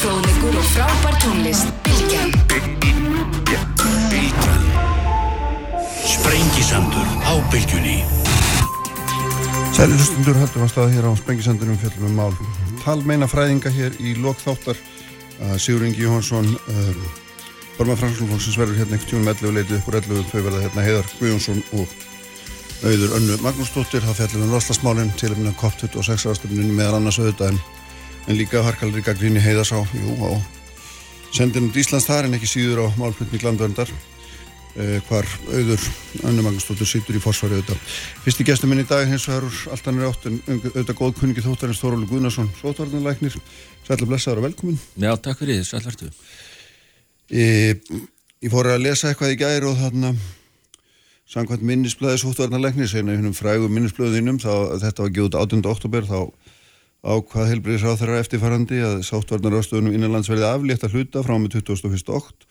fróðlegur og frábær tónlist. Bilgjan. Bilgjan Sprengisandur á bylgjunni Sæli hlustundur höldum að staða hér á Sprengisandunum fjöldum um mál. Talmeina fræðinga hér í lokþáttar að Sigur Ingi Jóhansson um, Borma Franslunfólksins verður hérna einhvern tíunum 11 leitið upp úr 11 þau verða hérna Heiðar Guðjónsson og auður önnu Magnúsdóttir það fellum við Roslasmálinn til að minna COP26 aðstöfnunum meðan annars auðvitað en, líka harkalri gaggríni Heiðars á jú, á sendinum Íslands þar en ekki síður á málflutni Glandverndar eh, hvar auður önnu Magnúsdóttir sittur í forsvari auðvitað. Fyrsti gestur minn í dag hins vegar úr allt annir átt en auðvitað góð kunningi þóttarins Þórólu Guðnarsson Sótvarnarlæknir, sætla blessaður og velkomin. Já, takk fyrir því, sælvertu. Ég, ég fór að lesa eitthvað í gæri og þarna samkvæmt minnisblöði sóttvarnarleiknis einu húnum frægum minnisblöðinum þá þetta var gjóð 18. oktober þá ákvað helbriðis á þeirra eftirfarandi að sáttvarnarástöðunum innanlands verði aflétt að hluta frá með 21. okt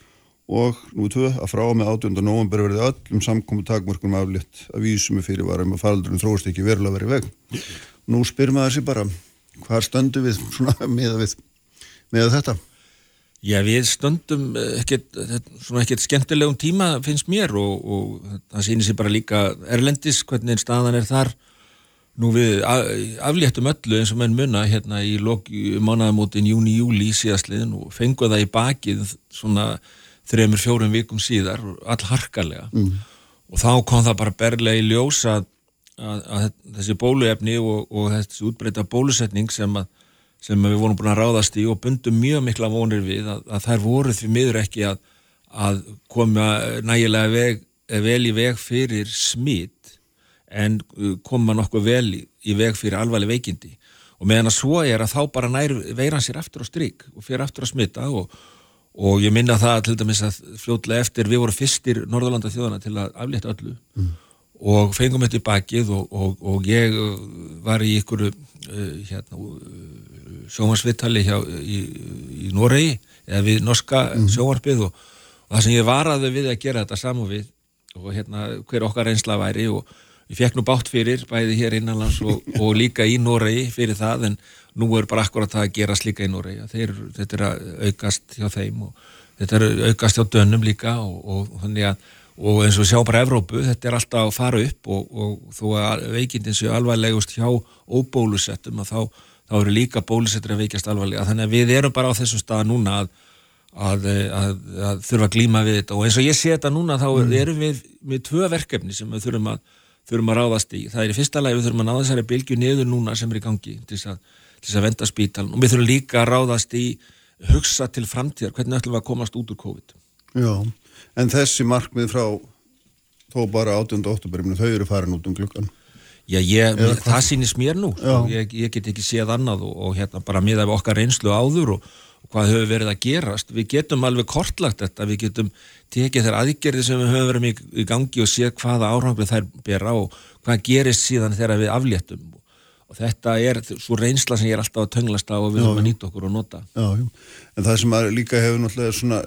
og nú tvö að frá með 18. november verði öllum samkomu takmörkunum aflétt að vísum fyrir varum að faraldurinn þróst ekki verulega verið veg. Nú spyr maður sér bara hvað stöndu við með, við með þetta? Já, við stöndum ekkert, svona ekkert skemmtilegum tíma finnst mér og, og það sýnir sér bara líka erlendis hvernig staðan er þar nú við afléttum öllu eins og menn munna hérna í mánaðamótin júni-júli síðastliðin og fenguð það í bakið svona þremur fjórum vikum síðar all harkalega mm. og þá kom það bara berlega í ljós að, að, að þessi bóluefni og, og þessi útbreyta bólusetning sem að sem við vorum búin að ráðast í og bundum mjög mikla vonir við að, að þær voru því miður ekki að, að koma nægilega veg, vel í veg fyrir smitt en uh, koma nokkuð vel í, í veg fyrir alvarleg veikindi og meðan að svo er að þá bara nær veiran sér aftur á stryk og fyrir aftur að smitta og, og ég minna það til dæmis að fljóðlega eftir við vorum fyrstir Norðalanda þjóðana til að aflétta öllu mm. og fengum þetta í bakið og, og, og ég var í ykkur uh, hérna sjómarsvittali í, í Noregi eða við norska mm. sjómarpið og, og það sem ég varaði við að gera þetta saman við og hérna hver okkar einsla væri og ég fekk nú bátt fyrir bæði hér innanlands og, og líka í Noregi fyrir það en nú er bara akkurat það að gerast líka í Noregi. Þeir, þetta er að aukast hjá þeim og þetta er að aukast hjá dönnum líka og, og þannig að og eins og sjá bara Evrópu, þetta er alltaf að fara upp og, og þó að veikindin séu alvarlegust hjá óbólusettum að þá þá eru líka bólusettur að veikjast alvarlega. Þannig að við erum bara á þessum stað núna að, að, að, að þurfa að glíma við þetta. Og eins og ég sé þetta núna þá mm. erum við með tvö verkefni sem við þurfum að, þurfum að ráðast í. Það er í fyrsta við þurfum að ná þessari bylgu niður núna sem er í gangi til þess að venda spítal og við þurfum líka að ráðast í hugsa til framtíðar hvernig ætlum við að komast út úr COVID? Já, en þessi markmið frá þó bara 8. oktober þau eru farin út um glukkan Já, ég, það sýnist mér nú. Ég, ég get ekki séð annað og, og hérna bara miða við okkar reynslu áður og, og hvað hefur verið að gerast. Við getum alveg kortlagt þetta. Við getum tekið þær aðgerði sem við höfum verið í, í gangi og séð hvaða árangur þær bera og hvað gerist síðan þegar við afléttum. Og þetta er svo reynsla sem ég er alltaf að tönglast á og við höfum að nýta okkur og nota. Já, já. En það sem líka hefur náttúrulega svona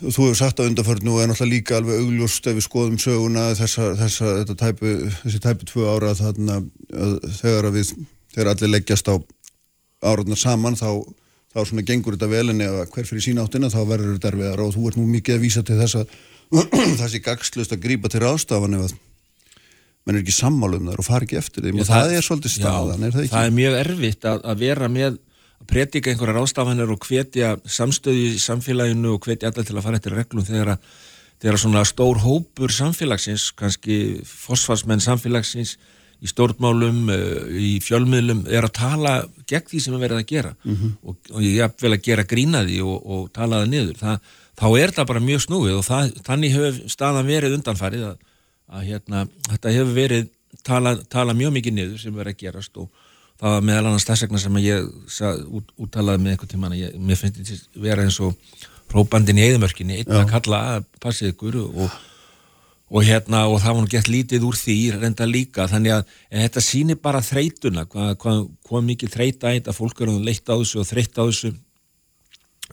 þú hefur sagt á undarförnu og er náttúrulega líka alveg augljóst ef við skoðum söguna þessa, þessa tæpu, þessi tæpu tvö ára þarna þegar við þegar allir leggjast á áraðna saman þá, þá svona gengur þetta vel en ef hver fyrir sína áttina þá verður þetta erfiðar og þú ert nú mikið að vísa til þess að þessi gagslust að grípa til rástafan ef að menn er ekki sammálum þar og fari ekki eftir þeim og það, það er svolítið staðan, já, er það ekki? Það er mjög erfitt að, að vera með að predika einhverja rástafanir og hvetja samstöði í samfélaginu og hvetja allar til að fara eftir reglum þegar að þegar svona stór hópur samfélagsins, kannski fosfarsmenn samfélagsins í stórnmálum, eh, í fjölmiðlum er að tala gegn því sem er verið að gera mm -hmm. og, og ég er vel að gera grínaði og, og tala það niður það, þá er það bara mjög snúið og það, þannig hefur staðan verið undanfarið að, að hérna, þetta hefur verið tala, tala mjög mikið niður sem verið að gerast og það var meðal annars þess vegna sem ég út, úttalaði með einhvern tíman ég, mér finnst þetta vera eins og próbandin í eðimörkinni, einn að kalla að passið ykkur og, og hérna og það var nú gett lítið úr því reynda líka, þannig að þetta sýnir bara þreytuna, hvað, hvað, hvað mikið þreyta þetta, fólk eru leitt á þessu og þreytt á þessu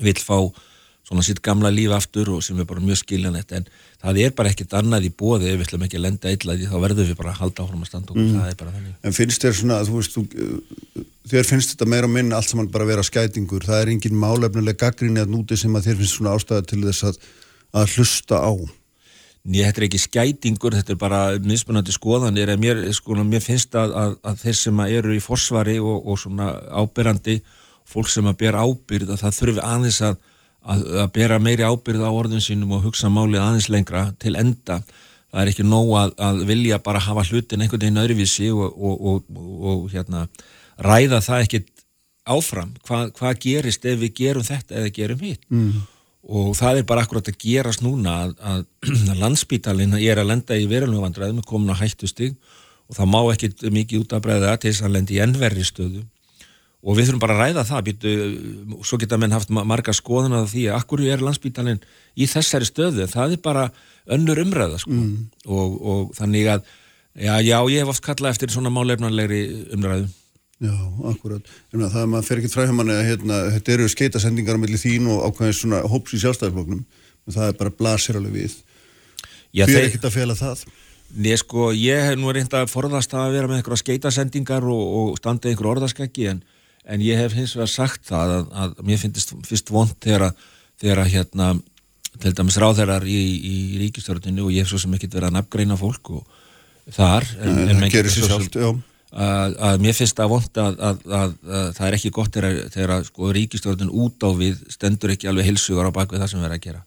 vil fá svona sitt gamla líf aftur og sem er bara mjög skiljanett en það er bara ekkit annað í bóði ef við ætlum ekki að lenda því þá verðum við bara að halda áfram að standa okkur, mm. það er bara þannig. En finnst þér svona, þú veist, þú, þér finnst þetta meira og minna allt saman bara að vera skætingur, það er engin málefnilega gaggrinni að núti sem að þér finnst svona ástæða til þess að, að hlusta á? Nýja, þetta er ekki skætingur, þetta er bara mismunandi skoðanir, mér, sko, mér finnst að, að, að þeir sem eru í forsvari og, og svona ábyrrandi, fólk sem að bera ábyrð, að það þurfi aðeins að, að bera meiri ábyrð á orðin sínum og hugsa málið aðeins lengra til enda. Það er ekki nóg að vilja bara hafa hlutin einhvern veginn öðruvísi og, og, og hérna, ræða það ekkit áfram. Hva, hvað gerist ef við gerum þetta eða gerum hitt? Mm og það er bara akkurat að gerast núna að, að, að landsbítalinn er að lenda í verulegum vandræðum, komin á hættustig og það má ekki mikið út að breyða til þess að lendi í ennverri stöðu og við þurfum bara að ræða það býtu, svo geta menn haft marga skoðan að því að akkur er landsbítalinn í þessari stöðu, það er bara önnur umræða sko mm. og, og þannig að já, já, ég hef oft kallað eftir svona málefnarlegri umræðu Já, akkurat. Það er maður fer ekki fræðum manni að hérna, þetta eru skeitasendingar á milli þín og ákveðins svona hóps í sjálfstæðarfloknum og það er bara blasir alveg við. Já, Þú er ekkert að fela það? Nei, sko, ég hef nú reynd að forðast að vera með einhverja skeitasendingar og, og standa einhverju orðaskæki en, en ég hef hins vegar sagt það að, að mér finnst fyrst vond þegar þegar hérna, til dæmis ráðherrar í, í ríkistörninu og ég hef svo sem ekkert verið að nafngreina fólk og þar. En, en, það gerir sér sjálft, já. að, að mér finnst það vond að, að, að það er ekki gott þegar, þegar sko, ríkistjórnun út á við stendur ekki alveg hilsugar á bakvið það sem við erum að gera.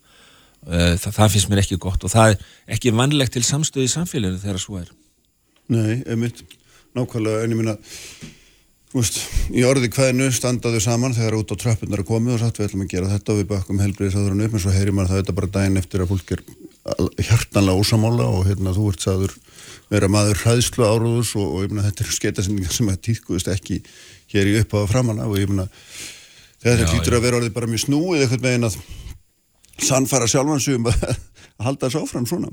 Uh, það, það finnst mér ekki gott og það er ekki vannlegt til samstöði í samfélaginu þegar svo er. Nei, einmitt, nákvæmlega en ég minna Veist, í orði hvaðinu standaðu saman þegar út á tröppunar er komið og sagt við ætlum að gera þetta og við bakum helbriðisáðurinn upp. En svo heyrir maður það þetta bara daginn eftir að fólk er hjartanlega ósamála og hérna þú ert saður vera maður hræðslu áróðus og, og ég meina þetta eru skeitasendingar sem að týrkuðist ekki hér í upphafa framanna og ég meina þetta hlýtur að vera orðið bara mjög snúið eitthvað megin að sannfæra sjálfansum að, að halda þessu áfram svona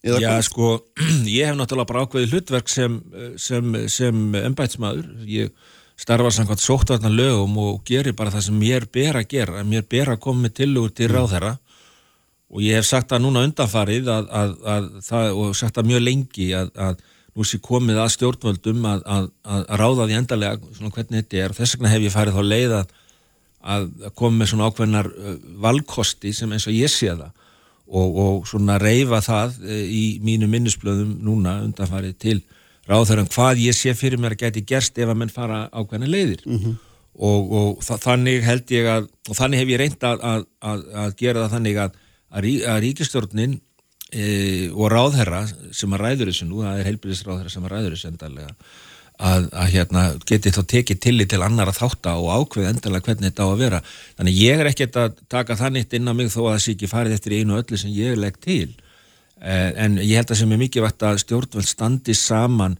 Eða Já sko, ég hef náttúrulega bara ákveðið hlutverk sem, sem, sem ennbætsmaður, ég starfa samkvæmt sóttvarnar lögum og gerir bara það sem mér ber að gera, mér ber að koma með tilugur til mm. ráðherra. Og ég hef sagt það núna undanfarið að, að, að, og sagt það mjög lengi að nú sé komið að stjórnvöldum að ráða því endarlega svona hvernig þetta er. Og þess vegna hef ég farið þá leið að koma með svona ákveðnar uh, valkosti sem eins og ég sé það og, og svona reyfa það uh, í mínu minnisblöðum núna undanfarið til ráðherran hvað ég sé fyrir mér að geti gerst ef að menn fara ákveðna leiðir mm -hmm. og, og þannig held ég að og þannig hef ég reynd að gera það þannig að að, rí, að ríkistjórnin e, og ráðherra sem að ræður þessu nú, það er heilbyrðisráðherra sem að ræður þessu endalega að, að hérna, geti þá tekið tillit til annara þátt og ákveð endalega hvernig þetta á að vera. Þannig ég er ekkert að taka þannig inn á mig þó að það sé ekki farið eftir einu öllu sem ég legg til. E, en ég held að sem er mikið vært að stjórnveld standi saman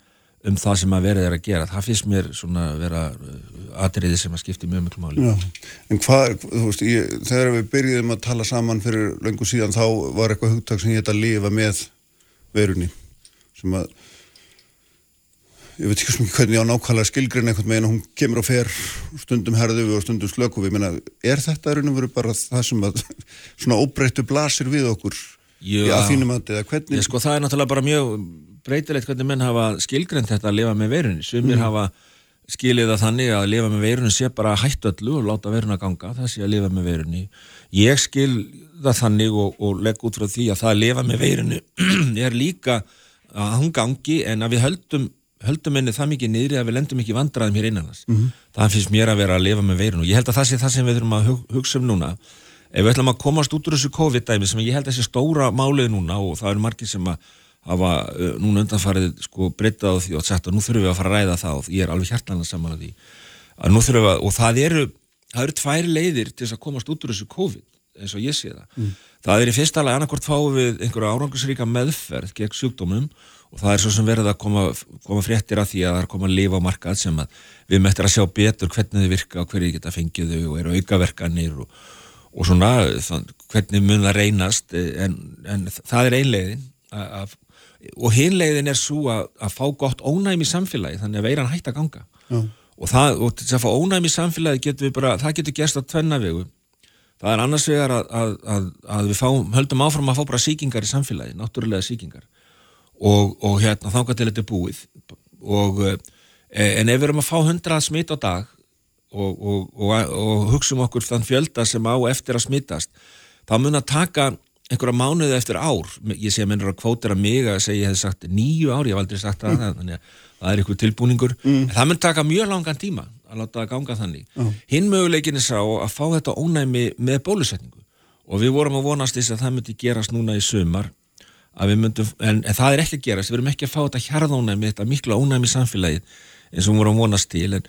um það sem að verið er að gera. Það finnst mér svona að vera uh, atriði sem að skipti mjög mjög máli. Já. En hvað, þú veist, ég, þegar við byrjuðum að tala saman fyrir löngu síðan þá var eitthvað hugtak sem ég hætti að lifa með verunni sem að ég veit ekki svo mikið hvernig ég á nákvæmlega skilgrin eitthvað með en hún kemur og fer stundum herðu við og stundum slöku við menna, er þetta raun og veru bara það sem að svona óbreyttu blasir við okkur Já, að þínum að, hvernig? Sko, það er náttúrulega bara mjög breytilegt hvernig menn hafa skilgrend þetta að lifa með veirunni sumir mm. hafa skilið að þannig að lifa með veirunni sé bara hættu öllu og láta veiruna ganga, það sé að lifa með veirunni ég skil það þannig og, og legg út frá því að það að lifa með veirunni er líka að hún gangi en að við höldum höldum henni það mikið niðri að við lendum ekki vandraðum hér innanast mm -hmm. það finnst mér að vera að lifa með veirun og ég held að það sé það sem við þurfum að hugsa um núna. Ef við ætlum að komast út úr þessu COVID-dæmi sem ég held að sé stóra málið núna og það eru margir sem að hafa uh, núna undanfarið sko breytað á því og sagt að nú þurfum við að fara að ræða það og ég er alveg saman að því að nú þurfum við að, og það eru það eru tvær leiðir til þess að komast út úr þessu COVID eins og ég sé það mm. það er í fyrsta lega annarkort fáið við einhverja árangusríka meðferð gegn sjúkdómum og það er svo sem verður að koma, koma fréttir af því að það er að koma að lifa á markað sem að við möttum að sjá betur hvernig þau virka og hverju geta fengið þau og eru aukaverkanir og, og svona þann, hvernig mun það reynast en, en það er einlegin að og hinlegin er svo að, að fá gott ónæmi í samfélagi þannig að veiran hægt að ganga Já. og það, og þess að fá ónæmi í samfélagi getur við bara, það getur gerst á tvennavegu það er annars vegar að, að, að, að við fáum, höldum áfram að fá bara síkingar í samfélagi, náttúrulega síkingar og, og hérna þángar til þetta er búið. Og, e, en ef við erum að fá hundrað smitt á dag og, og hugsa um okkur þann fjölda sem á eftir að smittast þá mun að taka einhverja mánuði eftir ár, ég sé að minnur að kvótera mig að segja ég hef sagt nýju ár, ég hef aldrei sagt það, þannig að það er einhver tilbúningur, mm. en það mun taka mjög langan tíma að láta það ganga þannig. Mm. Hinn möguleikin er sá að fá þetta ónæmi með bólusetningu og við vorum að vonast þess að það myndi gerast núna í sömar, myndum, en, en það er ekki að gerast, við erum ekki að fá þetta hjarðónæmi, þetta miklu ónæmi samfélagið eins og við vorum að vonast til, en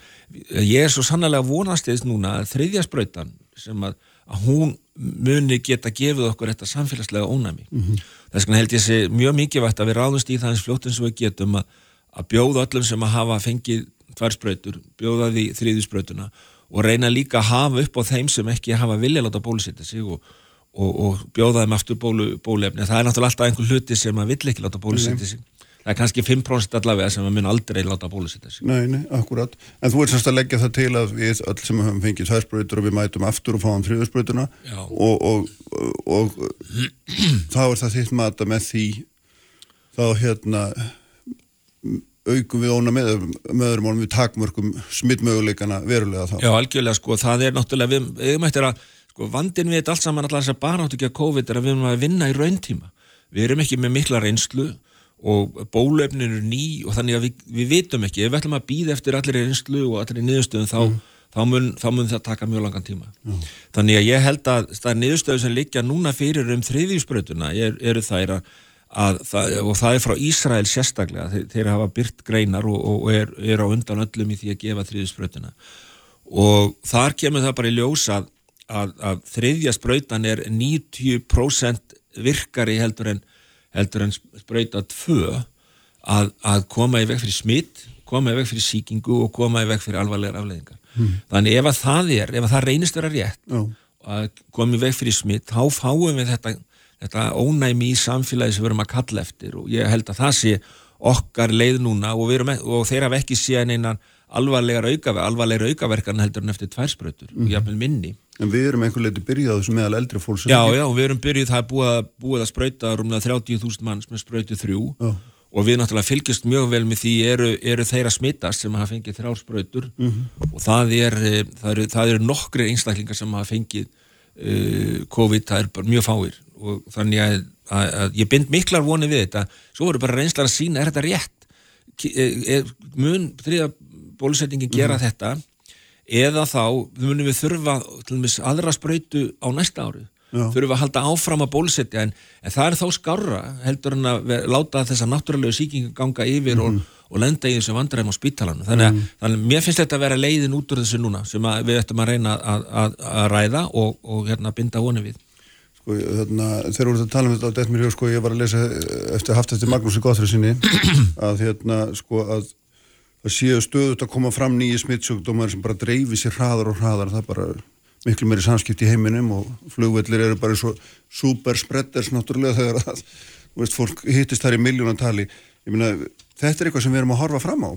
ég er svo sannlega að vonast þess núna að þriðja spröytan sem að að hún muni geta gefið okkur þetta samfélagslega ónæmi. Mm -hmm. Þess vegna held ég sé mjög mikilvægt að við ráðumst í það eins fljótt eins og við getum að, að bjóða öllum sem að hafa fengið tværspröytur, bjóða því þriðispröytuna og reyna líka að hafa upp á þeim sem ekki hafa vilja láta bólusetja sig og, og, og bjóða þeim aftur bólu, bólefni. Það er náttúrulega alltaf einhver hluti sem að vill ekki láta bólusetja sig það er kannski 5% allavega sem við munum aldrei láta bólusetja sig. Nei, nei, akkurat. En þú ert semst að leggja það til að við öll sem höfum fengið tværspröytur og við mætum aftur og fáum og, og, og þá er það þitt mata með því þá hérna augum við óna með, með öðrum og við takmörgum smittmöguleikana verulega þá. Já, algjörlega sko, það er náttúrulega, við, við mættir að, sko, vandin við allt saman allar þess að bara áttu ekki að COVID er að við erum að vinna í rauntíma. Við erum ekki með mikla reynslu og bólöfnin eru ný og þannig að við, við vitum ekki, ef við ætlum að býða eftir allir einslu og allir niðurstöðum þá, mm. þá, mun, þá mun það taka mjög langan tíma mm. þannig að ég held að það er niðurstöðu sem það, og það er frá Ísrael sérstaklega þeir, þeir hafa byrt greinar og, og er, er á undan öllum í því að gefa þriðjúsbröðuna og þar kemur það bara í ljós að, að, að þriðja spröðan er 90% virkari heldur en heldur en spröyta tvö að, að koma í veg fyrir smitt, koma í veg fyrir síkingu og koma í veg fyrir alvarlegar afleðingar. Mm. Þannig ef að það er, ef að það reynist vera rétt oh. að koma í veg fyrir smitt, þá fáum við þetta, þetta ónæmi í samfélagi sem við erum að kalla eftir og ég held að það sé okkar leið núna og, erum, og þeir hafa ekki séð einan alvarlegar aukaverkan, alvarlegar aukaverkan heldur en eftir tværspröytur mm. og jáfnveil minni. En við erum einhvern leiti byrjað þessu meðal eldri fólks Já, já, við erum byrjuð, það er búið, búið að spröyta rúmlega 30.000 manns með spröytu þrjú já. og við náttúrulega fylgjast mjög vel með því eru, eru þeirra smittast sem hafa fengið þrjálfspröytur mm -hmm. og það er, eh, eru, það eru nokkri einstaklingar sem hafa fengið uh, COVID, það er mjög fáir og þannig að, að, að ég bind miklar vonið við þetta, svo voru bara reynslar að sína, er þetta rétt? Er, er mun þriða bólusetningi gera mm þetta eða þá munum við þurfa dæmis, aðra spröytu á næsta ári Já. þurfum við að halda áfram að bólusetja en, en það er þá skarra heldur en að láta þessa náttúrulegu síkingu ganga yfir mm. og, mhm. og lenda í þessu vandræðum á spítalanum þannig að, mm. þannig að mér finnst þetta að vera leiðin út úr þessu núna sem við ættum að reyna að, að, að ræða og, og hérna, binda honi við Sko, þarna, þegar voruð að tala um þetta á Detmir sko, ég var að lesa eftir haft eftir Magnúsi Góþrið sinni að hérna, sko, að það séu stöðut að koma fram nýju smittsjókdómar sem bara dreifi sér hraðar og hraðar. Það er bara miklu meiri samskipt í heiminum og flugvellir eru bara svo super spreaders náttúrulega þegar að veist, fólk hittist þar í miljónantali þetta er eitthvað sem við erum að horfa fram á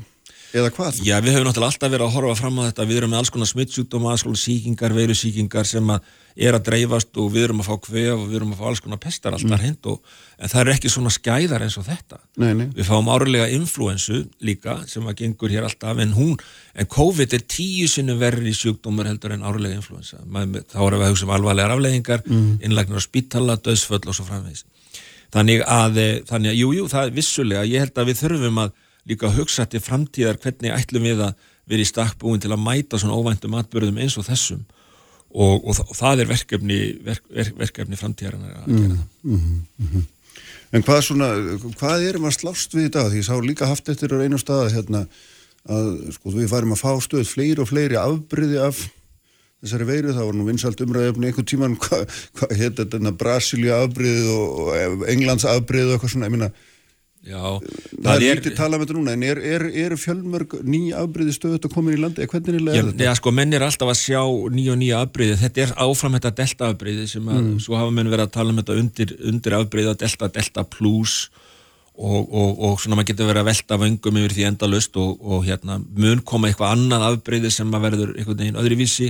eða hvað? Já, við höfum náttúrulega alltaf verið að horfa fram á þetta við erum með alls konar smittsjúkdóma, alls konar síkingar, veirusíkingar sem að er að dreifast og við erum að fá kvef og við erum að fá alls konar pestar alltaf mm. hend og en það er ekki svona skæðar eins og þetta nei, nei. við fáum árlega influensu líka sem að gengur hér alltaf en hún, en COVID er tíu sinu verri sjúkdómar heldur en árlega influensa þá erum við að hugsa um alvarlegar afleggingar mm. innlægnar á spítala, döðsföll og svo framvegis þannig að, eh, þannig að, jú, jú, held að líka hugsa til framtíðar hvernig ætlum við að vera í stakkbúin til að mæta svona óvæntum atbyrðum eins og þessum. Og, og, og það er verkefni verk, verk, verkefni framtíðarinn að gera það. Mm, mm, mm. En hvað svona, hvað erum að slást við í dag? Því ég sá líka haft eftir á einu stað hérna að sko við varum að fá stöð fleiri og fleiri afbryði af þessari veiru, það var nú vinsalt umræðið einhvern tíman, hvað hva, hétt þetta Brasilia afbryðið og, og Englands afbryðið og eitthvað svona, ég minna Já, það er lítið tala um þetta núna en er, er, er fjölmörg nýja afbríði stöðut að koma í landi, hvernig er þetta? Já, sko, menn er alltaf að sjá nýja og nýja afbríði, þetta er áfram þetta delta afbríði sem að, mm. svo hafa menn verið að tala um þetta undir, undir afbríða, delta, delta plus og, og, og svona maður getur verið að velta vöngum yfir því endalust og, og hérna mun koma eitthvað annað afbríði sem að verður einhvern veginn öðruvísi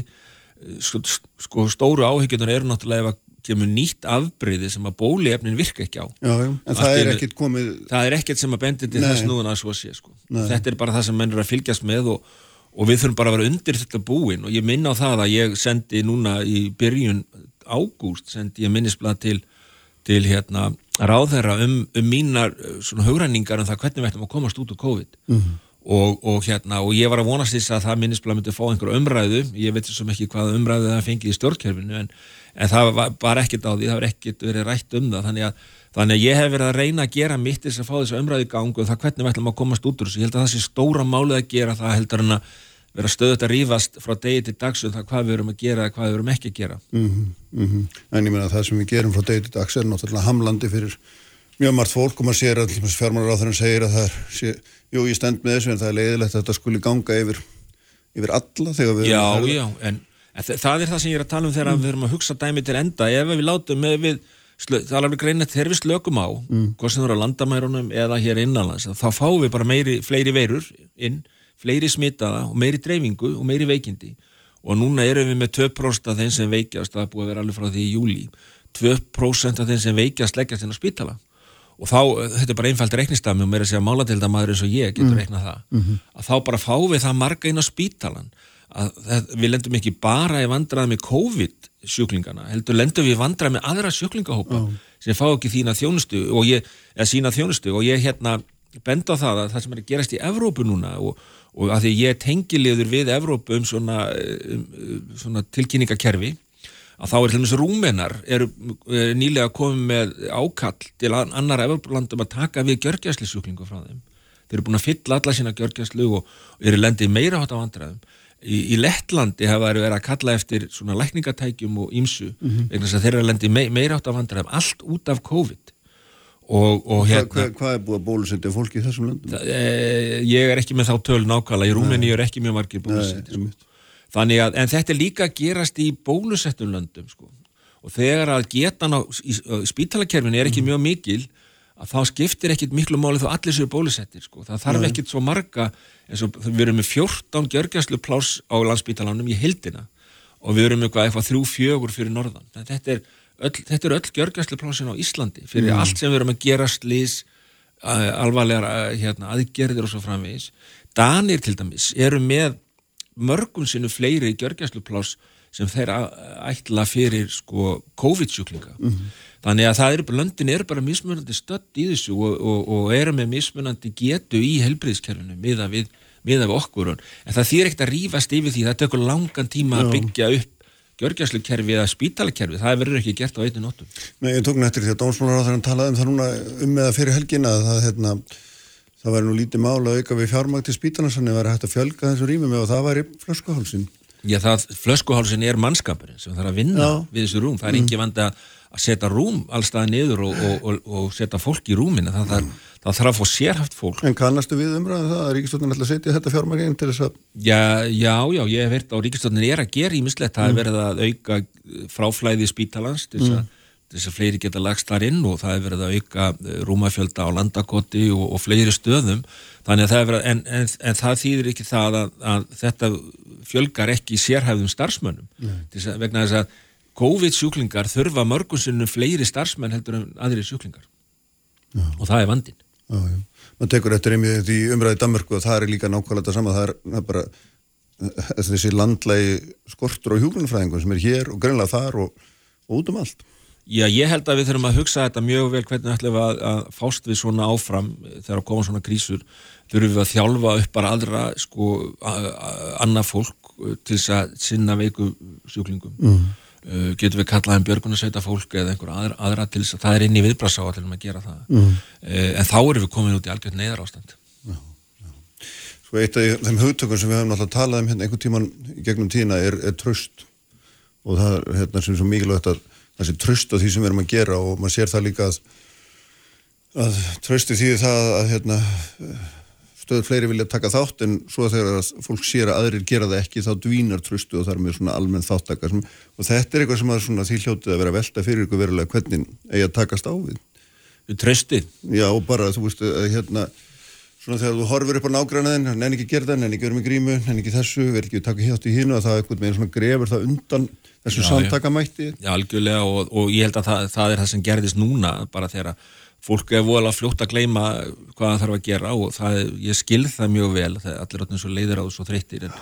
sko, sko stóru áhyggjunar eru náttúrulega ef að kemur nýtt afbreyði sem að bóliefnin virka ekki á Já, já, en það er ekkit komið það er ekkert sem að bendi til Nei. þess núðan að svo sé sko. Þetta er bara það sem menn eru að fylgjast með og, og við þurfum bara að vera undir þetta búin og ég minna á það að ég sendi núna í byrjun ágúst sendi ég minnisblad til, til hérna ráðherra um, um mínar uh, svona hugræningar um það hvernig við ættum að komast út úr COVID Mhm. og, og hérna og ég var að vonast þess að það minnisblad myndi fá einhver umræðu ég veit svo ekki hvað umræðu það fengið í stjórnkerfinu en, en það var bara ekkert á því það var ekkert verið rætt um það. Þannig að, þannig að ég hef verið að reyna að gera mitt þess að fá þessu umræðu í gang og það hvernig við ætlum að komast út úr þessu. Ég held að það sé stóra málið að gera það heldur en að vera stöðut að rífast frá degi til dags um það hvað við erum að gera eða hvað við erum ekki að gera. Mm -hmm. En ég meina það sem við gerum frá degi til dags er náttúrulega hamlandi fyrir mjög margt fólk og maður sér að fjármálar á þeirra segir að það er, sé, jú ég stend með þessu en það er leiðilegt að þetta skuli ganga yfir, yfir alla þegar við Já, erum já, en, en það er það sem ég er að tala um þegar við erum að hugsa dæmi til enda. Ef við látum með við það er alveg greinlega þegar við slökum á hvort sem þú eru á landamærunum eða hér innanlands þá fáum við bara meiri, fleiri veirur inn, fleiri smitaða og meiri dreifingu og meiri veikindi. Og núna erum við með 2% af þeim sem veikjast það er búið að vera alveg frá því í júli 2% af þeim sem veikjast leggjast inn á spítala. Og þá, þetta er bara einfalt reiknistami og meira að segja málatildamaður eins og ég getur reiknað það að þá bara fáum við það marga inn á spítalan að við lendum ekki bara í vandrað með COVID sjúklingana, heldur lendum við vandrað með aðra sjúklingahópa sem fá ekki þína þjónustu og ég, eða sína þjónustu og ég hérna benda á það að það sem er að gerast í Evrópu núna og, og að því ég tengiliður við Evrópu um svona, um, um, svona tilkynningakerfi að þá er dæmis rúmenar eru eh, nýlega komið með ákall til an- annarra Evropalandum að taka við gjörgjæsli sjúklingu frá þeim. Þeir eru búin að fylla alla sína gjörgjæslu og, eru lendið meira hátt á vandræðum. Í, í Lettlandi hafa þeir verið að kalla eftir svona lækningatækjum og ímsu vegna þess að þeir eru lendið me, meira hátt á vandræðum allt út af COVID og, og Hva, hérna hva, hvað er búið að bólusetja fólki í þessum löndum? það, e, ég er ekki með þá töl nákvæmlega í Rúmeni er ekki mjög margir búlusettir sko. Þannig að, en þetta er líka að gerast í bólusettum löndum, sko. Og þegar að getan á spítalakerfinu er ekki mjög mikil, að þá skiptir ekkit miklu máli þó allir séu bólusettir, sko. Það þarf ekkit svo marga, eins og við erum með 14 gjörgjæslu pláss á landspítalanum í hildina og við erum eitthvað, eitthvað þrjú fjögur fyrir norðan. Þetta er öll, þetta er öll gjörgjæslu plássin á Íslandi fyrir allt sem við erum að gera slís, alvarlegar hérna, aðgerðir og svo framvegis. Danir til dæmis eru með mörgum sinu fleiri gjörgjæslupláss sem þeir ætla fyrir sko COVID-sjúklinga þannig að eru, löndin eru bara mismunandi stödd í þessu og, og, og eru með mismunandi getu í helbriðskerfinu miða við, miða við okkur en það þýr ekkert að rífast yfir því það tekur langan tíma að byggja upp gjörgjæslukerfi eða spítalakerfi það verður ekki gert á einu nóttum Nei, ég tók nættir því að dómsmálar á þeirra talaði um það núna um eða fyrir helgina að það, hérna, það væri nú lítið mál að auka við fjármæg til að væri hægt að fjölga þessu rýmum og það væri flöskuhálsin. Já, það, flöskuhálsin er mannskapurinn sem þarf að vinna Já. Mm. við þessu rúm. Það er ekki vandi að að setja rúm allstaði niður og, og, og, og setja fólk í rúmina. Það, það, það þarf að fá sérhaft fólk. En kannastu við umræðum það að Ríkistofnin ætla að setja þetta fjármæg einn til þess að Já, já, já, ég hef heyrt á ríkistofnin er að gera ímislegt. Það er verið að auka eh, fráflæði spítalans til þess að til þess að fleiri geta lagst þar inn og það er verið að auka eh, rúmafjölda á landakoti og, og fleiri stöðum þannig að það er verið, en, en, en það þýðir ekki það að, að þetta fjölgar ekki sérhæfðum starfsmönnum til þess að, að COVID-sjúklingar þurfa mörgum sinnum fleiri starfsmenn heldur en aðri sjúklingar og það er vandin Já, já. Man tekur eftir einmið því umræði Danmörku og það er líka nákvæmlega þetta sama, það er, það er bara eh, þessi landlegi skortur á hjúgrunafræðingum sem er hér og greinlega þar og, og út um allt. Já, ég held að við þurfum að hugsa þetta mjög vel hvernig ætlum við að, að fást við svona áfram eh, þegar að koma svona krísur þurfum við að þjálfa upp bara aðra sko, annað fólk eh, til þess að sinna veiku sjúklingum mm. Getum við kallað um björgunarsveita fólk eða einhver aðra, aðra til þess að það er inn í viðbrasa á að gera það. Mm. en þá erum við komin út í algjörn neyðar ástand Svo eitt af þeim hugtökum sem við höfum alltaf talað um hérna einhvern tíman gegnum tína er, er tröst og það er hérna sem er svo mikilvægt að það sé tröst á því sem við erum að gera og maður sér það líka að, að trösti því það að hérna stöður fleiri vilja taka þátt en svo þegar að fólk sér að aðrir gera það ekki þá dvínar tröstu og það er með svona almenn þáttaka sem, og þetta er eitthvað sem að svona því hljótið að vera að velta fyrir ykkur verulega hvernig eigi að takast á við. Tröstið Já, og bara, þú veist, að hérna svona þegar þú horfir upp á nágrænaðin, hann nenni ekki gera það, nenni ekki verið með grímu, nenni ekki þessu, verið ekki að taka hjátt í hínu og það er eitthvað með svona grefur það undan þessu samtakamætti. Já, algjörlega og, og ég held að það, það er það sem gerðist núna bara þegar fólk er voðalega fljótt að gleyma hvað það þarf að gera og það, ég skilð það mjög vel þegar allir áttum svo leiður á þessu þreyttir en,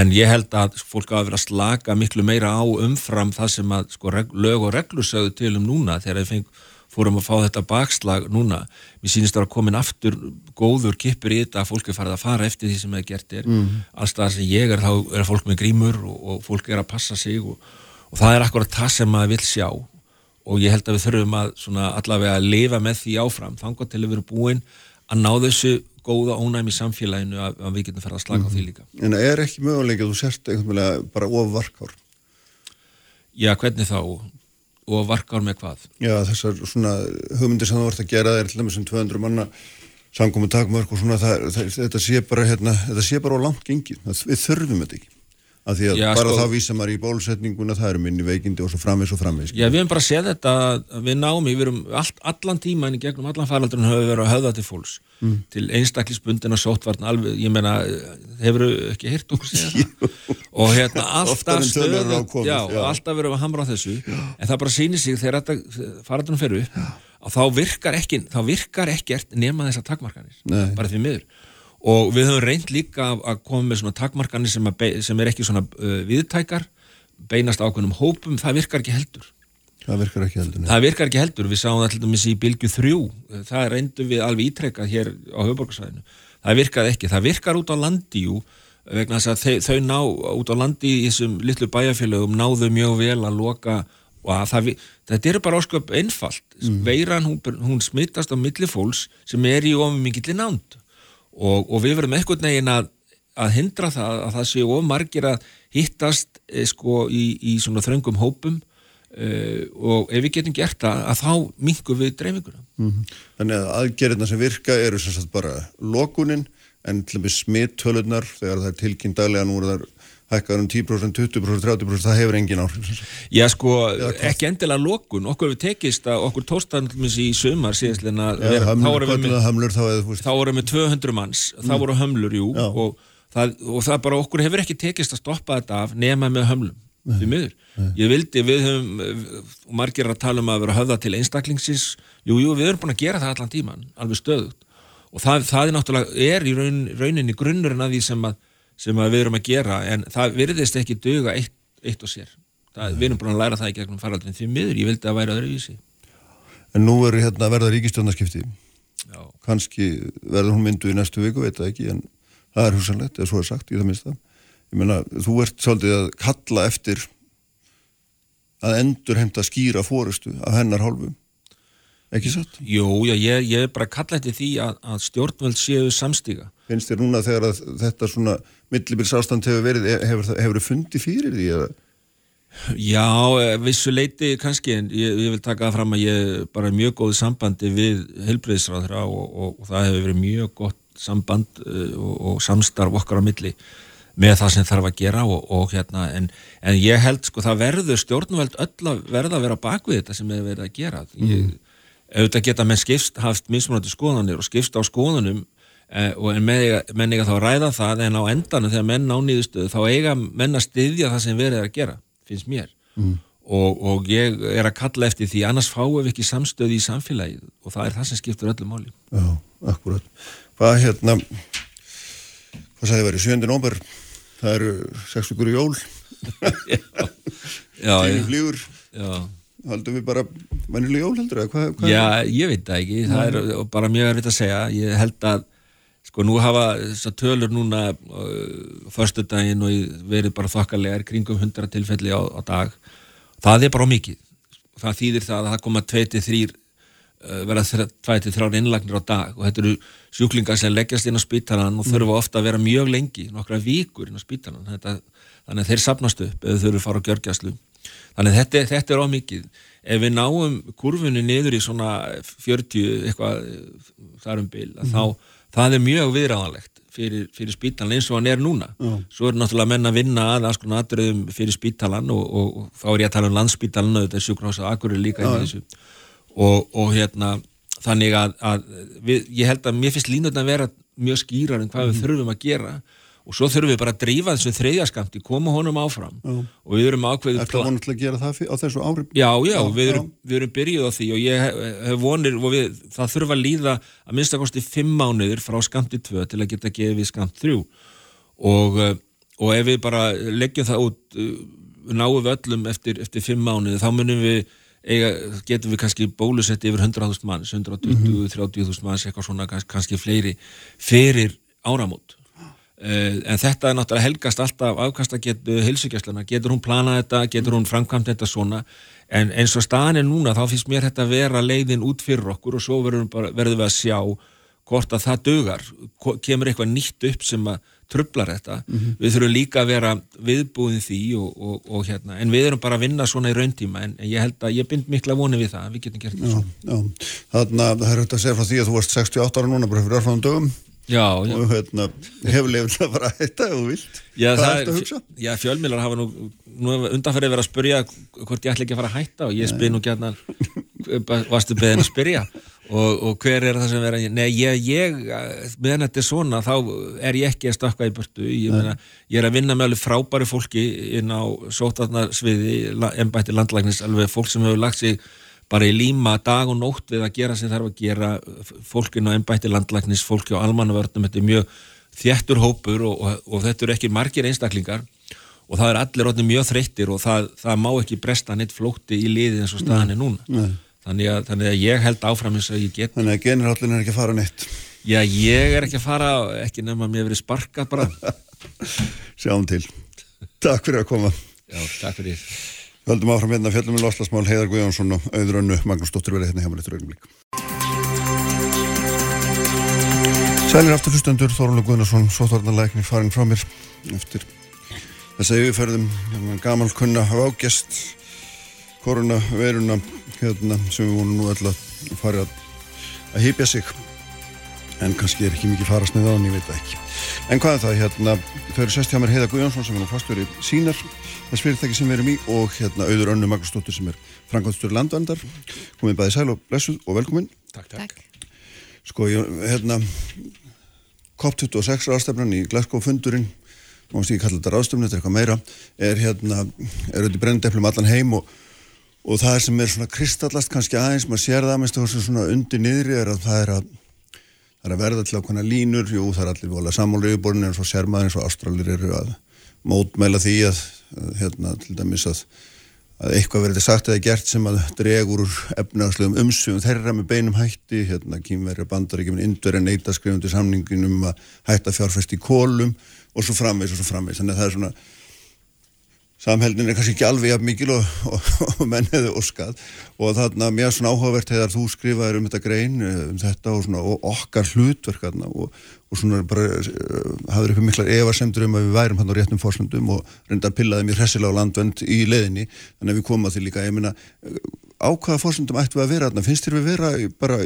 en ég held að fólk hafa verið að slaka miklu meira á umfram það sem að sko, reg, lög og reglur sögðu til um núna þegar þeir feng, fórum að fá þetta bakslag núna. Mér sýnist það að komin aftur góður kippur í þetta að fólk er farið að fara eftir því sem það gert er. Mm. alls það sem ég er þá er fólk með grímur og, og fólk er að passa sig og, og það er akkurat það sem maður vil sjá og ég held að við þurfum að allavega að lifa með því áfram þangar til að vera búin að ná þessu góða ónæmi í samfélaginu að, að við getum ferða að slaka mm -hmm. á því líka En er ekki mögulega að þú sért bara ofvarkár? Já, hvernig þá? Ofvarkár með hvað? Já, þessar svona hugmyndir sem þú vart að gera er til dæmis um 200 manna samkomi takmörk og svona það, það, þetta sé bara hérna, þetta sé bara á langt gengið við þurfum þetta ekki að því að Já, bara sko, þá vísa maður í bólusetninguna það eru minni veikindi og svo framvegs og framvegs Já, við hefum bara séð þetta, við náum við erum allt, allan tíman í gegnum allan faraldurinn við verið að höfða til fólks mm. til einstaklisbundin og sóttvarn alveg, ég meina, hefur við ekki hirt okkur það? Og hérna alltaf stöðu já, alltaf verið að hamra á þessu já. en það bara sýnir sig þegar faraldurinn fer upp og þá virkar ekki, þá virkar ekkert nema þessar takmarkanir, bara því miður og við höfum reynd líka að koma með svona takmarkanir sem, sem er ekki svona uh, viðtækar beinast ákveðnum hópum, það virkar ekki heldur. Það virkar ekki heldur, það virkar ekki heldur. við sáum það til dæmis í Bilgu 3 það reyndum við alveg ítrekkað hér á höfuborgarsvæðinu, það virkar ekki. Það virkar út á landi jú vegna þess að þau, þau ná út á landi í þessum litlu bæjarfélögum náðu mjög vel að loka og að það, þetta eru bara ásköp einfalt. Mm. veiran hún, hún smittast á millifóls sem er í ofum mikill nánd og, og við verðum eitthvað negin að, að hindra það að það séu of margir að hittast e, sko í, í svona þröngum hópum e, og ef við getum gert það að þá mingum við dreifinguna. Mm -hmm. Þannig að aðgerðina sem virka eru sem sagt bara lokunin en til og með smitthölunar þegar það er tilkynnt daglega nú er það hækkar um 10%, 20%, 30% það hefur engin áhrif. Já sko, ekki endilega lokun, okkur við tekist að okkur tóstandlumins í sömar ja, þá vorum við hömlur, þá vorum við 200 manns. Þá mm. voru hömlur, jú og það, og það bara okkur hefur ekki tekist að stoppa þetta af nema með hömlum miður, ég vildi, við höfum margir að tala um að vera höfða til einstaklingsins, jú, jú, við erum búin að gera það allan tíman, alveg stöðut og það, það er náttúrulega, er í raun, rauninni grunnurinn að því sem að sem við erum að gera en það virðist ekki döga eitt, eitt og sér. Það, við erum búin að læra það í gegnum faraldin því miður, ég vildi að væri öðruvísi. En nú er hérna verða ríkistjónarskipti kannski verður hún myndu í næstu viku, veit það ekki en það er húsanlegt, eða svo er sagt í það minnst ég menna, þú ert svolítið að kalla eftir að endur heimta skýra fórustu af hennar hálfum ekki satt? Jú, já, ég, ég er bara að kalla eftir því að, að stjórnvöld séu samstíga finnst þér núna þegar þetta svona millibilsástand hefur verið, hefur það fundið fyrir því eða? Já, eh, vissu leiti kannski en ég, ég vil taka það fram að ég bara er mjög góð sambandi við helbreyðsráðra og, og, og það hefur verið mjög gott samband uh, og, og samstarf okkar á milli með það sem þarf að gera og hérna en, en ég held sko það verður stjórnveld öll að verða að vera bakvið þetta sem hefur verið að gera ég, mm. auðvitað geta menn skipst haft mismunandi skoðanir og skipst á skoðanum og en menn eiga þá að ræða það en á endanum þegar menn á nýðustöðu þá eiga menn að styðja það sem verið er að gera finnst mér. Mm. og, og ég er að kalla eftir því annars fáum við ekki samstöði í samfélagið og það er það sem skiptur öllu máli. Já, akkurat. Hvað hérna hvað sagði verið, 7. nómber. Það eru 6 vikur í jól. Tími flýgur. Haldum við bara vennileg jól heldur eða hvað? Já, ég veit það ekki, það er bara mjög erfitt að segja, ég held að Sko nú hafa þessar tölur núna uh, förstu daginn og verið bara þokkarlegar kringum 100 tilfelli á, á dag. Það er bara mikið. Það þýðir það að það koma 2-3 uh, verða 2-3 innlagnir á dag og þetta eru sjúklingar sem leggjast inn á spítalan og þurfa ofta að vera mjög lengi, nokkra vikur inn á spítalan. Þetta, þannig að þeir sapnast upp eða þurfu að fara á gjörgjastlu. Þannig að þetta, þetta er ómikið. Ef við náum kurfunni niður í svona 40 eitthvað þarum bil, mm -hmm. þá það er mjög viðræðanlegt fyrir, fyrir spítalan eins og hann er núna. Já. svo er náttúrulega menn að vinna að aðskona aðröðum fyrir spítalan og, og, og þá er ég að tala um landspítalan og þetta er sjúkrása akkurir líka og, og hérna þannig að, að við, ég held að mér finnst línutna að vera mjög skýrar en hvað við þurfum að gera og svo þurfum við bara að drífa þessu þriðjaskamti, koma honum áfram. Já. og við erum ákveðið að vonast til að gera það á þessu ári? Já, já, Já, við, erum, við erum byrjuð á því og ég hef, hef vonir og við, það þurfa að líða að minnstakosti fimm mánuðir frá skamti 2 til að geta gefið skamt 3 og, eh, og ef við bara leggjum það út eh, náum við öllum eftir, eftir fimm mánuði þá munum við eiga, getum við kannski bólusett yfir 100.000 manns 120, 30.000 manns, eitthvað svona kannski, fleiri fyrir áramót en þetta er náttúrulega helgast alltaf afkasta getur heilsugjastlana, getur hún planað þetta, getur hún framkvæmt þetta svona? En eins og staðan er núna þá finnst mér þetta vera leiðin út fyrir okkur og svo verðum, bara, verðum við að sjá hvort að það dögar, kemur eitthvað nýtt upp sem að trublar þetta? Við þurfum líka að vera viðbúin því og, og, og hérna, en við erum bara að vinna svona í rauntíma en ég held að ég bind mikla voni við það, við getum gert já. Þannig að það er hægt að segja frá því að þú varst 68 ára núna bara fyrir örfáðum dögum Já, já. og hérna, hefur lefðið að fara að hætta ef þú vilt. Já, Hvað það ertu að hugsa? Já, fjölmiðlar hafa nú, nú undanferðið verið að spurja hvort ég ætla ekki að fara að hætta og ég spyr nú gætna varstu beðin að spyrja og, og hver er það sem vera Nei, ég, ég meðan þetta er svona þá er ég ekki að stökka í burtu ég, meina, ég er að vinna með alveg frábæri fólki inn á sótarnarsviði ennbætti landlæknis, alveg fólk sem hefur lagt sig bara í líma dag og nótt við að gera sem þarf að gera fólkin á ennbætti landlæknis, fólki á almannavörnum þetta er mjög þjættur hópur og, og, og þetta eru ekki margir einstaklingar og það er allir orðin mjög þreyttir og það, það má ekki bresta neitt flótti í liði eins og staðan er núna þannig að, þannig að ég held áfram eins og ég get Þannig að generallin er ekki að fara neitt. já ég er ekki að fara ekki nefn að mér verið sparkað bara Sjáum til. Takk fyrir að koma. já, takk fyrir Við höldum áfram hérna fjallum við Loslasmál Heiðar Guðjónsson og Auður Önnu Magnús Dóttir verið hérna hjá mér eftir augnumlík. Sælir aftur hlustendur Þorvaldur Guðnason, sótvarnalækni farin frá mér eftir þessa yfirferðum hérna, gamal kunna hafa ágest koronaveiruna hérna, sem við vonum nú öll að fara að, að hýpja sig en kannski er ekki mikið farast með það en ég veit það ekki. En hvað er það, hérna, þau eru sest hjá mér Heiða Guðjónsson sem er nú fastur í sínar þess fyrirtæki sem við erum í og hérna auður önnu Magnúsdóttir sem er frangvæmstur landvendar komið bæði sæl og blessuð og velkomin takk, takk. sko, ég, hérna COP26 ráðstefnan í Glasgow fundurinn og mást ekki kalla þetta ráðstefnu, þetta er eitthvað meira er hérna, er auðvitað brenndeplum allan heim og, og það sem er svona kristallast kannski aðeins, maður sér það mest svona undir niðri er að það er að það er að verða til ákveðna línur, jú það er allir volað sammála yfirborðinu en svo sér maður eins og Ástralir eru að mótmæla því að, að hérna til dæmis að, að eitthvað verði sagt eða gert sem að dregur úr efnagslegum umsugum þeirra með beinum hætti, hérna kýmverja bandaríkjum indverja neita skrifundi samningin um að hætta fjárfest í kólum og svo framvegs og svo framvegs, þannig að það er svona samheldin er kannski ekki alveg jafn mikil og, og, og menn hefði óskað. Og þarna mér svona áhugavert þegar þú skrifaðir um þetta grein eh, um þetta og, svona, og okkar hlutverk þarna, og, svona bara uh, hafður upp miklar efasemdur um að við værum hann á réttum fórsöndum og reynda að pillaði mér hressilega á landvend í leiðinni. Þannig að við komum að því líka. Ég meina á hvaða fórsöndum ættum við að vera þarna? Finnst þér við vera bara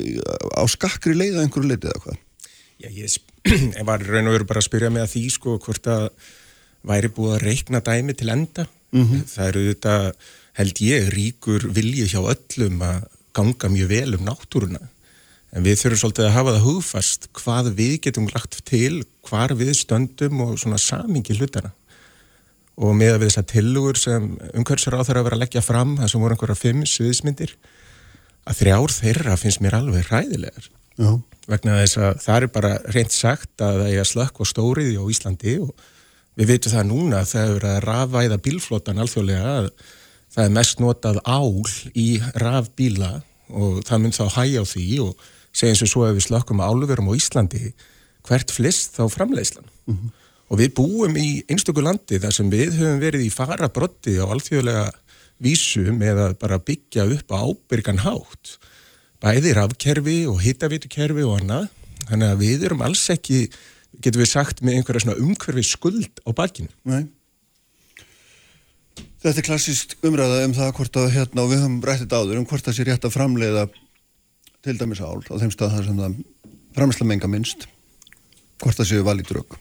á skakkri leið að einhverju leitið eða hvað? Já, ég var raun og veru bara að spyrja mig að því sko hvort að væri búið að reikna dæmi til enda. Það eru þetta, held ég, ríkur vilji hjá öllum að ganga mjög vel um náttúruna. En við þurfum svolítið að hafa það hugfast hvað við getum lagt til, hvar við stöndum og svona samingi hlutana. Og með að við þessar tilugur sem umhverfsar á þeirra að vera að leggja fram, það sem voru einhverja fimm sviðismyndir, að þrjár þeirra finnst mér alveg hræðilegar Já, vegna þess að það er bara reynd sagt að það er að slökk og stóriði á Íslandi og við veitum það núna þegar að rafvæða bílflótan alþjóðlega að það er mest notað ál í rafbíla og það mun þá hægja á því og segja eins og svo ef við slökkum álverum á Íslandi hvert flist þá framleiðslan. Og við búum í einstöku landi þar sem við höfum verið í farabrotti á alþjóðlega vísu með að bara byggja upp á ábyrgan hátt. Bæði rafkerfi og hittavitukerfi og annað. Þannig að við erum alls ekki, getum við sagt, með einhverja svona umhverfi skuld á bakinu. Nei. Þetta er klassísk umræða um það hvort að hérna og við höfum rættið áður um hvort það sé rétt að framleiða til dæmis ál á þeim stað þar sem það framleysla menga minnst hvort það séu valið drögg.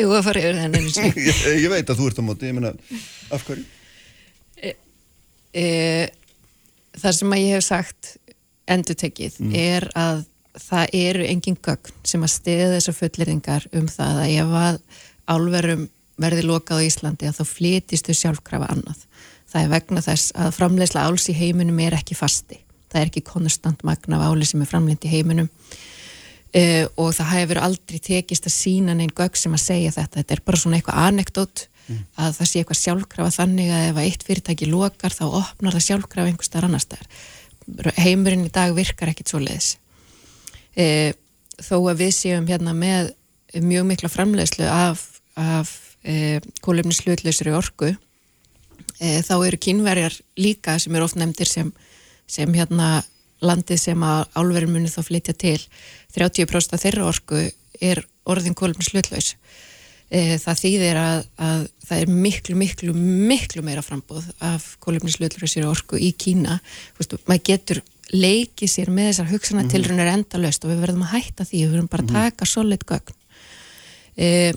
Jú, að fara yfir það nefnir sig. ég, ég veit að þú ert á móti, ég meina af hverju? e, það sem að ég hef sagt endur tekið er að það eru engin gögn sem að stiða þessar fulleringar um það að ef að álverum verði lokað á Íslandi að þá flytistu sjálfkrafa annað. Það er vegna þess að framlegsla áls í heiminum er ekki fasti. Það er ekki konstant magna af áli sem er framleitt í heiminum uh, og það hefur aldrei tekist að sína neinn gögg sem að segja þetta. Þetta er bara svona eitthvað anekdót mm. að það sé eitthvað sjálfkrafa þannig að ef eitt fyrirtæki lokar þá opnar það sjálfkrafa einhver starf annar staðar. Heimurinn í dag virkar ekkit svo leiðis. Uh, þó að við séum hérna með mjög mikla framleiðslu af, af uh, kólefni slutlausri orgu þá eru kynverjar líka sem eru oft nefndir sem, sem hérna landið sem að álverðin muni þá flytja til. 30% af þeirra orku er orðin kólumni slutlaus e, það þýðir að, að það er miklu, miklu, miklu meira frambóð af kólumni slutlausir orku í Kína, Vistu, maður getur leikið sér með þessar hugsana mm -hmm. tilrunir endalöst og við verðum að hætta því við verðum bara að taka solid gögn. E,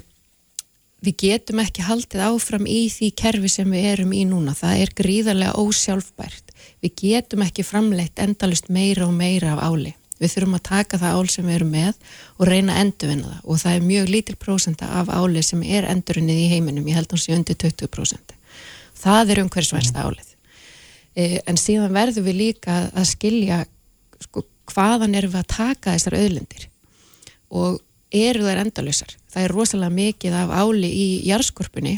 við getum ekki haldið áfram í því kerfi sem við erum í núna. Það er gríðarlega ósjálfbært. Við getum ekki framleitt endalust meira og meira af áli. Við þurfum að taka það ál sem við erum með og reyna að endurvinna það. Og það er mjög lítil prósenta af áli sem er endurinnið í heiminum, ég held að það sé undir 20% það er umhverfisværsta álið. e, en síðan verðum við líka að skilja sko, hvaðan erum við að taka þessar auðlendir og eru þær endalusar. Það er rosalega mikið af áli í jarðskorpunni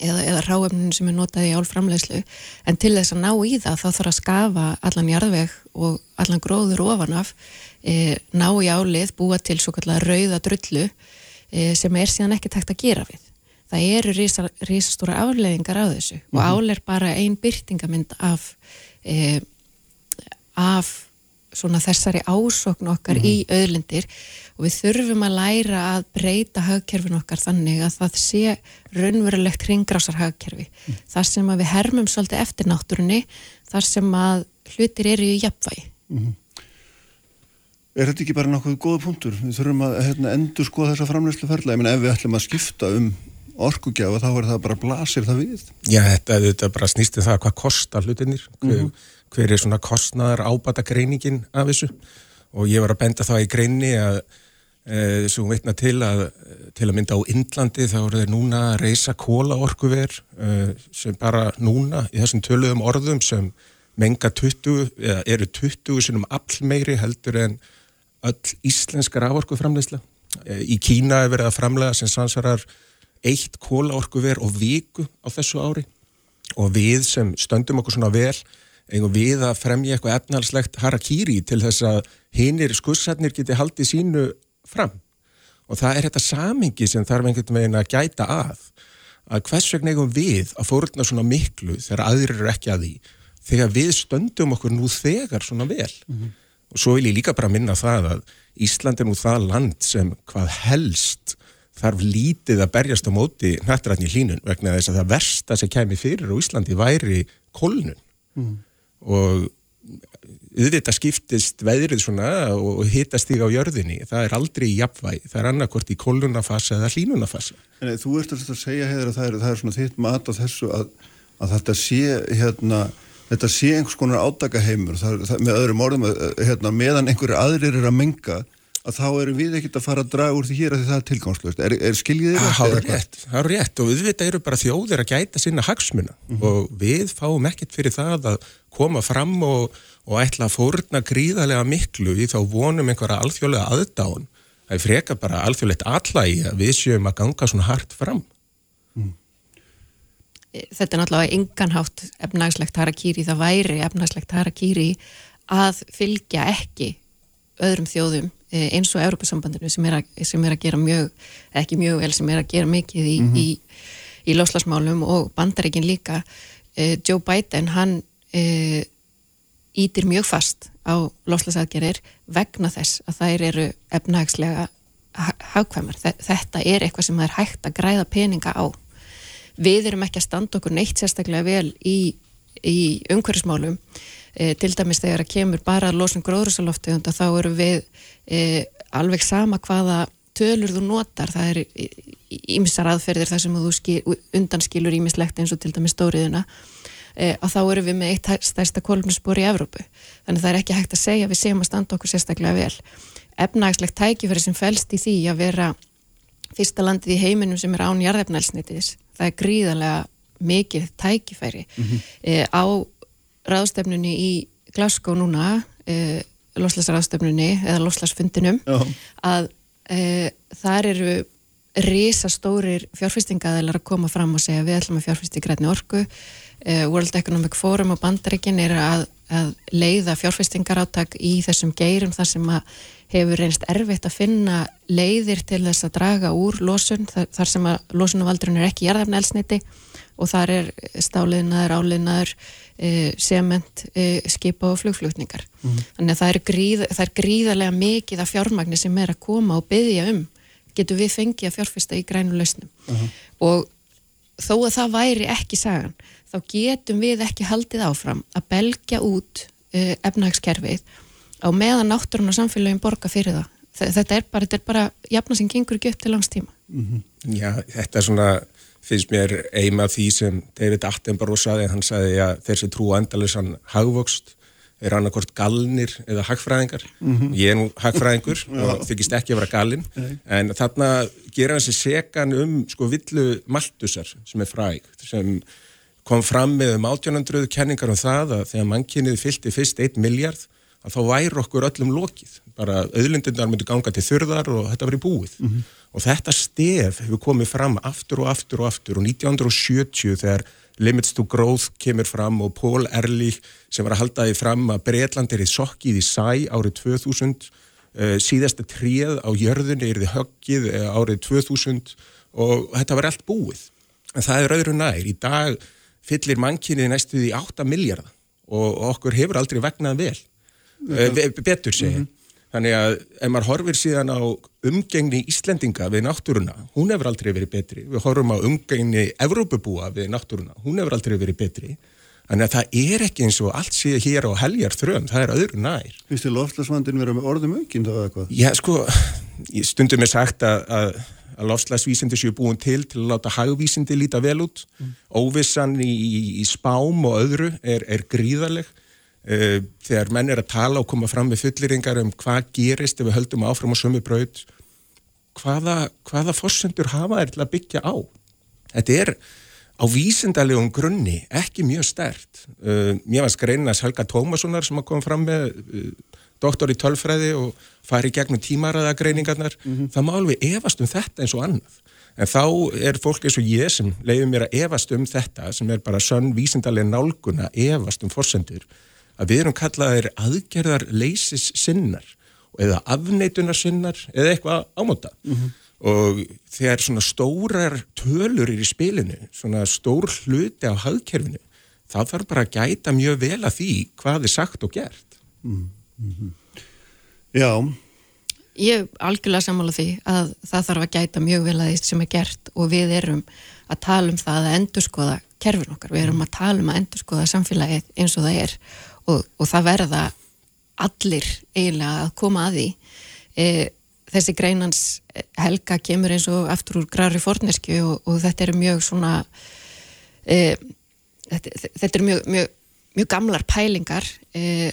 eða, eða ráefninu sem er notað í álframlegslu en til þess að ná í það þá þarf að skafa allan jarðveg og allan gróður ofanaf e, ná í álið, búa til svo kallega rauða drullu e, sem er síðan ekki takt að gera við. Það eru risastóra áleðingar á þessu mm -hmm. og ál er bara ein byrtingamind af e, af svona þessari ásokn okkar mm -hmm. í auðlindir og við þurfum að læra að breyta hagkerfin okkar þannig að það sé raunverulegt hringrásar hagkerfi mm. þar sem að við hermum svolítið eftir náttúrunni þar sem að hlutir eru í jafnvægi mm. Er þetta ekki bara nokkuð góða punktur? Við þurfum að hérna, endur skoða þessa framleyslu ferla, ég menna ef við ætlum að skipta um orkugjafa þá er það bara blasir það við. Já, þetta, þetta bara snýsti um það hvað kostar hlutinir hver, mm. hver er svona kostnaðar ábata greiningin af þessu. Og ég var að benda það í greini að e, sem veitna til að til að mynda á Indlandi þá eru þeir núna að reysa kóla orkuver e, sem bara núna í þessum töluðum orðum sem menga 20 eða eru 20 sinum all meiri heldur en öll íslenskar áorkuframleysla e, í Kína er verið að framlega sem sansarar eitt kólaorkuver og viku á þessu ári. Og við sem stöndum okkur svona vel eigum við að fremja eitthvað efnarslegt harakýri til þess að hinnir skussarnir geti haldið sínu fram. Og það er þetta samingi sem þarf einhvern veginn að gæta að að hvers vegna eigum við að fórna svona miklu þegar aðrir eru ekki að því? Þegar við stöndum okkur nú þegar svona vel. Mm -hmm. og svo vil ég líka bara minna það að Ísland er nú það land sem hvað helst þarf lítið að berjast á móti nættrætni hlínun vegna þess að það versta sem kemi fyrir á Íslandi væri kólnun. Mm. og auðvitað skiptist veðrið svona og hitast þig á jörðinni. Það er aldrei í jafnvæg, það er annarkort í kólunafasa eða hlínunafasa en, Þú ert að segja hefur að það er, það er svona þitt mat á þessu að, að þetta sé hérna, þetta sé einhvers konar það, með öðrum orðum hérna, meðan einhverju aðrir er að menga að þá erum við ekkert að fara að draga úr því hér að það er tilgangslöst. Er, er skiljið þér? Það er rétt, það er rétt og við eru bara þjóðir að gæta sinna hagsmuna mm -hmm. og við fáum ekkert fyrir það að koma fram og, og ætla að fórna gríðarlega miklu í þá vonum einhverja alþjóðlega aðdáðun. Það er freka bara alþjóðlegt allægi að við séum að ganga svona hart fram. Mm. Þetta er náttúrulega enganhátt efnagslegt harakýri, það væri efnagslegt harakýri að fylgja ekki öðrum þjóðum Eh, eins og Európa-sambandinu sem, sem er að gera mjög, ekki mjög vel, sem er að gera mikið í, mm -hmm. í, í loslasmálum og bandaríkin líka. Uh, Joe Biden, hann ítir mjög fast á loslasaðgerir vegna þess að þær eru efnahagslega hagkvæmar. Þetta er eitthvað sem það er hægt að græða peninga á. Við erum ekki að standa okkur neitt sérstaklega vel í, í umhverfismálum e, til dæmis þegar að kemur bara losun gróðursaloftu þá eru við e, alveg sama hvaða tölur þú notar, það er ímissar aðferðir þar sem þú skil, undanskilur ímislegt eins og til dæmis stóriðina e, að þá erum við með eitt stærsta kolumnusbor í Evrópu. Þannig það er ekki hægt að segja að við séum að standa okkur sérstaklega vel. Efnagslegt tækifæri sem fælst í því að vera fyrsta landið í heiminum sem er án jarðefnælsnitiðis. Það er gríðarlega mikið tækifæri mm -hmm. e, á ráðstefnunni í Glasgow núna, e, loslasráðstefnunni eða loslasfundinum, að e, þar eru risastórir fjárfestingaðilar að koma fram og segja við ætlum að fjárfesti grætni orku. World Economic Forum og bandarikin er að, að leiða fjárfestingaráttak í þessum geirum þar sem að hefur reynst erfitt að finna leiðir til þess að draga úr losun þar, sem að losunavaldrun er ekki jarðafna elsniti og þar er stáliðnaður, áliðnaður uh, sement, uh, skipa og flugflutningar mm. þannig að það er, gríð, það er gríðarlega mikið af fjármagnir sem er að koma og byggja um getur við fengið að fjárfesta í grænu lausnum uh -huh. og þó að það væri ekki sagan þá getum við ekki haldið áfram að belgja út uh, efnahagskerfið á meðan náttúrun og samfélagin borga fyrir það þetta er bara, þetta er bara jafna sem gengur ekki upp til langs tíma mm -hmm. Já, þetta er svona finnst mér eima því sem David Attenborough saði, hann saði að þessi trú andalisann hagvokst er annarkort galnir eða hagfræðingar. Mm -hmm. ég er nú hagfræðingur og þykist ekki að vera galin en þarna gera hans í segan um sko villu Maltusar sem er fræg sem kom fram með um 1800 kenningar um það að þegar mannkynnið fylgti fyrst 1 miljard að þá væri okkur öllum lokið. Bara auðlindundar myndi ganga til þurðar og þetta verið búið. Mm -hmm. Og þetta stef hefur komið fram aftur og aftur og aftur. Og 1970 þegar Limits to Growth kemur fram og Paul Ehrlich sem var að halda því fram að Breitland er í sokkið í sæ árið 2000 uh, eh, síðasta tríð á jörðunni er þið höggið uh, árið 2000 og þetta var allt búið. En það er öðru nær, í dag fyllir mannkynnið næstuði 8 miljardar og okkur hefur aldrei vegnað vel. Uh, betur segja mm -hmm. Þannig að ef maður horfir síðan á umgengni Íslendinga við náttúruna, hún hefur aldrei verið betri. Við horfum á umgengni Evrópubúa við náttúruna, hún hefur aldrei verið betri. Þannig að það er ekki eins og allt sé hér á heljar þröm, það er öðru nær. Vist þið lofslagsvandin vera með orðum aukinn þá eða hvað? Já, sko, stundum er sagt að, að, að lofslagsvísindi séu búin til til að láta hagvísindi líta vel út. Mm. Óvissan í, í, í spám og öðru er, er gríðarleg uh, þegar menn er að tala og koma fram með fulleringar um hvað gerist ef við höldum áfram á sömu braut hvaða, hvaða fórsendur hafa er til að byggja á? Þetta er á vísindalegum grunni ekki mjög stert uh, mér var skreinas Helga Tómassonar sem kom fram með uh, doktor í tölfræði og fari gegnum tímaræðagreiningarnar mm -hmm. það má alveg efast um þetta eins og annað. En þá er fólk eins og ég sem leiður mér að efast um þetta sem er bara sönn vísindalega nálguna efast um fórsendur að við erum kallaðir aðgerðar leysis sinnar eða afneitunar sinnar eða eitthvað ámóta mm -hmm. og þegar svona stórar tölur er í spilinu, svona stór hluti á hagkerfinu, þá þarf bara að gæta mjög vel að því hvað er sagt og gert. Mm -hmm. Já. Ég algjörlega sammála því að það þarf að gæta mjög vel að því sem er gert og við erum að tala um það að endurskoða kerfin okkar, við erum að tala um að endurskoða samfélagið eins og það er og, og það verða allir eiginlega að koma að því. E, þessi greinans helga kemur eins og aftur úr græri forneski og, og þetta eru mjög svona e, þetta, þetta eru mjög, mjög, mjög gamlar pælingar. E,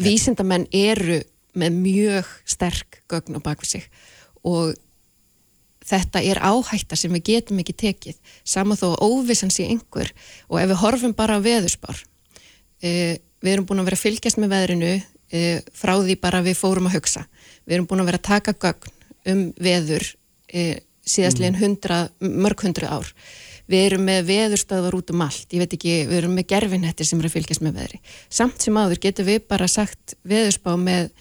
vísindamenn eru með mjög sterk gögn á bakvið sig og þetta er áhætta sem við getum ekki tekið saman þó óvissan sé einhver og ef við horfum bara á veðurspár við erum búin að vera að fylgjast með veðrinu uh, frá því bara við fórum að hugsa. Við erum búin að vera að taka gögn um veður uh, síðastlegin mm. hundra, mörg hundru ár. Við erum með veðurstöðar út um allt, ég veit ekki, við erum með gerfinhettir sem er að fylgjast með veðri. Samt sem áður getur við bara sagt veðurspá með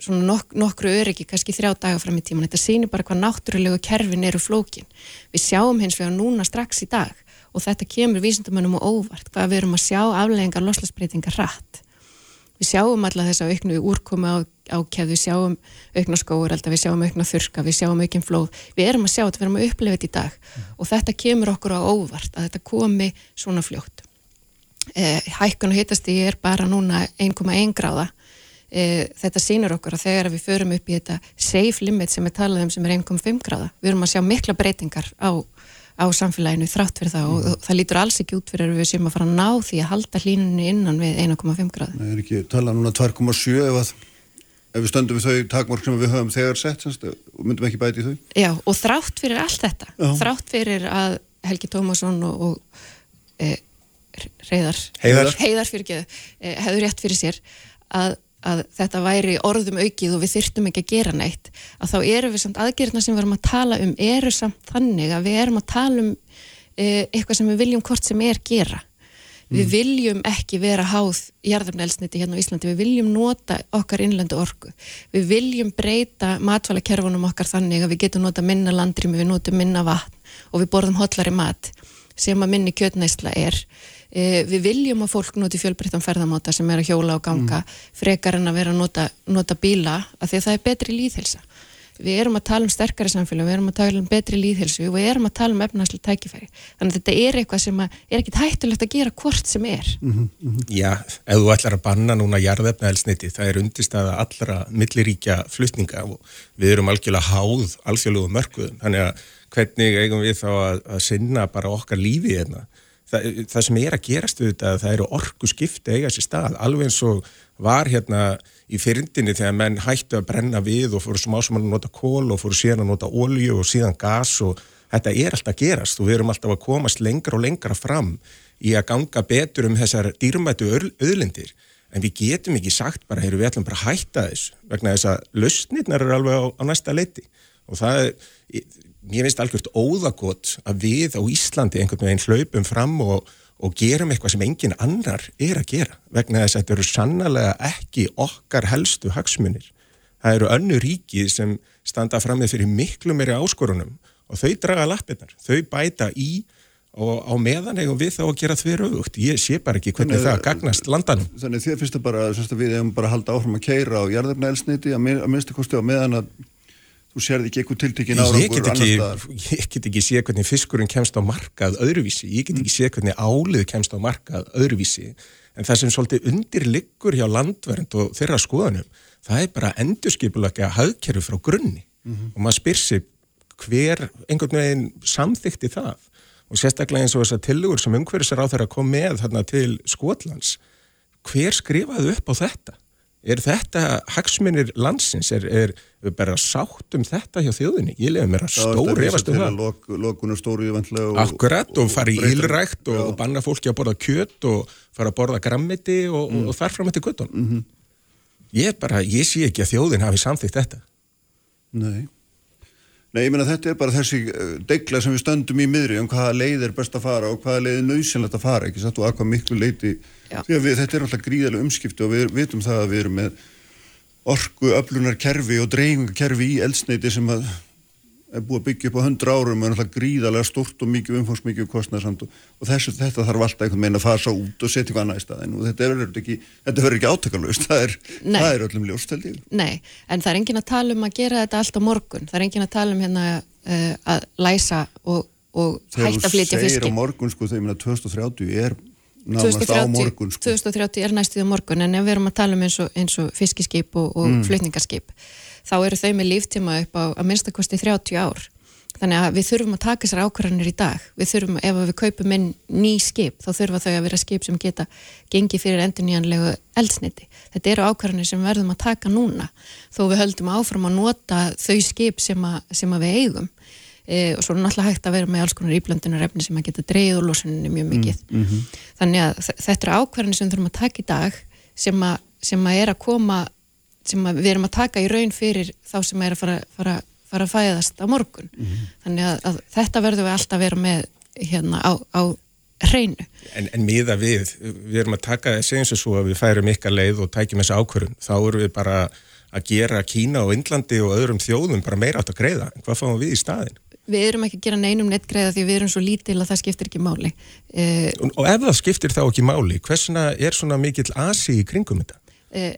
svona nok nokkru öryggi, kannski þrjá daga fram í tíman. Þetta sýnir bara hvað náttúrulegu kerfin eru flókin. Við sjáum hins vegar núna strax í dag og þetta kemur vísindamönnum og óvart hvað við erum að sjá afleggingar loslasbreytingar hratt. Við sjáum alltaf þess að auknu úrkomi á, á keð, við sjáum aukna skóur, við sjáum aukna þurka, við sjáum aukinn flóð. Við erum að sjá þetta, við erum að upplefa þetta í dag mm. og þetta kemur okkur á óvart að þetta komi svona fljótt. Eh, hækkun og hittast í er bara núna 1,1 gráða. Eh, þetta sínur okkur að þegar við förum upp í þetta safe limit sem við talaðum sem er 1,5 gráða, við erum að sjá mikla breytingar á á samfélaginu þrátt fyrir það og það lítur alls ekki út fyrir að við séum að fara að ná því að halda hlínunni innan við 1,5 gráði. Það er ekki talað núna 2,7 ef, ef við stöndum við þau takmorg sem við höfum þegar sett semst, og myndum ekki bæti í þau. Já og þrátt fyrir allt þetta, Já. þrátt fyrir að Helgi Tómasson og, og e, Reyðar, Heiðar. Heiðar fyrir e, hefur rétt fyrir sér að, að þetta væri orðum aukið og við þyrftum ekki að gera neitt að þá eru við samt aðgerðna sem við erum að tala um eru samt þannig að við erum að tala um e, eitthvað sem við viljum hvort sem er gera. Við viljum ekki vera háð jarðarnelsniti hérna á Íslandi, við viljum nota okkar innlendu orku, við viljum breyta matvælakerfunum okkar þannig að við getum nota minna landrými, við notum minna vatn og við borðum hotlari mat sem að minni kjötnæsla er við viljum að fólk noti fjölbreyttan ferðamáta sem er að hjóla og ganga frekar en að vera að nota, nota bíla af því að það er betri líðhelsa við erum að tala um sterkari samfélag, við erum að tala um betri líðhelsu og við erum að tala um efnaðslega tækifæri. Þannig að þetta er eitthvað sem að, er ekkit hættulegt að gera hvort sem er. Já, ef þú ætlar að banna núna jarðefnaelsniti, það er undirstaða allra milliríkja flutninga og við erum algjörlega háð alþjóðlegu mörkuðum, þannig að hvernig eigum við þá að, að sinna bara okkar lífi hérna. Það, það sem er að gerast við þetta, það eru orku skipti eiga sér stað, alveg eins og var hérna í fyrndinni þegar menn hættu að brenna við og fóru smá sem að nota kól og fóru síðan að nota olju og síðan gas og þetta er alltaf að gerast og við erum alltaf að komast lengra og lengra fram í að ganga betur um þessar dýrmætu auðlindir. En við getum ekki sagt bara, heyru við ætlum bara að hætta þess vegna þess að lausnirnar eru alveg á, á næsta leiti. Og það er, mér finnst algjört óðagott að við á Íslandi einhvern veginn hlaupum fram og, og gerum eitthvað sem engin annar er að gera vegna þess að þetta eru sannlega ekki okkar helstu hagsmunir. Það eru önnu ríki sem standa fram með fyrir miklu meiri áskorunum og þau draga lappirnar, þau bæta í og á meðan eigum við þá að gera þver auðvugt. Ég sé bara ekki hvernig Þannig að- það gagnast landanum. Þannig þér finnst það bara að við hefum bara að halda áfram að keira á jarðefnaelsniti að, min- að minnstu kosti á meðan að þú sérði ekki eitthvað tiltekin Ég árangur staðar. ég get ekki séð hvernig fiskurinn kemst á markað öðruvísi, ég get ekki séð hvernig álið kemst á markað öðruvísi. En það sem svolítið undirliggur hjá landvernd og þeirra skoðanum það er bara endurskipulega hagkerfi frá grunni. Og maður spyr sig hver einhvern veginn samþykti það. Og sérstaklega eins og þessar tilugur sem umhverfisar á þeirra kom með þarna til Skotlands hver skrifaði upp á þetta? Er þetta hagsmunir landsins? Er, er bara sátt um þetta hjá þjóðinni? Ég lefði mér að stór efast um það. Lok, lokunum stóriðu vantlega og, Akkurat og fara í ílrækt og, og banna fólki að borða kjöt og fara að borða grammiti og, og þar fram eftir göttun. Mhm. Ég bara, ég sé ekki að þjóðin hafi samþýtt þetta. Nei. Nei, ég meina þetta er bara þessi uh, degla sem við stöndum í miðri um hvaða leið er best að fara og hvaða leið er nöðsynlegt að fara, ekki satt? Og að hvað miklu leiti því að við, þetta er alltaf gríðarlega umskipti og við vitum það að við erum með orku, öflunar kerfi og dreifingarkerfi í eldsneiti sem að er búið að byggja upp á 100 árum og er alltaf gríðarlega stort og mikið umfangsmikið kostnarsamt og, og þessu, þetta þarf alltaf einhvern veginn að fasa út og setja eitthvað annað í staðin og þetta verður ekki, ekki átakalust það er, það er öllum ljóst held ég Nei, en það er engin að tala um að gera þetta allt á morgun. Það er engin að tala um hérna uh, að læsa og, og hætta að flytja Þegar þú segir á morgun sko, þegar ég meina 2030 er nánast á morgun sko. 2030 er næstuð á morgun en við erum að tala um eins og, eins og fiskiskip og, og Mm. flutningarskip þá eru þau með líftíma upp á að minnstakosti 30 ár. Þannig að við þurfum að taka sér ákvarðanir í dag. Við þurfum, ef við kaupum inn ný skip þá þurfa þau að vera skip sem geta gengið fyrir endurnýjanlegu eldsniti þetta eru ákvarðanir sem verðum að taka núna þó við höldum áfram að nota þau skip sem, að, sem að við eigum. E, og svo er náttúrulega hægt að vera með alls konar íblöndunar efni sem að geta dreigð úr losuninu mjög mikið. Þannig að þetta eru ákvarðanir sem þurfum að taka í dag sem að, sem að er að koma sem við erum að taka í raun fyrir þá sem er að fara, fara, fara að fæðast á morgun þannig að, að þetta verðum við alltaf að vera með hérna á, á hreinu En, en miða við, við erum að taka þessi eins og svo að við færum ykkar leið og tækjum þessi ákvörun, þá erum við bara að gera Kína og Indlandi og öðrum þjóðum bara meira átt að greiða. En hvað fáum við í staðin? við erum ekki að gera neinum nettgreiða því við erum svo lítil að það skiptir ekki máli e, Og, og ef það skiptir þá ekki máli, hversuna er svona mikill asi í kringum þetta? e,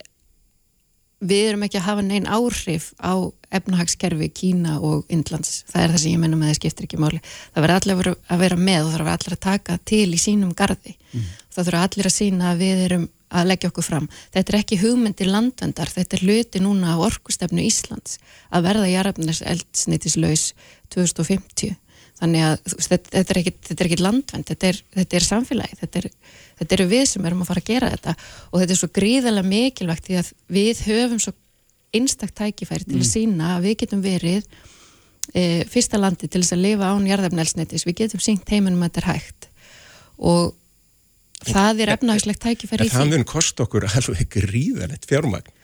við erum ekki að hafa neinn áhrif á efnahagskerfi Kína og Indlands. Það er það sem ég menna með það skiptir ekki máli. Það verður allir að vera, með og það verður allir að taka til í sínum gardi það þurfa allir að sína að við erum að leggja okkur fram. Þetta er ekki hugmyndir landvendar, þetta er hluti núna á orkustefnu Íslands að verða jarðafnars eldsnitislaus 2050. þannig að þetta, er ekkit, þetta er ekkit landvend, þetta er, þetta er samfélagi þetta, er, þetta eru við sem erum að fara að gera þetta. Og þetta er svo gríðarlega mikilvægt því að við höfum svo einstakt tækifæri til að sína að við getum verið e, fyrsta landi til þess að lifa án jarðefnelsnetis, við getum syngt heiminum að þetta er hægt. Og það er efnahagslegt tækifæri í það því. mun kosta okkur alveg gríðanett fjármagn.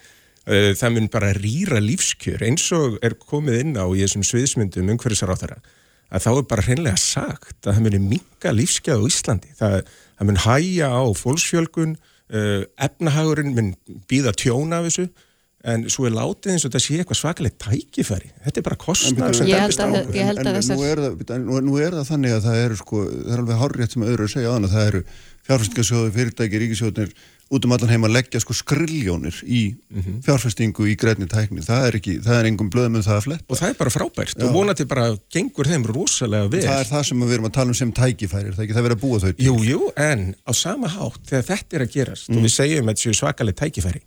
Eh, það mun bara rýra lífskjör eins og er komið inn á í þessum sviðsmyndum umhverfisaráþara að þá er bara hreinlega sagt að það muni minga lífskjað á Íslandi. Það, það mun hæja á fólksfjölgun uh, efnahagurinn mun býða tjóna af þessu en svo er látið eins og þetta sé eitthvað svakalegt tækifæri. Þetta er bara kostnar sem dæmist á. okkur ég held en, en þessar- nú, er það, en nú, nú er það þannig að það eru sko, það er alveg hárrétt sem öðru að segja á þannig að það eru fjárfestingasjóðu, fyrirtæki, ríkisjóðnir út um allan heim að leggja sko skriljónir í fjárfestingu í grænni tækni. Það er ekki, það er engum blöðum um það að flett og það er bara frábært. Já. og vonandi bara gengur þeim rosalega vel. Það er það sem við erum að tala um sem tækifæri er það ekki? Það verið að búa þau til. Jú, jú, en á sama hátt þegar þetta er að gerast og við segjum að þetta séu svakaleg tækifæri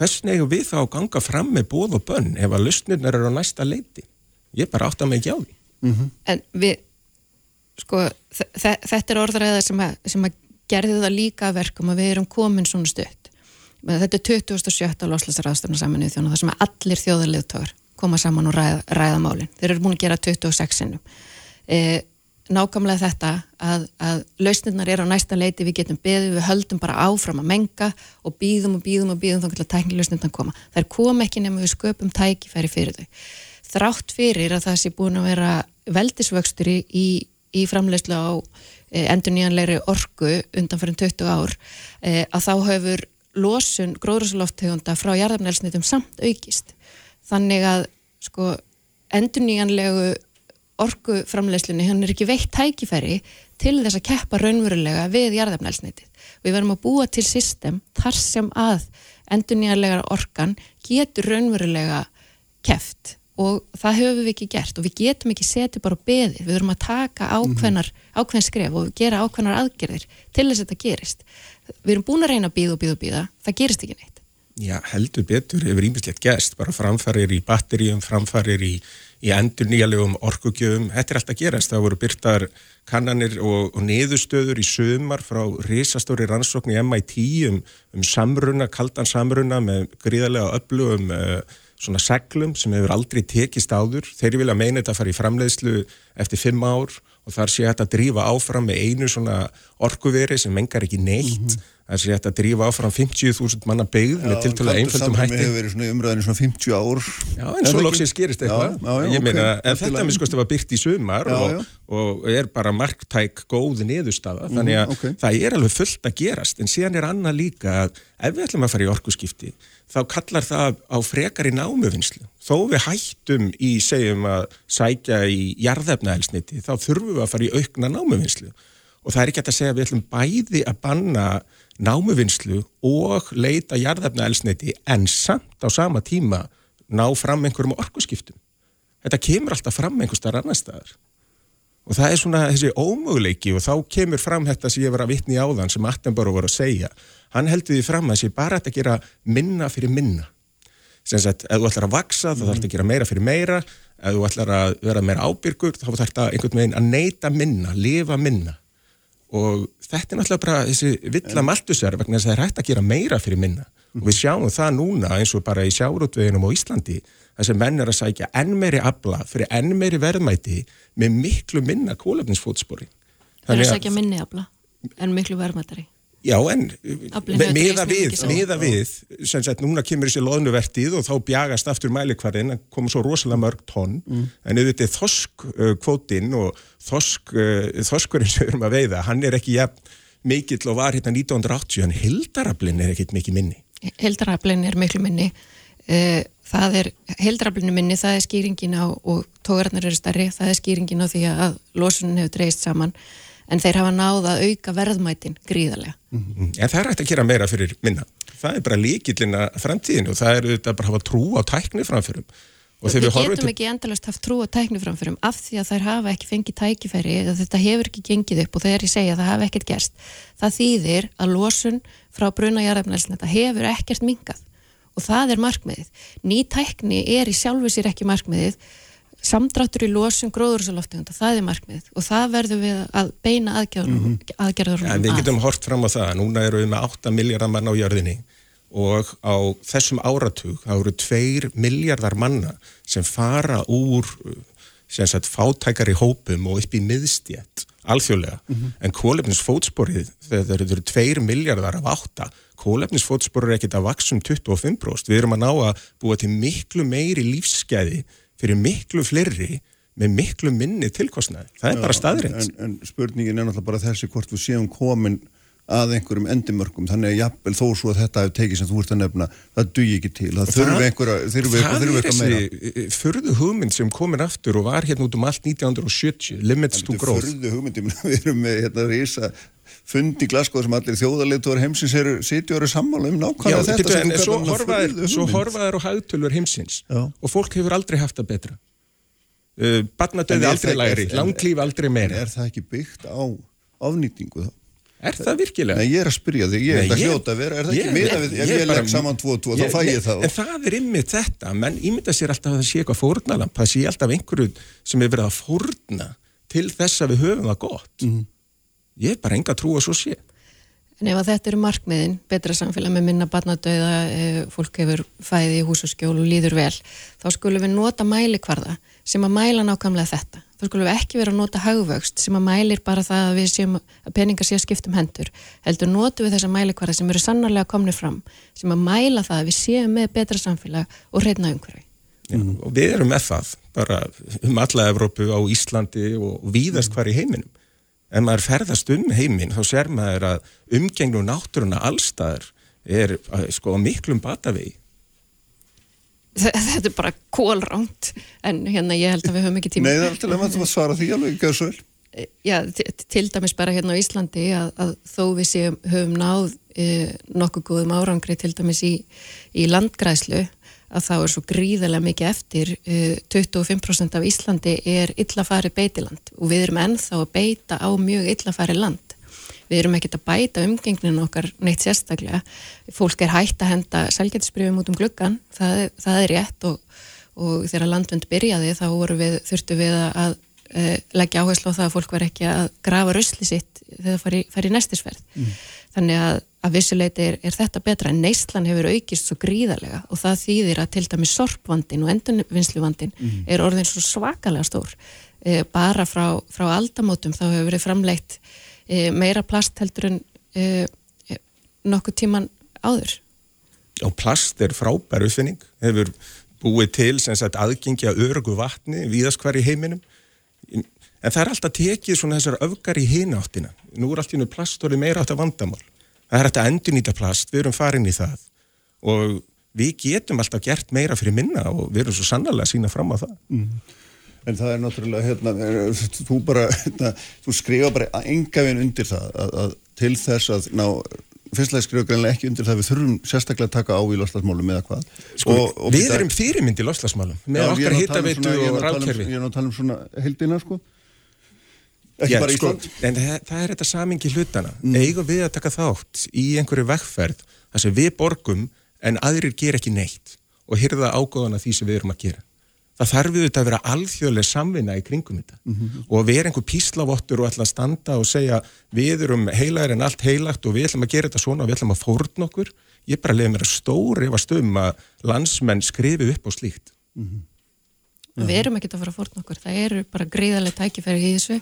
hversna eigum við þá að ganga fram með bóð og bönn ef að lustnirnar eru á næsta leiti? Ég bara átta mig ekki á því. En við sko, þe- þe- þetta er orðræða sem að, sem að gerði það líka verkum að við erum komin svona stutt þetta er 2007. loslasraðstöfna saminuð þjóna þar sem allir þjóðarleðtögar koma saman og ræða, ræða málin þeir eru búin að gera 26 sinnum e, nákvæmlega þetta að, að lausnirnar eru á næsta leiti við getum beðið, við höldum bara áfram að menga og býðum og býðum og býðum til að tæknilausnirnar koma. Þær kom ekki nema við sköpum tækifæri fyrir þau. Þrátt fyrir að það sé búin að vera veldisvöxtur í, í, framleiðslu á endur nýjanlegri orku undan fyrir 20 ár e, að þá hefur losun gróðrúsaloftegunda frá jarðarnelsnitum samt aukist. Þannig að sko endur nýjanlegu orku framleiðslunni, hann er ekki veitt tækifæri til þess að keppa raunverulega við jarðefnælsneitið. Við verðum að búa til system þar sem að endurnýjarlegar orkan getur raunverulega keft og það höfum við ekki gert og við getum ekki setið bara beðið, við verðum að taka ákveðnar, ákveðn skref og gera ákveðnar aðgerðir til þess að þetta gerist. Við erum búin að reyna að býða og býða og býða, það gerist ekki neitt. Já, heldur betur hefur ímislegt gæst, bara framfarir í batteríum, framfarir í, í endur nýjalegum orkugjöfum, þetta er alltaf gerast, það voru byrtar kannanir og, og niðurstöður í sömar frá risastóri rannsókn í MIT um, um samruna, kaldan samruna með gríðarlega öflugum uh, svona seglum sem hefur aldrei tekist áður, þeir vilja meina þetta að fara í framleiðslu eftir fimm ár og þar sé hægt að drífa áfram með einu svona orkuveri sem mengar ekki neitt, þar sé hægt að drífa áfram 50.000 manna byggð með tiltölulega einföldum hætti. Það hefur verið svona í umræðinu svona 50 ár Já, en svo loksins gerist eitthvað. Já, já, já, Ég meina, ok. en þetta minnst var byrt í sumar Já, og, já. og er bara marktæk góð niðurstaða, þannig að ok. það er alveg fullt að gerast, en síðan er annað líka að ef við ætlum að fara í orkuskipti þá kallar það á frekar í námuvinnslu. Þó við hættum í, segjum að sækja í jarðefnaelsniti, þá þurfum við að fara í aukna námuvinnslu. Og það er ekki að segja að við ætlum bæði að banna námuvinnslu og leita jarðefnaelsniti en samt á sama tíma ná fram einhverjum orkuskiptum. Þetta kemur alltaf fram einhver starf annar staðar. Og það er svona þessi ómöguleiki og þá kemur fram þetta sem ég var að vitni í áðan sem Attenborough var að segja. Hann heldur því fram að þessi bara að gera minna fyrir minna. Sem sagt, ef þú ætlar að vaksa þá þarf að gera meira fyrir meira, ef þú ætlar að vera meira ábyrgur þá þarf þetta einhvern veginn að neyta minna, lifa minna. Og þetta er náttúrulega bara þessi villa maltusar vegna þess að það er hægt að gera meira fyrir minna. Og við sjáum það núna eins og bara í á Íslandi þess að menn er að sækja enn meiri abla fyrir enn meiri verðmæti með miklu minna kólefnisfótspori. Það er að sækja minni afla en miklu verðmættari. Já, en miða við, miða við, sem sagt, núna kemur þessi loðnuvertið og þá bjagast aftur mælikvarðin, það koma svo rosalega mörg tonn, en auðvitað er þoskkvótinn og þosk, uh, þoskurinn sem við erum að veiða, hann er ekki jafn mikill og var hérna 1980, en hildaraflinn er ekkit mikið minni. Heldraflin er miklu minni Eh, það er, heldraflinu minni það er skýringin á, og tógararnir eru starri, það er skýringin á því að losunin hefur dreist saman en þeir hafa náð að auka verðmætin gríðarlega. Mm. En það er hægt að gera meira fyrir minna. Það er bara líkillin að framtíðinu og það er auðvitað bara að hafa trú á tækni framfyrum. Og Við, við getum til... ekki endalast haft trú á tækniframförum af því að þær hafa ekki fengið tækifæri eða þetta hefur ekki gengið upp og þegar ég segja að það hafa ekkert gerst. Það þýðir að losun frá bruna jarðefnælsnetta hefur ekkert mingað og það er markmiðið. Ný tækni er í sjálfu sér ekki markmiðið. Samdráttur í losun gróðursaloftegunda, það er markmið og það verður við að beina aðgerðunum mm -hmm. En við getum hort fram á það, núna eru við með 8 miljardar mann á jörðinni. Og á þessum áratug þá eru 2 miljardar manna sem fara úr sem sagt fátækari hópum og upp í miðstjætt alþjóðlega, mm -hmm. en kólefnisfótsporið þegar þeir eru 2 miljardar af 8, kólefnisfótsporið er ekkit að vaksum 25%, við erum að ná að búa til miklu meiri lífsskeiði fyrir miklu fleiri með miklu minni tilkostnaði, það er Já, bara staðrind en, en spurningin er náttúrulega bara þessi hvort við séum komin að einhverjum endimörkum, þannig að jafnvel þó svo að þetta hefur tekið sem þú ert að nefna það dugi ekki til, það þurfi einhverja þurfi eitthvað meira. Það er þessi förðu hugmynd sem komin aftur og var hérna út um allt 1970, limits to growth Förðu hugmynd, við erum með hérna reysa fundi glaskoð sem allir þjóðarleituar heimsins eru eru sammála um nákvæmlega Já, þetta en svo horfaður, svo horfaður og hagtölur heimsins Já. og fólk hefur aldrei haft það betra uh, barnadöði aldrei læri, langlíf aldrei meira Er það ekki byggt á afnýtingu þá? Er það virkilega? Nei, ég er að spyrja þig, ég er að hljóta vera, er það ég, ekki meira við, ef ég legg saman 2-2, þá fæ ég það. En það er ymmið þetta, menn ímynda sér alltaf að það sé eitthvað fórnalamp, það sé alltaf einhverju sem er verið að fórna til þess að við höfum það gott. Mm. Ég er bara enga trú að svo sé. En ef að þetta eru markmiðin, betra samfélag með minna barnadauða, eh, fólk hefur fæði í hús og skjól og líður vel, þá skulum við nota mælikvarða sem að mæla nákvæmlega þetta þá skulum við ekki vera að nota haugvöxt sem að mælir bara það að við séum að peningar séu skiptum hendur. Heldur notu við þessa mælikvara sem eru sannarlega komnið fram sem að mæla það að við séum með betra samfélag og reyna umhverfi. Mm. og við erum með það bara um alla Evrópu á Íslandi og víðast hvar í heiminum. En maður ferðast um heimin þá ser maður að umgengnu náttúruna allstaðar er sko miklum batavegi þetta er bara kólránt en hérna ég held að við höfum ekki tíma. Nei það er alltaf að maður svara því alveg ekki að vel Já, til dæmis bara hérna á Íslandi að, að þó við séum höfum náð e, nokkuð góðum árangri til dæmis í, í landgræslu að þá er svo gríðarlega mikið eftir e, 25% af Íslandi er illafari beitiland. Og við erum ennþá að beita á mjög illafari land við erum ekkert að bæta umgengnin okkar neitt sérstaklega fólk er hægt að henda selgætisbrjöfum út um gluggan, það, það er rétt og, og þegar landvönd byrjaði þá við, þurftu við að uh, leggja áherslu á það að fólk verð ekki að grafa rösli sitt þegar það fari, fari í nestisverð mm. þannig að að vissuleiti er, er þetta betra en neyslan hefur aukist svo gríðarlega og það þýðir að til dæmi sorpvandin og endurvinnsluvandin mm. er orðin svo svakalega stór e, bara frá, frá aldamótum þá hefur verið framleitt e, meira plast heldur en e, nokkuð tíman áður. Og plast er frábær uppfinning, hefur búið til sagt, aðgengi að örgu vatni viðaskvar í heiminum en það er alltaf tekið svona þessar öfgar í hináttina. Nú er allt í nú plastóri meira átt að vandamál. Það er hægt að endurnýta plast, við erum farin í það og við getum alltaf gert meira fyrir minna og við erum svo sannlega að sína fram á það. Mm. En það er náttúrulega, hérna, þú bara, hérna, þú skrifa bara enga veginn undir það að, að til þess að ná, fyrstlega skrifa greinlega ekki undir það við þurfum sérstaklega að taka á í loslasmálum eða hvað. Sko, og, og við erum fyrirmynd í loslasmálum með já, okkar hittaveitu um og ráðkerfi. Ég er náttúrulega að tala um svona heldina, sko. Ekki já, bara sko, Ísland. En það, það er þetta samingi hlutana. Mm. Eigum við að taka þátt í einhverju vekkferð þar sem við borgum en aðrir ger ekki neitt og hyrða ágóðana því sem við erum að gera það þarf við þetta að vera alþjóðlega samvinna í kringum þetta mm -hmm. og að vera einhver píslavottur og að standa og segja við erum heilagur en allt heilagt og við ætlum að gera þetta svona og við ætlum að fórna okkur ég bara leiði mér að stóri ef að stöðum að landsmenn skrifi upp á slíkt mm -hmm. Við erum ekki að fara að fórna okkur, það eru bara gríðarlega tækifæri í þessu,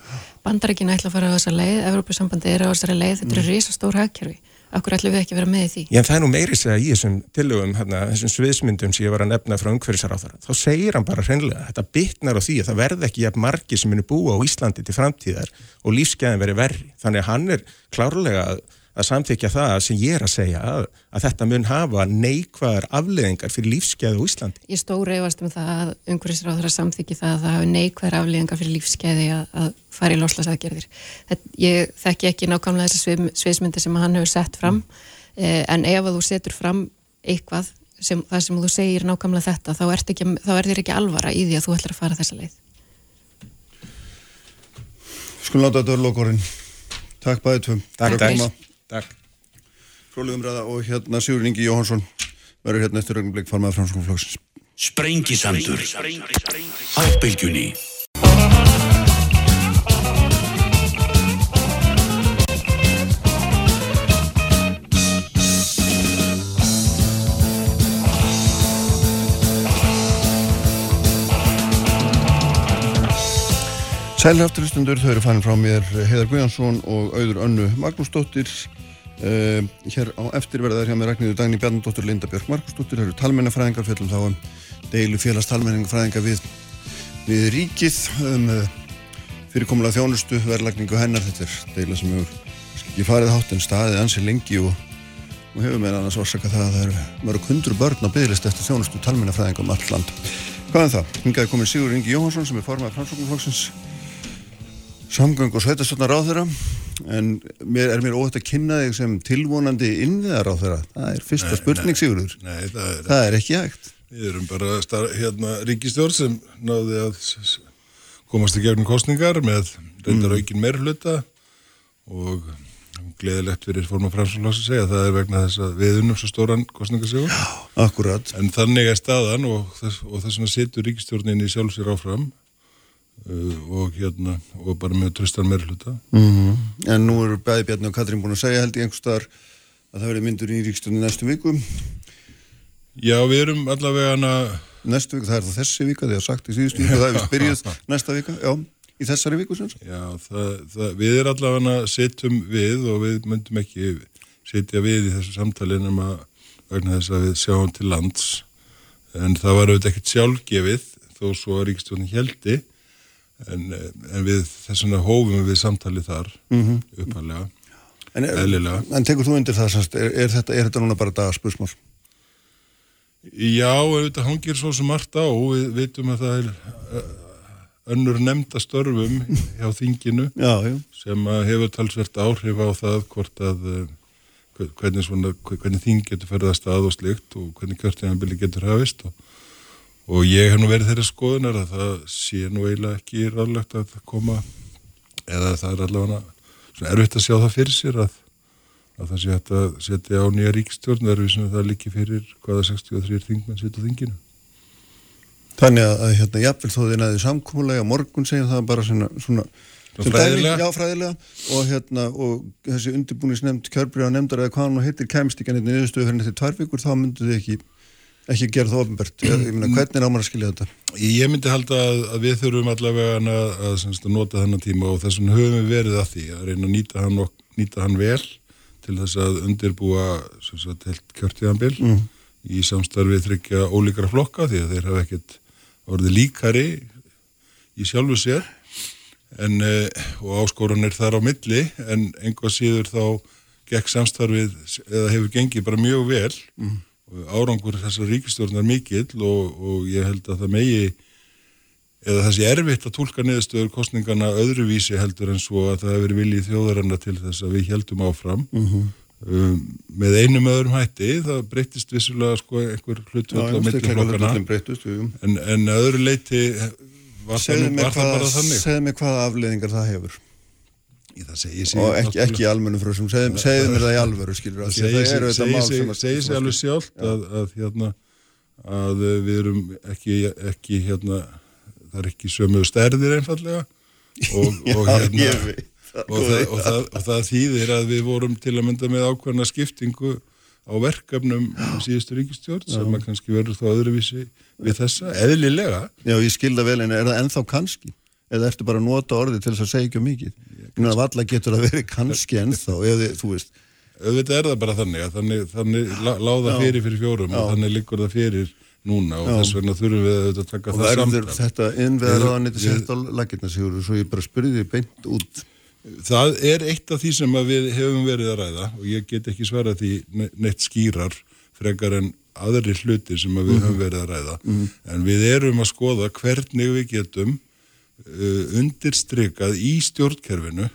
bandarækina ætla að fara á þessa leið, Evrópussambandi er á þessari leið, þetta eru mm. risastór hagkerfi Akkur ætlum við ekki að vera með því? Já, það er nú meiri segja í þessum tillögum, hérna, þessum sviðsmyndum sem ég var að nefna frá umhverfisaráþara. Þá segir hann bara hreinlega, þetta bytnar á því að það verð ekki jafn margi sem munu búa á Íslandi til framtíðar og lífsgæðin veri verri. Þannig að hann er klárlega að að samþykja það sem ég er að segja að, að þetta mun hafa neikvæðar afleðingar fyrir lífskeiðu í Íslandi. Ég stóri efast um það að umhverfisráður að samþykja það að það hafi neikvæðar afleðingar fyrir lífskeiði að, að fara í loslasaðgerðir. Ég þekki ekki nákvæmlega þessar svið, sviðsmyndi sem hann hefur sett fram mm. eh, en ef að þú setur fram eitthvað sem það sem þú segir nákvæmlega þetta þá er þér ekki alvara í því að þú ætlar að fara þessa leið. Skulum láta þetta. Takk. Fróliðum ræða og hérna Sigur Ingi Jóhansson verður hérna eftir augnablik farmaður franskóflöksins. Sprengisandur á bylgjunni Sælir afturlustundur, þau eru fannin frá mér Heiðar Guðjansson og auður önnu Magnúsdóttir. Uh, hér á eftirverðar hjá mér Ragnhildur Dagný Bjarnadóttir Linda Björk Markusdóttir, þau eru talmennafræðingar fjallum þá um deilu félags talmennafræðingar við, við ríkið um uh, fyrirkomulega þjónustu verðlagningu hennar, þetta er deila sem hefur ekki farið hátt en staðið ansi lengi og, og hefur meðan annars orsaka það að það eru mörg hundru börn á bygglist eftir þjónustu talmennafræðingar um samgöng og sveitastöldnar á þeirra en mér, er mér óhætt að kynna þig sem tilvonandi innviðar á þeirra það er fyrsta Nei, spurning nei, Sigurður. Nei, það er, það er ekki hægt. Við erum bara star, hérna ríkistjórn sem náði að komast í gegnum kostningar með reyndar aukin meirhluta og gleðilegt fyrir forma að segja að það er vegna þess að við unnum svo stóran kostningasjóður akkurat. En þannig er staðan og þess, og þess vegna situr ríkistjórnin í sjálf sér áfram og hérna og bara með tröstan meirhluta mm en nú eru bæði Bjarni og Katrín búin að segja held ég einhvers staðar að það verði myndur í ríkstjónu næstu viku. Já, við erum allavega hana næstu viku, það er það þessi vika að sagt í síðustu viku, það er við byrjuð næsta vika já, í þessari viku sem. Já, það, það, við erum allavega setjum við og við myndum ekki setja við í þessu samtali nema vegna þess að við sjáum til lands. En það var auðvitað ekkert sjálfgefið þó svo að ríkistjónin heldi en, en við þessuna hófum við samtali þar mm -hmm. uppalega en, er, Eðlilega. en tekur þú undir það er, er, þetta, er þetta núna bara dagaspursmál Já, auðvitað hangir svo sem margt á við vitum að það er uh, önnur nefnda störfum hjá þinginu já, já, sem að hefur talsvert áhrif á það hvort að hve- hvernig, svona, hve- hvernig þing getur ferðað af stað og slikt og hvernig kjörtíðanbili getur hafist og, og ég hef nú verið þeirra skoðunar að það sé nú eiginlega ekki ráðlegt að koma eða það er allavega svona erfitt að sjá það fyrir sér að, að það sé hægt að setja á nýja ríkstjórn er við sem það líki fyrir hvaða 63 þingmenn á þinginu. Þannig að, að hérna, jafnvel þó þið næði samkúmulega, morgun segjum það bara svona, svona fræðilega? Dæmi, já, fræðilega. Og, hérna, og þessi undirbúnisnefnd kjörbriða nefndar eða hvað hann heitir kemst ekki neitt niðurstöðu fyrir nætti tvær vikur þá myndu þið ekki, ekki gera það ofnbært ég meina, hvernig námar að skilja þetta? Ég myndi halda að, að við þurfum allavega að, að, semst, að nota þennan tíma og þess vegna höfum við verið að því að reyna að nýta hann, ok, nýta hann vel til þess að undirbúa sagt, helt kjörtíðanbil mm. í samstarfið þryggja ólíkara flokka því að þeir hafa ekkert orðið líkari í sjálfu sér. En, uh, og áskoranir þar á milli en einhvað síður þá gekk samstarfið eða hefur gengið bara mjög vel. Og árangur þessar ríkistjórnar mikill og, og ég held að það megi eða sé erfitt að tólka niðurstöður kostningana öðruvísi heldur en svo að það hefur verið viljið þjóðaranna til þess að við heldum áfram. Um, með einum öðrum hætti það breytist vissulega sko einhver hlutvöld á milli flokkana breytust, jú, jú. en, en öðru leiti var var það bara þannig? segðu mér hvaða afleðingar það hefur Í það segi sig og ekki, ekki almennu frösum, segðu, mér það í alvöru skilur, að segir það eru þetta mál segir sem sig, segir sig alveg sjálft að, að, hérna, að við erum ekki, ekki hérna, það er ekki sömu stærðir einfallega og, og, Já, hérna, ég veit það, og, það, og, það, og það þýðir að við vorum til að mynda með ákveðna skiptingu á verkefnum í síðustu ríkistjórn sem að kannski verður þá öðruvísi við þessa, eðlilega. Já, ég skilda vel, en er það ennþá kannski? Eða ertu bara að nota orðið til þess að segja ekki mikið? Ég meina, valla getur að vera kannski ennþá, eða þú veist. auðvitað er það bara þannig að þannig, þannig lá- lá það Já. fyrir fyrir fjórum og Já. þannig liggur það fyrir núna og Já. þess vegna þurfum við að taka Og það verður þetta innveðar Við- á að nýtti við- sett á lakirna sigur svo ég bara spurði því beint út. Það er eitt af því sem að við hefum verið að ræða og ég get ekki svarað því ne- neitt skýrar frekar en aðri hlutir sem að við höfum verið að ræða en við erum að skoða hvernig við getum undirstrykað í stjórnkerfinu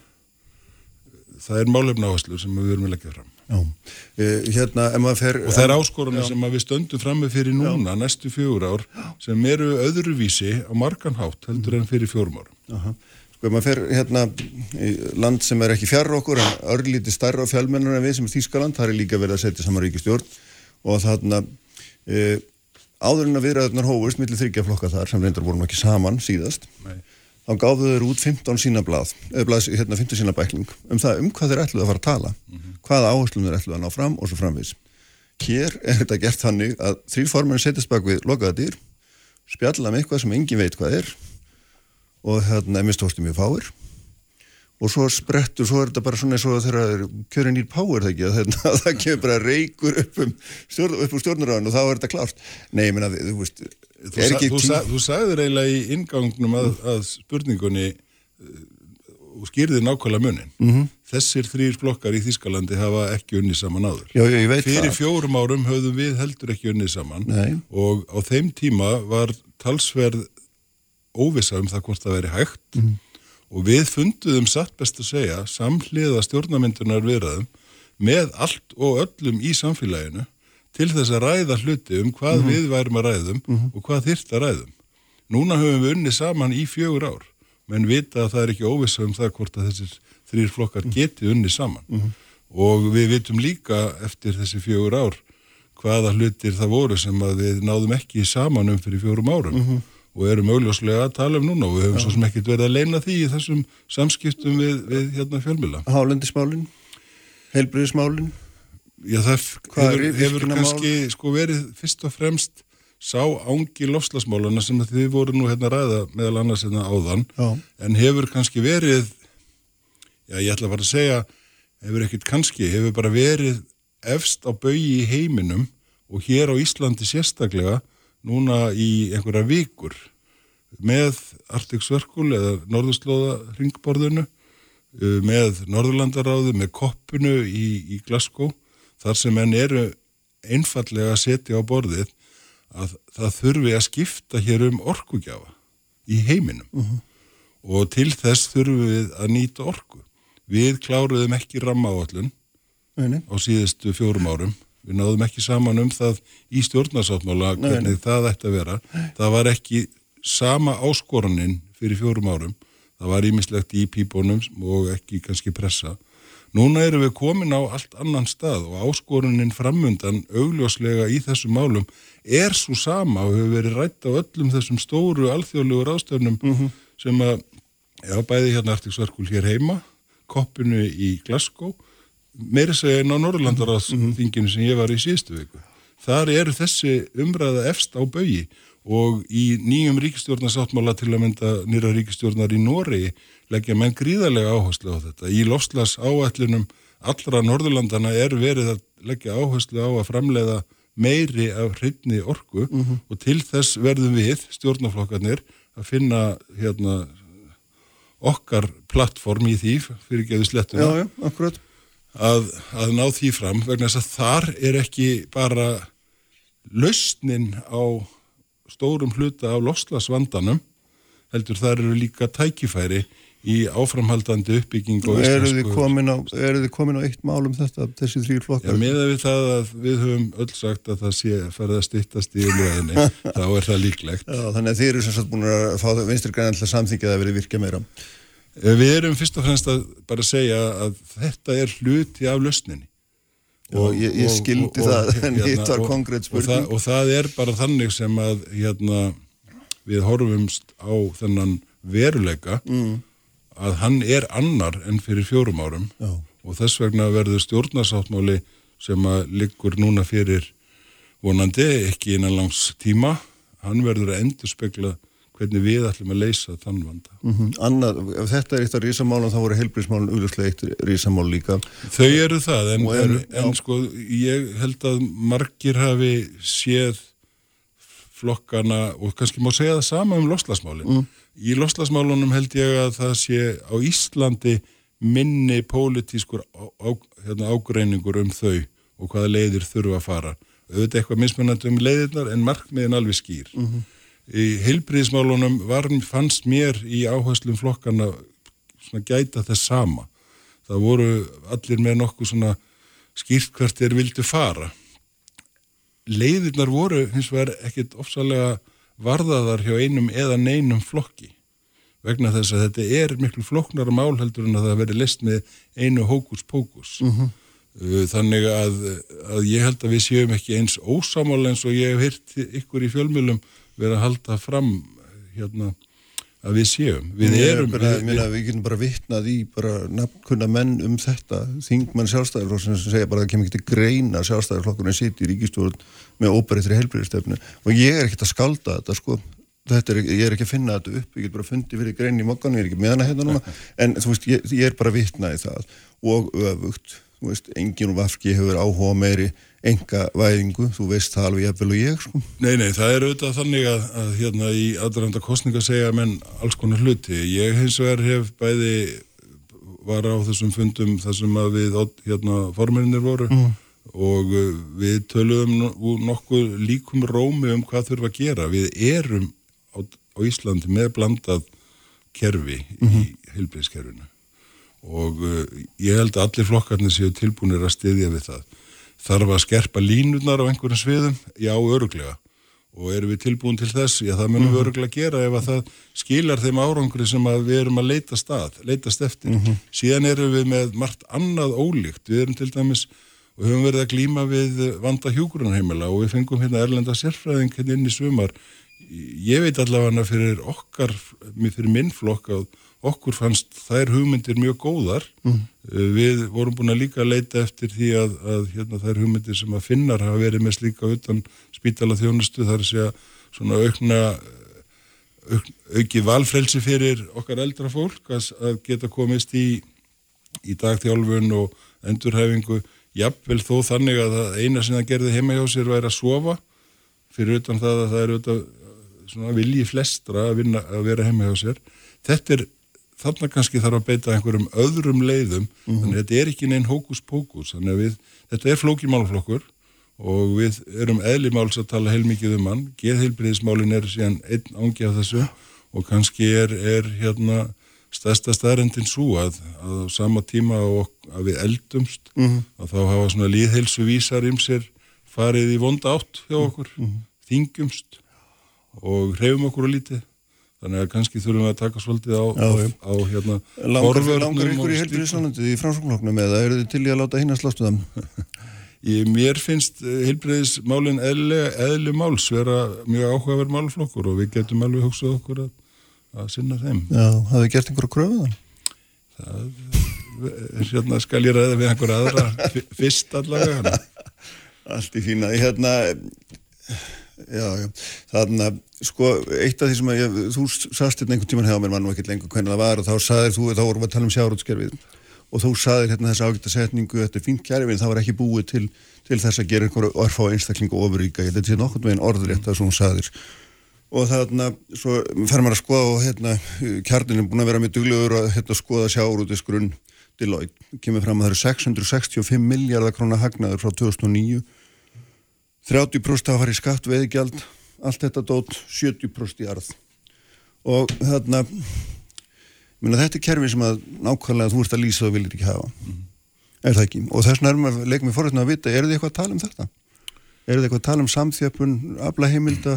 það er málefna áherslur sem við erum að leggja fram Já. Uh, hérna, fer... og það er áskorunni sem við stöndum fram með fyrir núna næstu fjögur ár sem eru öðruvísi á margan hátt heldur en fyrir fjórum árum Aha. Sko, ef maður fer hérna land sem er ekki fjarr okkur en örlíti stærra og fjölmennar en við sem er Þýskaland, það er líka verið að setja saman ríkistjórn og þarna e, áður en að viðræðunar hófust millir þryggja flokka þar sem reyndar voru nú ekki saman síðast Nei. Þá gáðu þeir út 15 sína blað blað, hérna 15 sína bækling um það um hvað þeir ætluðu að fara að tala hvaða áherslum þeir ætluðu að ná fram og svo framvís hér er þetta gert þannig að þrýr formenn setjast bak við lokaða dýr spjalla um eitthvað sem engin veit hvað er og hérna emistósti mjög fáir. Og svo sprettur, svo er þetta bara svona eins og þegar kjörin í power það ekki að hérna, það kemur bara reykur upp um stjórn, upp úr stjórnurraðun og þá er þetta klárt. Nei, ég meina, þú veist Þú, sa, þú, sa, þú sagðir eiginlega í ingangnum að, að spurningunni uh, og skýrði nákvæmlega munin. -hmm. Þessir þrýr flokkar í Þískalandi hafa ekki unni saman áður. Já, já, Fyrir það. fjórum árum höfðum við heldur ekki unni saman Nei. og á þeim tíma var talsverð óvissa um það hvort það veri hægt Mhm. og við funduðum satt best að segja samhliða stjórnamyndunar viðræðum með allt og öllum í samfélaginu til þess að ræða hluti um hvað Mhm. við værum að ræðum og hvað þyrft að ræðum. Núna höfum við unni saman í fjögur ár, menn vita að það er ekki óvissa um það hvort að þessir þrýr flokkar geti unni saman. Og við vitum líka eftir þessi fjögur ár hvaða hlutir það voru sem að við náðum ekki saman um fyrir fjórum árum og erum augljóslega að tala um núna og við höfum svo sem ekkert verið að leina því í þessum samskiptum við, við hérna fjölmila. hálendismálin heilbriðismálin Já, það Hvað hefur, hefur kannski sko verið fyrst og fremst sá ángi lofslagsmálana sem þið voru nú hérna ræða meðal annars hérna áðan. Já. en hefur kannski verið já, ég ætla bara að segja hefur ekkert kannski, hefur bara verið efst á baugi í heiminum og hér á Íslandi sérstaklega núna í einhverja vikur með Arctic Circle eða Norðurslóða ringborðinu uh, með Norðurlandaráðu, með koppinu í, í Glasgow, þar sem enn eru einfallega að setja á borðið að það þurfi að skipta hér um orkugjafa í heiminum og til þess þurfum við að nýta orku. Við kláruðum ekki rammaáallun á síðustu fjórum árum. Við náðum ekki saman um það í stjórnarsáttmála hvernig það ætti að vera. Það var ekki sama áskorunin fyrir fjórum árum. Það var ímislegt í pípunum og ekki kannski pressa. Núna erum við komin á allt annan stað og áskorunin framundan augljóslega í þessum málum er svo sama og hefur verið rætt á öllum þessum stóru alþjóðlegu ráðstöfnum sem að, já, bæði hérna Circle hér heima, koppinu í Glasgow, meira segja en á Norrlandaráðsþinginu sem ég var í síðustu viku. Þar eru þessi umræða efst á baugi og í nýjum ríkistjórnarsáttmála til að mynda nýra ríkistjórnar í Noregi leggja menn gríðarlega áherslu á þetta. Í lofslas áætlunum allra Norðurlandana er verið að leggja áherslu á að framleiða meiri af hreinni orku og til þess verðum við, stjórnarflokkarnir, að finna hérna okkar plattform í því fyrir geðu slettuna. Já, já, akkurat. Að, að ná því fram vegna þess að þar er ekki bara lausnin á stórum hluta af lofslagsvandanum heldur þar eru líka tækifæri í áframhaldandi uppbygging og eru þið komin á, komin á eitt mál um þetta, þessi þrýr Já, flokkar meða við það að við höfum öll sagt að það sé farið að styttast í umræðinni, þá er það líklegt. Já, þannig að þið eru sem sagt búin að fá vinstri græn alltaf samþyngið að verið virkja meira Eh, Við erum fyrst og fremst að bara segja að þetta er hluti af lausninni. og ég, ég skildi það en hitt var og- konkrétt og, það, spurning og það er bara þannig sem að hérna, við horfumst á þennan veruleika mm. Að hann er annar en fyrir fjórum árum Já. og þess vegna verður stjórnarsáttmáli sem að liggur núna fyrir vonandi ekki innan langs tíma hann verður að endur spekla hvernig við ætlum að leysa þann vanda. Mhm. Annað, ef þetta er eitt af rísamálum þá voru heilbrísmálun augljóslega eitt rísamál líka Þau eru það, en, eru- en, en sko, ég held að margir hafi séð flokkana, og kannski má segja það sama um loslasmálin. Mm. Í loslasmálunum held ég að það sé á Íslandi minni pólitískur á, á, hérna, ágreiningur um þau og hvaða leiðir þurfa að fara. Auðvitað eitthvað mismunandi um leiðirnar en markmiðin alveg skýr. Í heilbriðismálunum var, fannst mér í áherslum flokkana svona gæta þess sama. Það voru allir með nokkuð svona skýrt hvert þeir vildu fara. Leiðirnar voru hins vegar ekkit ofsalega varðaðar hjá einum eða neinum flokki vegna þess að þetta er miklu flokknara mál heldur en að það veri list með einu hókus pókus. Uh, Þannig að, að ég held að við séum ekki eins ósamála eins og ég hef heyrt ykkur í fjölmjölum vera að halda fram hérna að við séum. Við Ég erum, bara, við, minna, við getum bara vitnað í bara nafnkunna menn um þetta. Þingmann sjálfstæðarflokksins sem segja bara að það kemur ekki til greina sjálfstæðarflokkurinn sitt í ríkistjórn með óbreytri helbriðstefnu og ég er ekkert að skalda þetta sko. Þetta er, ég er ekki að finna þetta upp. Ég get bara fundið fyrir grein í mokkan, ég er ekki með hana hérna núna. En þú veist, ég, ég er bara vitnað í það. Og öfugt, þú veist enginn úr vafki hefur áhuga meiri enga væðingu, þú veist það alveg jafnvel og ég sko Nei, nei, það er auðvitað þannig að, að hérna í aðranda kostninga segja menn alls konar hluti. Ég hins vegar hef bæði var á þessum fundum þar sem að við hérna formirinnir voru og uh, við töluðum no- nokkuð líkum rómi um hvað þurfa að gera. Við erum á, á Íslandi með blandað kerfi í heilbriðskerfinu og uh, ég held að allir flokkarnir séu tilbúinir að styðja við það. Þarf að skerpa línurnar á einhverjum sviðum? Já, öruglega. Og erum við tilbúin til þess? Já, það munum við öruglega gera ef að það skilar þeim árangri sem að við erum að leita stað, leitast eftir. Síðan erum við með margt annað ólíkt. Við erum til dæmis og höfum verið að glíma við vanda hjúgrunheimila og við fengum hérna erlenda sérfræðing hérna inn í sumar. Ég veit allavega fyrir okkar, fyrir minn flokk að okkur fannst þær hugmyndir mjög góðar. Við vorum búin að líka leita eftir því að, að hérna, þær hugmyndir sem að finnar hafa verið með slíka utan spítala þjónustu þar að segja svona aukna auk, auki valfrelsi fyrir okkar eldra fólk að, að geta komist í, í dagþjálfun og endurhæfingu jafnvel þó þannig að eina sem það gerði heima hjá sér væri að sofa fyrir utan það að það er svona vilji flestra að, vinna, að vera heima hjá sér. Þetta er þarna kannski þarf að beita einhverjum öðrum leiðum, þannig að þetta er ekki neinn hókus pókus, þannig að við, þetta er flókimálflokkur og við erum eðlimáls að tala heilmikið um hann, geðheilbriðismálin er síðan einn ángi af þessu og kannski er, er hérna stærsta staðrendin svo að, að á sama tíma og að við eldumst að þá hafa svona líðheilsu vísar um sér farið í vonda átt hjá okkur, þingjumst og hreyfum okkur á lítið þannig að kannski þurfum við að taka svolítið á, Já, á, já. á hérna Langar, langar og ykkur í slíku. helbriðisánundið í framsóknoknum eða eru þið til í að láta hinn að slástu? Ég, mér finnst heilbreyðismálin eðli, eðli máls vera mjög áhugaverð málflokkur og við getum alveg hugsað okkur að, að sinna þeim. Já, hafið gert einhverju kröfu þann? Hérna skal ég ræða við einhver aðra fyrst allavega. Allt í fína, hérna já, já, þannig að sko, eitt af því sem að ég, þú sast hérna einhvern tíman hefða mér mann og ekkert lengur hvernig það var og þá saðir þú, þá vorum við að tala um sjárútskerfið og þú saðir hérna þessa ágæta setningu þetta er fínt kjærfið, það var ekki búið til til þess að gera einhverju orfa á einstaklingu ofuríka, þetta sé nokkurn veginn orðrétt að svona saðir og þarna, svo fer maður að skoða og hérna, kjarnin er búin að vera með duglegur að hérna, skoða sjárútisgrunn Deloitte, kemur fram að það eru 665 miljardar krónar hagnaður frá 2009 30% að fara í skatt, veiðgjald allt þetta dót 70% í arð. Og þarna minna, þetta er kerfi sem að nákvæmlega þú ert að lýsa og viljir ekki hafa. Er það ekki, og þess vegna erum við leikum við forrætna að vita, eru þið eitthvað að tala um þetta? Eru þið eitthvað að tala um samþjöpun afla heimilda,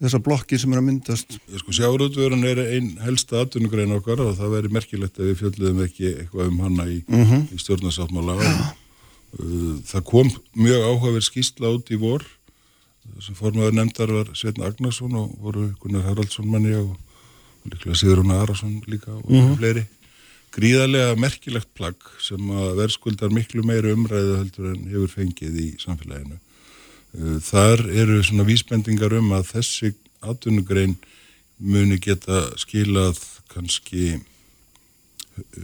þessa blokki sem er að myndast? Ég sko sjáurútvörun er einn helsta atvinnugrein okkar og það væri merkilegt ef við fjöldluðum ekki eitthvað um hana í, í stjórnarsáttmála. Uh, Það kom mjög áhugaverð skýrsla út í vor sem formaður nefndar var Sveitn Agnarsson og voru Gunnar Haraldsson manni og líklega Sigrun Arason líka og fleiri. Gríðarlega merkilegt plagg sem að verðskuldar miklu meiri umræðu heldur en hefur fengið í samfélaginu. Uh, Þar eru svona vísbendingar um að þessi atvinnugrein muni geta skilað kannski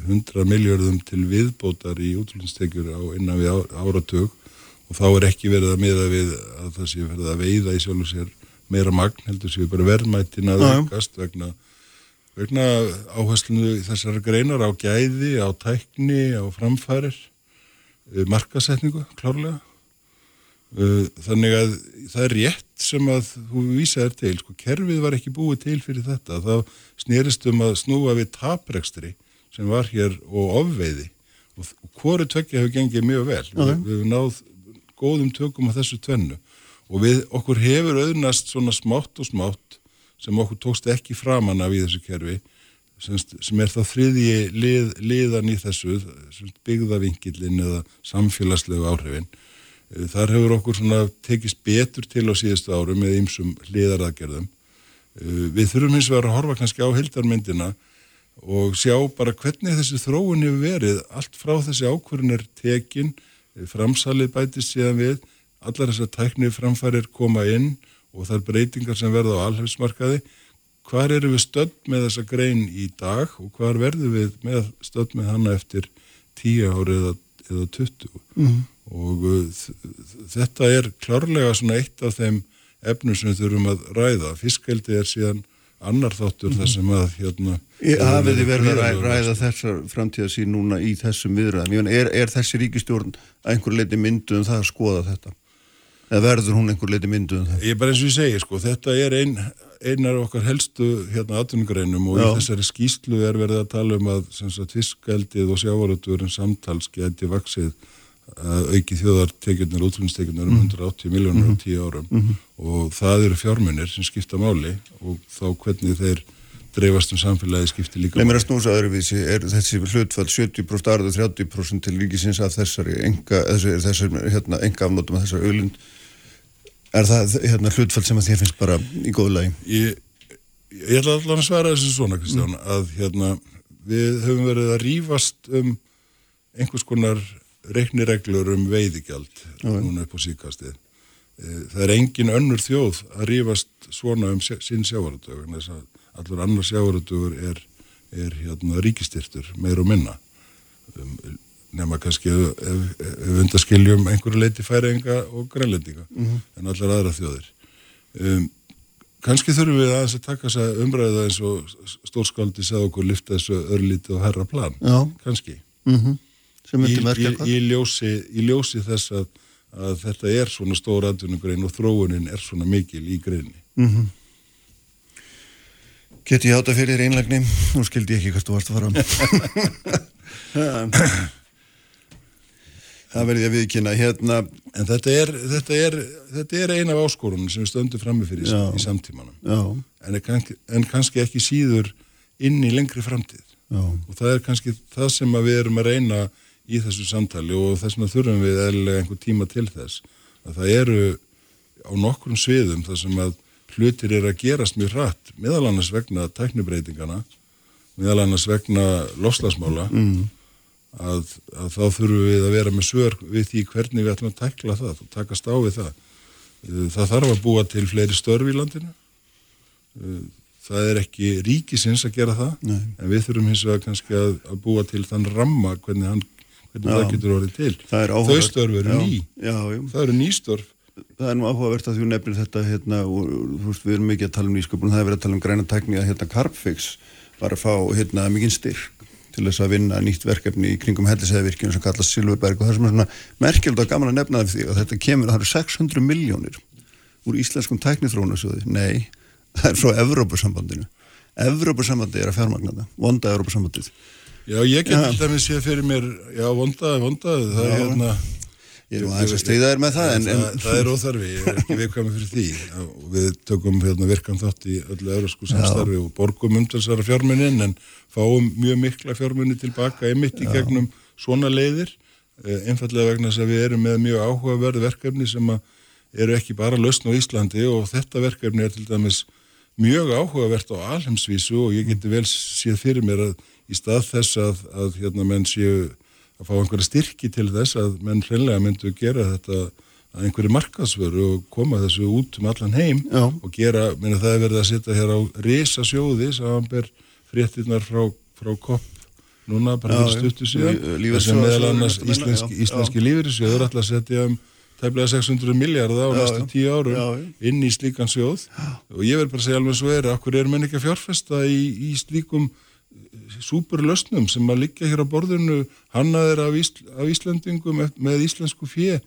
100 miljardum til viðbótar í útlunnstekjur á innan við áratug. Og þá er ekki verið að miða við að það sé verið að veiða í sjálfur sér meira magn heldur séu bara verðmættin að aukast vegna, vegna áherslunu þessara greinar á gæði, á tækni, á framfærir, eh, markasetningu klárlega. Uh, þannig að það er rétt sem að þú vísaðir til, sko, kerfið var ekki búið til fyrir þetta, þá snerist um að snúa við taprekstri sem var hér og ofveiði. Og, og hvoru tvekja hefur gengið mjög vel. Við, við hefum náð góðum tökum á þessu tvennu. Og við, okkur hefur auðnast svona smátt og smátt sem okkur tókst ekki framan af í þessu kerfi sem er þá þriðji lið, liðan í þessu semst, byggðavinkillin eða samfélagslegu áhrifin. Eh, þar hefur okkur svona tekist betur til á síðustu árum með ýmsum hliðaraðgerðum. Eh, við þurfum hins vegar að horfa kannski á hildarmyndina og sjá bara hvernig þessi þróun hefur verið. Allt frá þessi ákvörðin er tekin framsalið bætist síðan við allar þessar tækni framfærir koma inn og þar breytingar sem verða á alhefsmarkaði hvar eru við stödd með þessa grein í dag og hvar verðum við með stödd með hana eftir 10 ári eða, eða 20 mm. og uh, þetta er klárlega svona eitt af þeim efnum sem við þurfum að ræða. Fiskeldi er síðan annar þáttur þar sem að hérna Hafið þið verið að ræða þessar framtíðasín núna í þessum viðræðum? Er, er þessi ríkistjórn að einhver leiti myndu um það að skoða þetta? Eða verður hún einhver leiti myndu um það? Ég er bara eins og ég segi, sko, þetta er ein, einar okkar helstu hérna atvinnugreinum og Já. í þessari skýslu er verið að tala um að fiskaldið og sjávarötuðurinn samtals geti vaksið auki þjóðartekjurnar, útflunnstekjurnar um 180 miljónur á 10 árum. Og það eru fjármunir sem skipta máli og þá hvernig þeir dreifast um samfélagi skipti líka Leif mér að snúsa öðruvísi, er þessi hlutfall 70% arðu 30% til ríkisins af þessari enga, þessari, þessari hérna, enga afnótum af þessari auðlind. Er það hérna, hlutfall sem að þér finnst bara í góðu lagi? Ég, ég ætla allan að svara þessu svona, Kristján, að hérna, við höfum verið að rífast um einhvers konar reiknireglur um veiðigjald núna upp á síkastið. Það er engin önnur þjóð að rífast svona um sinn sjávarútög, en þess að allur annar sjávarútögur er, er hérna, ríkistyrtur, meir og minna. Um, nema kannski ef, ef, ef undaskiljum einhverju leiti færinga og grænlendinga en allar aðra þjóðir. Um, kannski þurfum við aðeins að taka þess að umræða eins og stórskáldi sagði okkur lifta þessu örlítið og herra plan. Já. Kannski. Mm Sem myndi merkja hvað? í, ljósi, í ljósi þess að, að þetta er svona stór atvinnugrein og þróunin er svona mikil í greinni. Geti ég átta fyrir þér einlægni? Nú skildi ég ekki hvert þú varst að fara. það verði ég að viðkynna. Hérna, En þetta er, þetta er, þetta er ein af áskorunum sem við stöndum frammi fyrir Já. í samtímanum. En, er kannski, en kannski ekki síður inn í lengri framtíð. já, Og það er kannski það sem að við erum að reyna í þessu samtali og þess vegna þurfum við eðlilega einhver tíma til þess. Að það eru á nokkrum sviðum þar sem að hlutir er að gerast mjög hratt, meðal annars vegna tæknibreitingana, meðal annars vegna lofslagsmála, mm. að, að þá þurfum við að vera með svör við því hvernig við ætlum að tækla það og takast á við það. Uh, Það þarf að búa til fleiri störf í landinu. Uh, Það er ekki ríkisins að gera það, Nei. en við þurfum hins vegar kannski að, að búa til þann ramma hvernig, hann, hvernig Já. það getur orðið til. Þau störf eru ný. Já. Það eru nýstörf. Það er nú áhugavert að þú nefnir þetta hérna, og þú veist, við erum mikið að tala um nýsköpun það er verið að tala um græna tækni að hérna Carbfix var að fá hérna mikinn styrk til þess að vinna nýtt verkefni í kringum hellisæðvirkjum sem kallast Silverberg og það sem er svona merkjöld og gaman að nefna það því að þetta kemur, það eru 600 miljónir úr íslenskum tæknithrónasjóði nei, það er frá Evrópusambandinu Evrópusambandi er að fjármagna það vonda Evrópusambandið Já, ég get Já. alltaf með séð fyrir mér, já, vondaði, vondaði, það er Já. hérna... ég er aðeins að steyða þér með það en, það, en, það er óþarfi, ég er ekki viðkvæmi fyrir því og við tökum hérna, virkan þátt í öllu eurósku samstarfi og borgum umtalsara fjármunnin en fáum mjög mikla fjármunni tilbaka einmitt í gegnum svona leiðir eh, einfallega vegna þess að við erum með mjög áhugaverð verkefni sem eru ekki bara lausn á Íslandi og þetta verkefni er til dæmis mjög áhugavert á alheimsvísu og ég geti vel séð fyrir mér að í stað þess að, að hérna menn séu að fá einhverja styrki til þess að menn hreinlega myndu gera þetta að einhverju markaðsvöru og koma þessu út um allan heim Já. og gera, minna það er verið að setja hér á risa sjóði sem ber fréttinnar frá, frá kopp núna bara fyrir stuttu síðan þess að meðal annars íslenski, íslenski lífeyrissjóður ætla að setja um tæplega 600 miljardar á Já, næstu tíu árum Já, já. inn í slíkan sjóð. Og ég vil bara segja alveg svo er okkur er menn ekki að fjárfesta í, í slíkum súperlösnum sem að liggja hér á borðinu hannaðir af, Ísl, af Íslandingum með íslensku fjö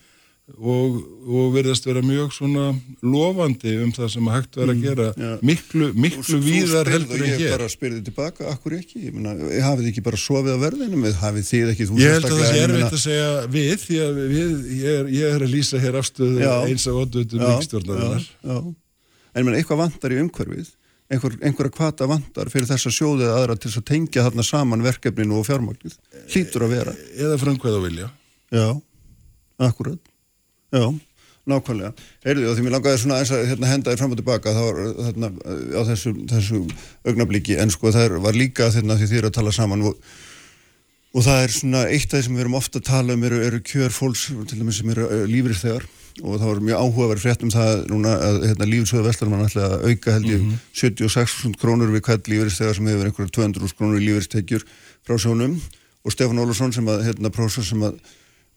og, og verðast vera mjög svona lofandi um það sem hægt vera að gera Mm, já. miklu, miklu víðar heldur en Ég hér. bara spyrði tilbaka, akkur ekki? Ég meina, hafið ekki bara sofið á verðinum eða hafið þið ekki, þú Ég held að það sé ég erfitt meina- að segja við því að við, ég, er, ég er að lýsa hér afstöðu eins af ódöðum Já, ríkstjórnarinnar já, já. En menn, eitthvað vantar í umhverfið einhver, einhverja kvata vandar fyrir þessa sjóðu eða aðra til þess að tengja þarna saman verkefninu og fjármagnið. Hlýtur að vera. Eða frumkvæða vilja. Já, akkurat. Já, nákvæmlega. Heyrðu, því mér langaði svona eins að hérna, henda þér fram og tilbaka. Þá var þarna á þessu, þessu augnabliki en sko það var líka þarna því eru að tala saman og, og það er svona eitt af því sem við erum ofta að tala um eru, eru kjör fólks til dæmis sem eru uh, lífrið þegar og það var mjög áhugaverð frétt um það núna að hérna, lífsöðu Vestlurmann ætla að auka held ég 76.000 krónur við hvert lífriðstegar sem hefur einhverja 200.000 krónur í lífriðstekjur frá sjónum. Og Stefán Ólafsson sem að hérna prófessor sem að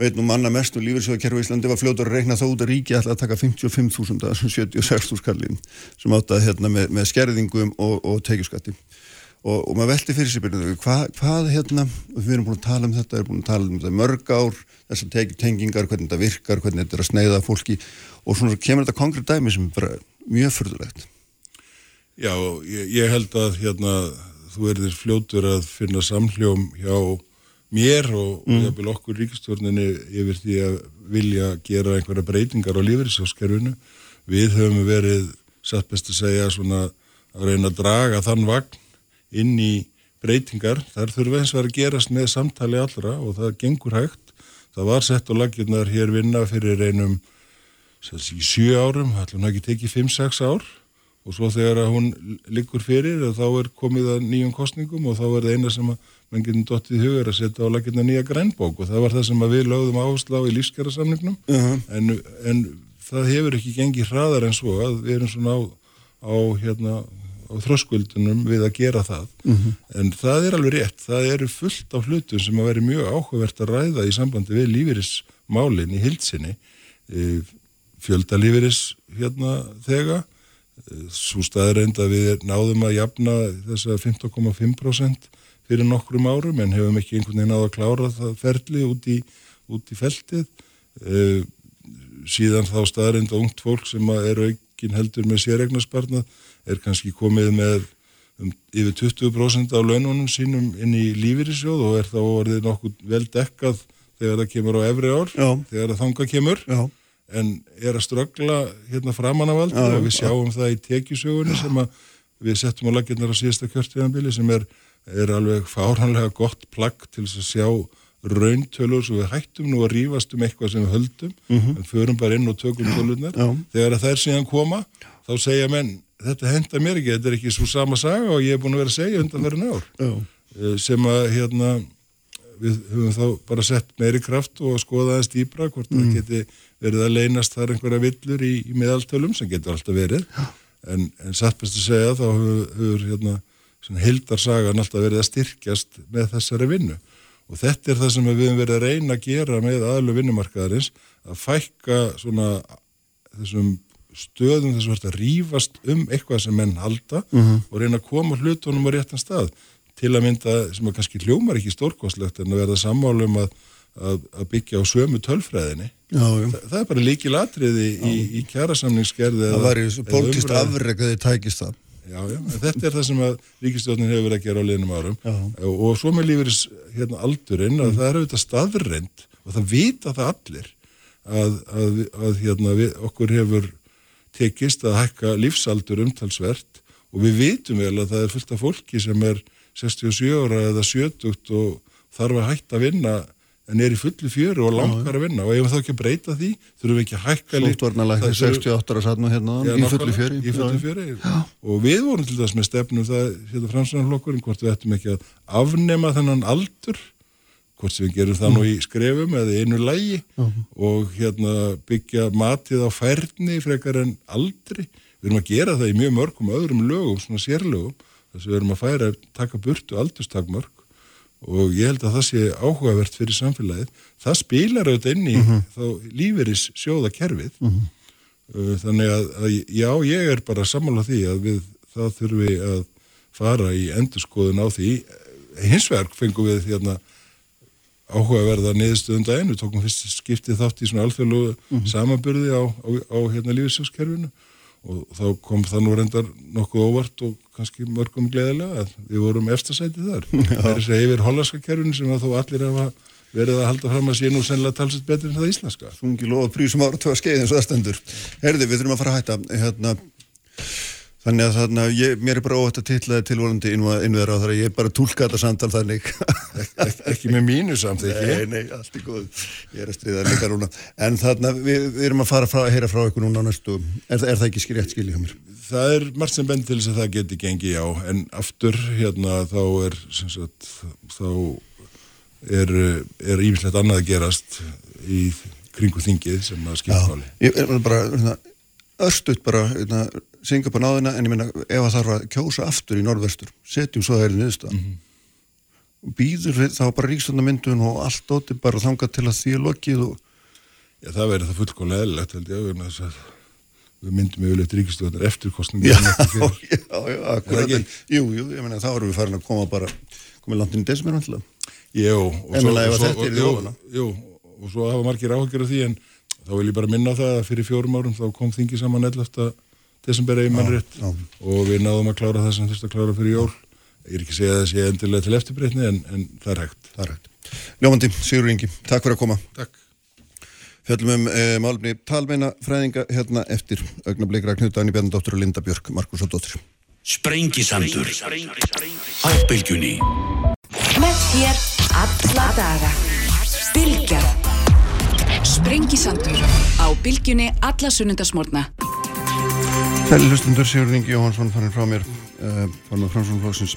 veit nú manna mest um lífriðsöðakerfi í Íslandi var fljótur að reikna þá út að ríki ætla að taka 55.000 að þessum 76.000 kallin sem átt að hérna með, með skerðingum og, og tekjuskatti og, og maður velti fyrir sér hvað, hvað hérna, og við erum búin að tala um þetta, við erum búin að tala um þetta mörg ár, þessar tengingar, hvernig þetta virkar, hvernig þetta er að sneiða fólki og svona kemur þetta konkrétt dæmi sem er bara mjög fyrðulegt. Já, ég, ég held að hérna þú erðir fljótur að finna samhljóm hjá mér og mm. jafnvel okkur ríkistjórninni yfir því að vilja gera einhverja breytingar á lífeyrisáskerfinu. Við höfum verið, satt best að segja, svona að reyna að draga þann vagn inn í breytingar. Það þurfa eins og að gerast með samtali allra og það gengur hægt. Það var sett á laginnar hér vinna fyrir einum í sjö árum, ætlum ekki tekið 5-6 ár og svo þegar hún liggur fyrir þá er komið að nýjum kostningum og þá er það eina sem að mann getur dottið hugur að setja á laginnar nýja grænbók og það var það sem við lögðum áherslu á í lífskjærasamningnum uh -huh. en, en það hefur ekki gengið hraðar en svo að við erum svona á, á hérna á þröskuldunum við að gera það. Uh -huh. en það er alveg rétt, það eru fullt af hlutum sem að veri mjög áhugavert að ræða í sambandi við lífeyrismálin í hildsinni fjöldalífeyris hérna þega svo staðreind að við náðum að jafna þessa 15,5% fyrir nokkrum árum en hefum ekki einhvern veginn náða að klára það ferli út í, út í feltið. Uh, síðan þá staðreind að ungt fólk sem er aukin heldur með sérregnarsparnað er kannski komið með um, yfir 20% af laununum sínum inn í lífyrísjóð og er þá orðið nokkuð vel dekkað þegar það kemur á efri ár, Já. þegar það þanga kemur. Já, en er að ströggla hérna framan af aldrei Já, og við sjáum það í tekjusögunni sem að við settum á laginnar á síðasta kjörtíðanbili sem er, er alveg fárhanlega gott plagg til að sjá rauntölur svo við hættum nú að rífast um eitthvað sem við höldum. En förum bara inn og tökum tölurnar. Já. þegar að þær síðan koma þá segja menn, þetta henda mér ekki þetta er ekki svo sama saga og ég er búin að vera að segja undan verið ár. Já, Eh, sem að hérna við höfum þá bara sett meiri kraft og skoða aðeins dýbra hvort það geti verið að leynast þar einhverja villur í, í meðaltölum sem getur alltaf verið. En, en satt best að segja þá hefur hérna hildarsagan alltaf verið að styrkjast með þessari vinnu. Og þetta er það sem við höfum verið að reyna að gera með aðlu vinnumarkaðarins að fækka svona þessum stöðum þess að rífast um eitthvað sem menn halda og reyna að koma hlutunum á réttan stað. Til að mynda sem að kannski hljómar ekki stórkostlegt en að verða sammálum að, að, að byggja á sömu tölfræðinni. Já, já. Þa, það er bara líkil atriði í, í kjærasamningsgerði Það eða- væri eða póltist umræðu. afreg að þið tækist það. Já, þetta er það sem að ríkistjórnin hefur verið að gera á liðnum árum. Og, og svo með lífeyris hérna, aldurinn að það er auðvitað staðrend og það vita það allir að, að, að hérna, við, okkur hefur tekist að hækka lífsaldur umtalsvert og við vitum vel að það er fullt af fólki sem er 67 ára eða 70 og þarf að hætta að vinna en er í fullu fjöru og langar að vinna og ef þá ekki að breyta því? Þurfum við ekki að hækka þurfum- 68 ára satt nú hérna Já, í fullu fjöri. í fullu fjöri. Og við vorum til þess með stefnum það hérna framsvænarflokkurinn hvort við ættum ekki að afnema þennan aldur hvort sem við gerum það nú í skrefum eða einu lægi og hérna byggja matið á færni frekar en aldri. Við erum að gera það í mjög mörgum öðrum lögum, svona sérlögum þess að við erum að færa taka burtu aldurstakmörk og ég held að það sé áhugavert fyrir samfélagið. Það spilar auðvitað inn í þá líferis sjóða kerfið Uh, þannig að, að já, ég er bara sammála því að við það þurfi að fara í endurskoðun á því. Hins vegar fengum við hérna áhugaverða niðurstöðum daginn, við tókum fyrst skiptið þátt í svona alþjóðlu mm samanburði á, á, á hérna lífisjóskerfinu og þá kom það nú reyndar nokkuð óvart og kannski mörgum gleðilega að við vorum efstasætið þar. Það er þess að yfir hollandska kerfinu sem að þó allir hafa verið að halda fram að sé nú sennilega talsett betur en það íslenska. Sungi lofa prísum ára tvað skeið eins og það stendur. Herði, við þurfum að fara að hætta. Hérna, Þannig að þarna, ég, mér er bara óvægt að titlaði tilvolandi innverða á þar að ég bara tólka þetta samtal þannig. Ek, ekki með mínu samt ekki. Nei, nei, allt er góð. Ég er að stríða líka núna. En þarna, við, við erum að fara frá, að heyra frá ykkur núna á næstu. Er, er það ekki rétt skilja hjá mér? Það er margt sem bend til þess að það geti gengið já, en aftur hérna þá er, sem sagt, þá er, er ímislegt annað að gerast í kringu þingið sem að skipta máli. Ég er bara, hérna, örstuðt bara, hérna, syngja á náðina, en ég meina, ef það þarf að kjósa aftur í norðvestur, setjum svo það er niðurstaðan. Mm -hmm. Býður þá bara ríkstofnamyndun og allt óti bara þangað til að því er lokið og... Já, það verður það fullkomlega eðlilegt, held ég, að við myndum yfirleitt ríkistofnar eftir kostningu. Já, já, já, akkurat. En, jú, jú, ég meina, þá erum við farin að koma bara, komið landin í desember, vantilega. Jú, og svo, hafa margir áhyggjur af því en þá vil ég bara minna það að fyrir fjórum árum þá kom þingi saman 11. desember eða mannrétt já. og við náðum að klára það sem þurfti að klára fyrir jól. Ég er ekki að segja að það sé endilega til eftirbreytni en, en það er hægt. Það er hægt. Ljómandi, Sigur Ingi, takk fyrir að koma. Takk. Fjallum um e, málumni talmeina fræðinga hérna eftir augnablikra Knut Dagni Bjarnadóttur og Linda Björk, Markus og Dóttur. Sprengisandur Á bylgjunni Með þér alla daga Bilgjan Sprengisandur Á bylgjunni alla sunnundasmórna Sæli hlustundur, Sigur Ingi Jóhansson farin frá mér, uh, farin með framsvonflóksins.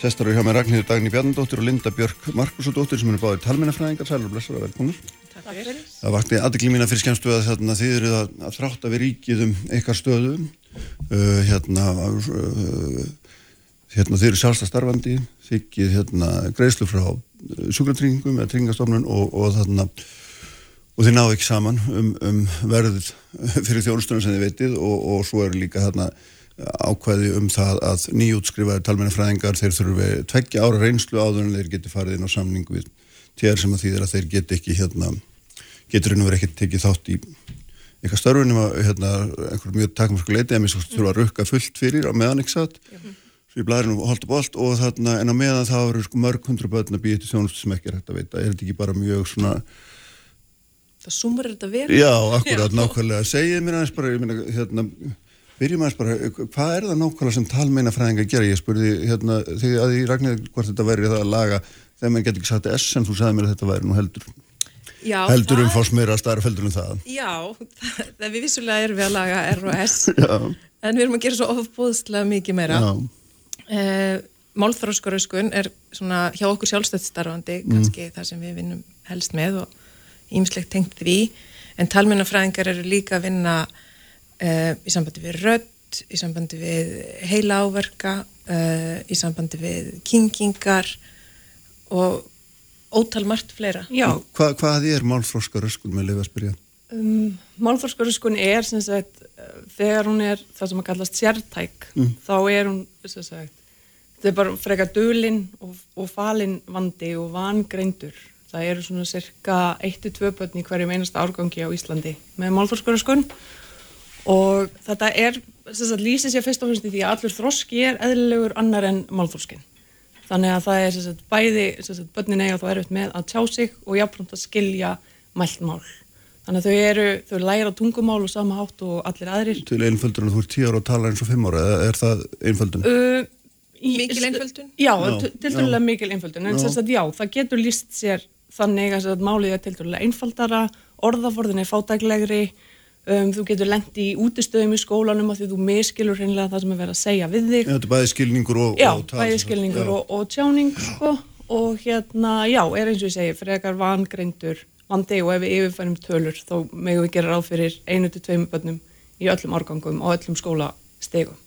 Sestar eru hjá mér Ragnhildur Dagni Bjarnadóttur og Linda Björk, Markus og Dóttur sem eru báðið talmeinafræðingar. Sælir og blessar og velkomnir. Það vakti aðdekli mína fyrir skemmstu að þarna, þið eru að, að þrátt að við ríkið um ykkar stöðu uh, hérna, uh, hérna þið eru sjálfsta starfandi þykið hérna greiðslu frá sjúkratryggingum eða tryggingastofnun og, og þarna og þið náðu ekki saman um, um verðið fyrir þjónustunum sem þið veitið og, og svo eru líka þarna ákvæði um það að nýjútskrifaði talmennafræðingar þeir þurfi tveggja ára reynslu áður en þeir geti farið inn á samning við tér sem að þýðir að þeir geti ekki hérna, getur einu verið ekki tekið þátt í eitthvað störfunum að hérna, einhverjum mjög takmarsku leiti en mér svo þurfa að rukka fullt fyrir á meðan ekki satt. Svo í blæðinu og holdt og bolt og þarna en á meðan það eru sko mörg hundru börn að býja til þjónustu sem ekki er hægt að veita. Er þetta ekki bara mjög svona það sumar þetta verið Já, akkurat, nákvæmlega. Segið mér aðeins bara, ég meina, hérna, byrjum aðeins bara, hvað er það nákvæmlega sem talmeina fræðingar gera? Ég spurði, hérna, þegar að ég ragnir hvort þetta væri það að laga, þegar maður getur ekki sagt S en þú sagði mér að þetta væri nú heldur, já, heldur um meira starf heldur um það. já, það, það við vissulega erum við að laga R og S Já, en við erum að gera svo ofbúðslega mikið meira. Já, uh, Málþróskarauskun er svona hjá okkur sjálfstöðt starfandi kannski það sem við vinnum helst með og ýmislegt tengt því en talmennafræðingar eru líka að vinna uh, í sambandi við rödd í sambandi við heila áverka uh, í sambandi við kingingar og ótal margt fleira. Já, Hva, hvað er málfróskar öskun með lefa að spyrja? um, málþórskurskun er sem sagt, þegar hún er það sem að kallast sértæk þá er hún sem sagt, þetta er bara frekar dölin og, og falin vandi og vangreindur það eru svona cirka 1-2 börn í hverjum einasta árgangi á Íslandi með málþórskurskun og þetta er sem sagt, lýsir sér fyrst og fremst í því að allur þroski er eðlilegur annar en málþórskin þannig að það er sagt, bæði sagt, börnin eiga þá erfitt með að tjá sig og jafnframt að skilja mælt mál. Þannig að þau eru, þau læra tungumál og sama hátt og allir aðrir. Til einföldun að þú ert tíu ára og tala eins og fimm ára, eða er það einföldun? uh, í- Mikil einföldun? Já, Já, til dælulega mikil einföldun. En sem sagt já, það getur líst sér þannig að málið er til dælulega einfaldara orðaforðin er fátæklegri um, þú getur lent í útistöðum í skólanum af því þú miskilur hreinlega það sem er verið að segja við þig Já, þetta er bæði skilningur og, Já, og tal, bæði sem sagt. skilningur Já. og, og tjáning sko, og hérna, já, er eins og ég segi frekar vangreindur vandi og ef við yfirfærum tölur þá megum við gera ráð fyrir einu til tveim bönnum í öllum árgangum og öllum skólastegum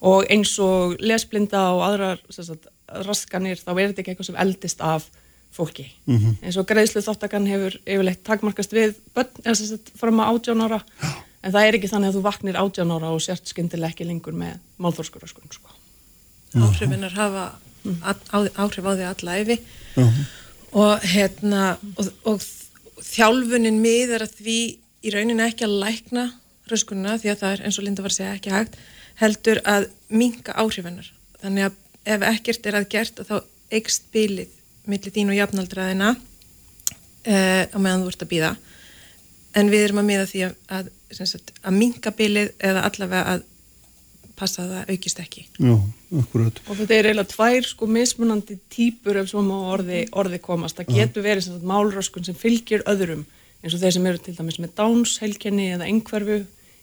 og eins og lesblinda og aðrar sagt, raskanir þá er þetta ekki eitthvað sem eldist af fólki. Mhm. eins og greiðslu þáttakann hefur yfirleitt takmarkast við börn, eða sem sagt fram að átján ára. En það er ekki þannig að þú vaknir átján ára og sért skyndilega ekki lengur með málþórskurarskun sko. áhrifinnar hafa á, áhrif á því alla æfi og hérna og, og þjálfunin miðar að því í rauninni ekki að lækna röskunina því að það er eins og Linda var að segja ekki hægt heldur að minka áhrifinnar. Þannig að ef ekkert er að gert þá eikst bílið millir þín og jafnaldraðina uh, á meðan þú ert að býða en við erum að miða því að, að, sagt, að minka bílið eða allavega að passa að það aukist ekki. Já, akkurat. Og þetta er eiginlega tvær sko mismunandi típur ef svo má orði, orði komast. Það getur verið sem sagt málröskun sem fylgir öðrum eins og þeir sem eru til dæmis með Downs heilkenni eða einhverfu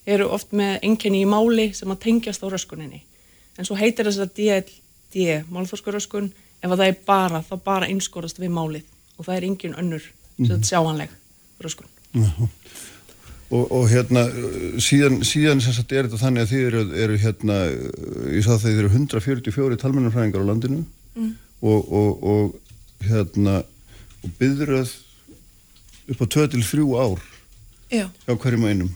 eru oft með einkenni í máli sem að tengjast á röskuninni. En svo heitir þess að DLD, málþórskuröskun, ef að það er bara, þá bara einskorast við málið. Og það er engin önnur sem þetta sjáanleg röskun. Og, og hérna, síðan, síðan sem sagt er þetta þannig að þið eru, eru hérna, ég sá að þið eru 144 talmennarfræðingar á landinu. Mm. og, og, og hérna, og byðröð upp á 2-3 ár Já, hjá hverjum einum,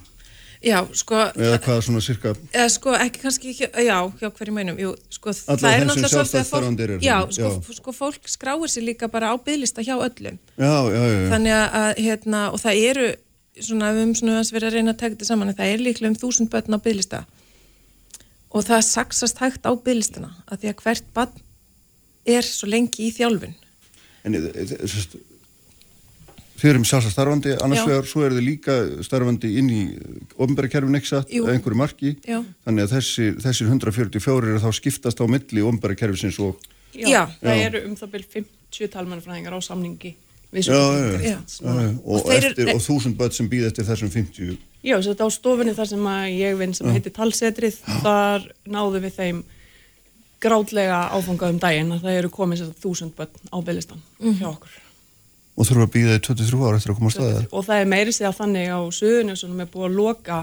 já, sko, eða hvað svona cirka, eða sko ekki kannski ekki, já, hjá hverju meinum, jú, sko Alla það er náttúrulega svolítið að fólk, eru, já, já. sko, sko fólk skráir sér líka bara á bygglista hjá öllum. já, já, já, já. þannig að hérna, og það eru svona, við höfum svona verið að reyna að taka þetta saman það er líklega um þúsund börn á bygglista og það saksast hægt á bygglistana að því að hvert barn er svo lengi í þjálfun En þið- þið- sérst, þið erum sjálfsagt starfandi, annars vegar svo eru þið líka starfandi inn í ofnbæra kerfin ekki satt, Jú. eða einhverju marki, Já. þannig að þessi, þessir 144 eru þá skiptast á milli ofnbæra kerfisins og Já. það Já. eru um það byrj 50 talmennafræðingar á samningi Já, við já, já. Og, Og eru- eftir, og þúsund börn sem býð eftir þessum 50 Já, þess að þetta á stofunni þar sem að ég vinn sem heitir Talsetrið, þar náðum við þeim grátlega áfangað um daginn að það eru komið sér þúsund börn á byglistan hjá okkur. Og þurfa að býða í 23 ára eftir að koma að staða Og það er meiri segja þannig á suðunum sem er búið að loka,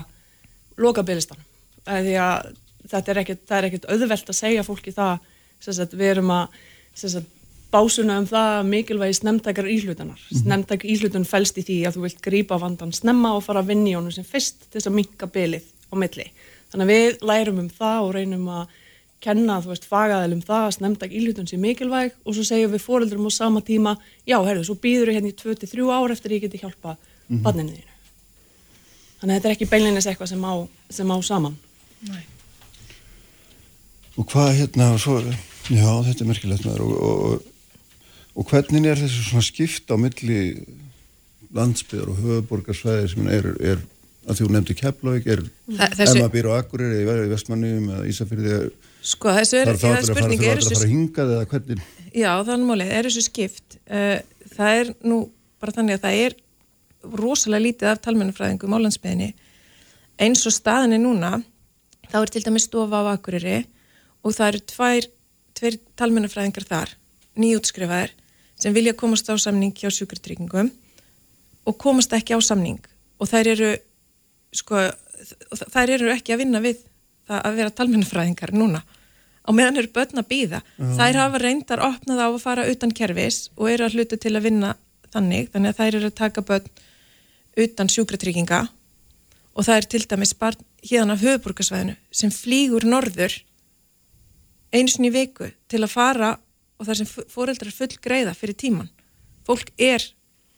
loka byglistan. Það er er er ekkit auðvelt að segja fólki það, sem sagt, við erum að sagt, básuna um það mikilvægi snemtækar íhlutanar. Mm Snemtækar íhlutun felst í því að þú vilt grípa vandan snemma og fara að vinna í honum sem fyrst til þess að minka bylið á milli. Þannig að við lærum um það og reynum að kenna, þú veist, fagaðilum það að snemtæk íhlutun sé mikilvæg og svo segjum við foreldrum á sama tíma, já, herðu, svo býður hérna í 23 ár eftir ég geti hjálpa mm barninu þínu. Þannig að þetta er ekki beinleinis eitthvað sem á, sem á saman. og hvað hérna svo, já þetta er merkilegt maður og, og, og, og hvernig er þessu svona skipt á milli landsbyðar og höfuborgarsvæðir sem er, er að því hún nefndi Keflavík er Þa- þessi- Emma býr á Akureyri eða í Vestmannum eða Ísafyrði sko þessu er, það er að spurning þurfa er allir að þessu fara hingað eða hvernig? Já, það er málið, er þessu skipt? Uh, það er nú bara þannig að það er rosalega lítið af talmennufræðingum á landsbyðinni eins og staðin er núna þá er til dæmis stofa á Akureyri og það eru tvær, tveir talmennufræðingar þar, nýjútskrifaðir sem vilja komast á samning hjá sjúkratryggingum og komast ekki á samning. Og þær eru sko, þær eru ekki að vinna við það að vera talmennufræðingar núna. Á meðan eru börn að býða þær hafa reyndar opnað á að fara utan kerfis og eru að hluta til að vinna þannig, þannig að þær eru að taka börn utan sjúkratrygginga. Og það er til dæmis barn hérna af höfuborgarsvæðinu sem flýgur norður einu sinni í viku til að fara og það sem fóreldrar full greiða fyrir tíman fólk er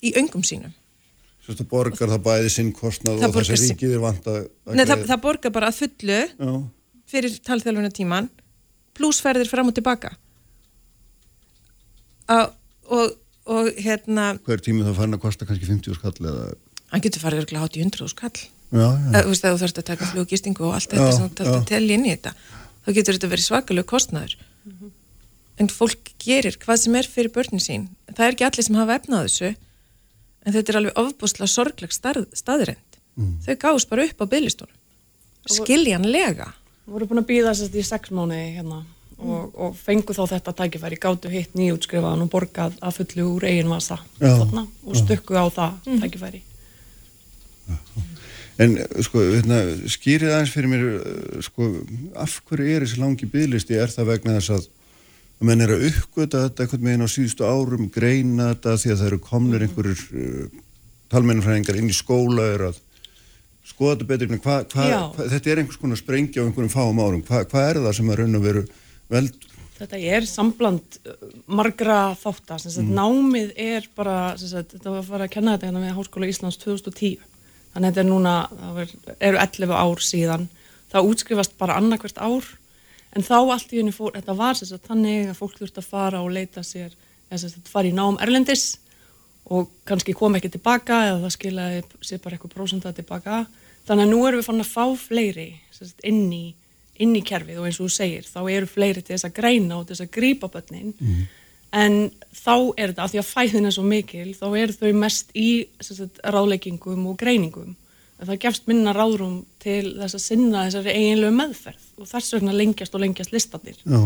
í öngum sínum þetta borgar það bæði sinn kostnað Það og þessi ríkið er vant að Nei, það, það borgar bara að fullu Já, fyrir talþjálfuna tíman plussferðir fram og tilbaka. A, og, og hérna hver tími þá fann að kosta kannski 50 skall eða hann getur farið örgulega 800 skall. Já, já, þú veist að þú þarfst að taka fluggistingu og allt þetta Já, sem þú þarfst að telja inn í þetta. Þá getur þetta verið svakalega kostnaður. En fólk gerir hvað sem er fyrir börnin sín. Það er ekki allir sem hafa efnað þessu en þetta er alveg ofbúslega sorgleg starð, staðrend þau gáðust bara upp á byglistónum skiljanlega. Við vorum búin að býða þess í sex mánuði hérna. Og, og fengu þá þetta tækifæri, gátu hitt nýjútskrifaðan og borgað að fullu úr eigin vasa Já, þarna og stukku á það tækifæri. En sko, hérna, skýrið aðeins fyrir mér, eh, sko, af hverju er þessi langi bygglisti? Er það vegna þess að að menn er að uppgöta þetta einhvern veginn á síðustu árum, greina þetta því að það eru komnir einhverjur uh, talmennafræðingar inn í skóla er að skoða þetta betur, hva, hva, hva, þetta er einhvers konar sprengja á einhverjum fáum árum. Hva, hvað er það sem að raun og veru veld? Þetta er sambland uh, margra þáttar, sem sagt námið er bara, sagt, þetta var að fara að kenna þetta hérna við Háskóla Íslands 2010 þannig að þetta er núna, það er, eru 11 ár síðan, það útskrifast bara annarkvært ár, en þá allt í henni fór, þetta var sagt þannig að fólk þurfti að fara og leita sér sagt fara í nám erlendis og kannski kom ekki tilbaka eða það skilaði sér bara eitthvað prósenta tilbaka. Þannig að nú erum við fann að fá fleiri sagt, inn í inn í kerfið og eins og þú segir, þá eru fleiri til þess að greina og til þess að grípa börnin. En þá er þetta, af því að fæðin er svo mikil, þá eru þau mest í ráðleggingum og greiningum það gefst minna ráðrum til þess að sinna þessari eiginlegu meðferð og þess vegna lengjast og lengjast listanir Já,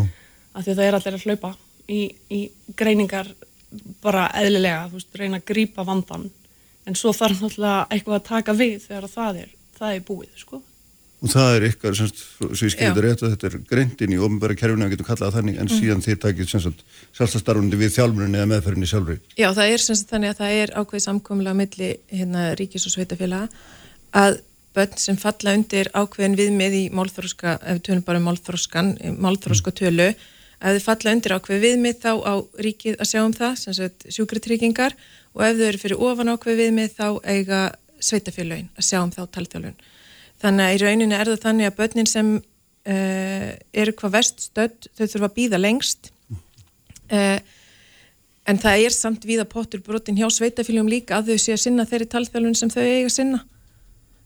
af því að það er allir að hlaupa í, í greiningar bara eðlilega, þú veist, reyna að grípa vandan en svo þarf náttúrulega eitthvað að taka við þegar það er, það er búið, sko. og það er ykkar, semst, svo ég þetta rétt að þetta er greint inn í ofnbæra kerfinu að getur kallað þannig, en Mhm. síðan þið takið semst sjálfstastarfundi við þjálfurinni eða meðferðinni sjálfri. Já, það er sem sagt þannig að það er ákveðið samkomlega milli hérna, ríkis og sveitafélaga að börn sem falla undir ákveðin viðmið í málþróska, ef við tölum bara um málþróskan, málþróska tölu, ef þau falla undir ákveð viðmið þá á ríkið að sjá um það, sem sagt sjúkritryggingar og ef þau eru fyrir ofan ákveð viðmið þá eiga sveitafélagin að sjá um þá talþjálfun. Þannig að í rauninni er það þannig að börnin sem uh, eru hvað verst stödd, þau þurfa að býða lengst uh, en það er samt viða pottur brotin hjá sveitaféljum líka að þau sé að sinna þeirri talþjálfun sem þau eiga að sinna.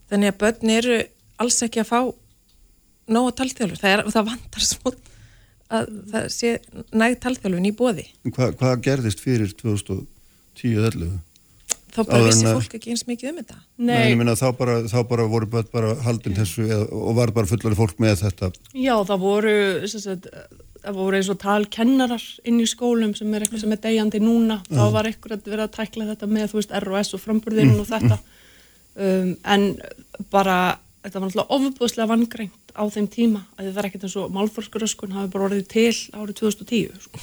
Þannig að börn eru alls ekki að fá nóga talþjálfun, það, er, það vantar svo að það sé næg talþjálfun í bóði. En Hva, hvað gerðist fyrir 2010-11? Þá bara vissi að- fólk ekki eins mikið um þetta. Nei, ég minna þá bara, þá bara voru börn bara haldin þessu eða, og var bara fullari fólk með þetta. Já, það voru, sagt, það voru eins og talkennarar inn í skólum sem er eitthvað sem er degjandi núna. Þá var eitthvað að vera að tækla þetta með, þú veist, ROS og framburðinn og þetta. Um, en bara, þetta var náttúrulega ofbúðslega vangreint á þeim tíma að það er ekkert eins og málþórskuröskun hafi bara orðið til árið 2010. Sko.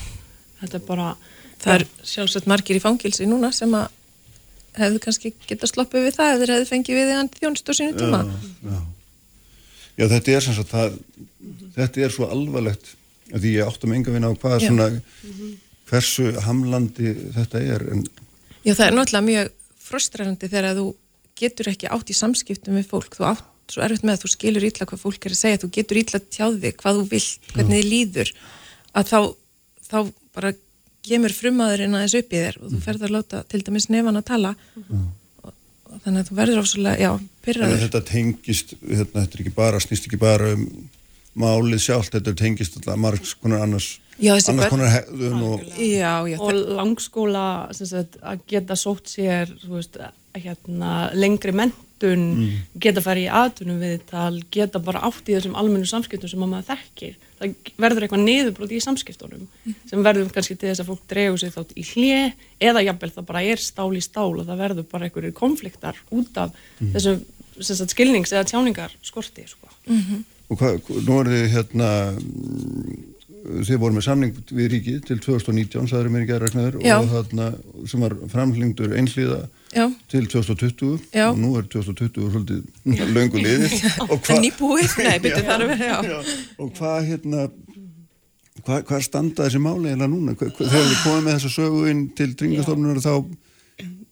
Þetta er bara... Það er sjálfsagt margir í fangilsi núna sem að hefðu kannski geta sloppið við það ef þeir hefðu fengið við hann þjónst á sínu tíma. Já, já. já, þetta er sem sagt það, þetta er svo alvarlegt að því ég áttum enga vinna á hvað svona, hversu hamlandi þetta er en Já, það er náttúrulega mjög frustrerandi þegar að þú getur ekki átt í samskiptum við fólk, þú átt svo erfitt með að þú skilur ítla hvað fólk er að segja, þú getur ítla tjáði hvað þú vilt, hvernig þið líður. Að þá, þá bara kemur frumaðurinn aðeins upp í þér og þú ferð að láta til dæmis nefan að tala. Og, og þannig að þú verður ofslega, já, pyrraður þetta tengist, hérna, þetta er ekki bara, snýst ekki bara um málið sjálft, þetta tengist alltaf margs konar annars, Já, þessi annars konar hegðun og Já, já, og langskóla sem sagt, að geta sótt sér þú veist, hérna, lengri mentun, Mm. geta farið í aðtunum viðtal, geta bara átt í þessum almennu samskiptum sem að maður þekkir það verður eitthvað niðurbrot í samskiptunum sem verður kannski til þess að fólk dregur sig þátt í hlje eða jafnvel það bara er stál í stál og það verður bara einhverjir konfliktar út af Mm. þessum sem sagt, skilnings eða tjáningar skorti sko. Og hvað, nú er þið hérna, þið voru með samning við ríkið til 2019, sagður mér ekki að regnaður, Já. og þarna sem var framhlingdur einhlýða Já. til 2020 Já. og nú er 2020 svolítið löngu liðið. Og En nýbúið, nei, Já. þar að vera. Og hvað hérna, hvað, hvað standa þessi máli eða núna? Hva, hva, þegar þið komið með þessa sögu inn til tringastofnunar þá,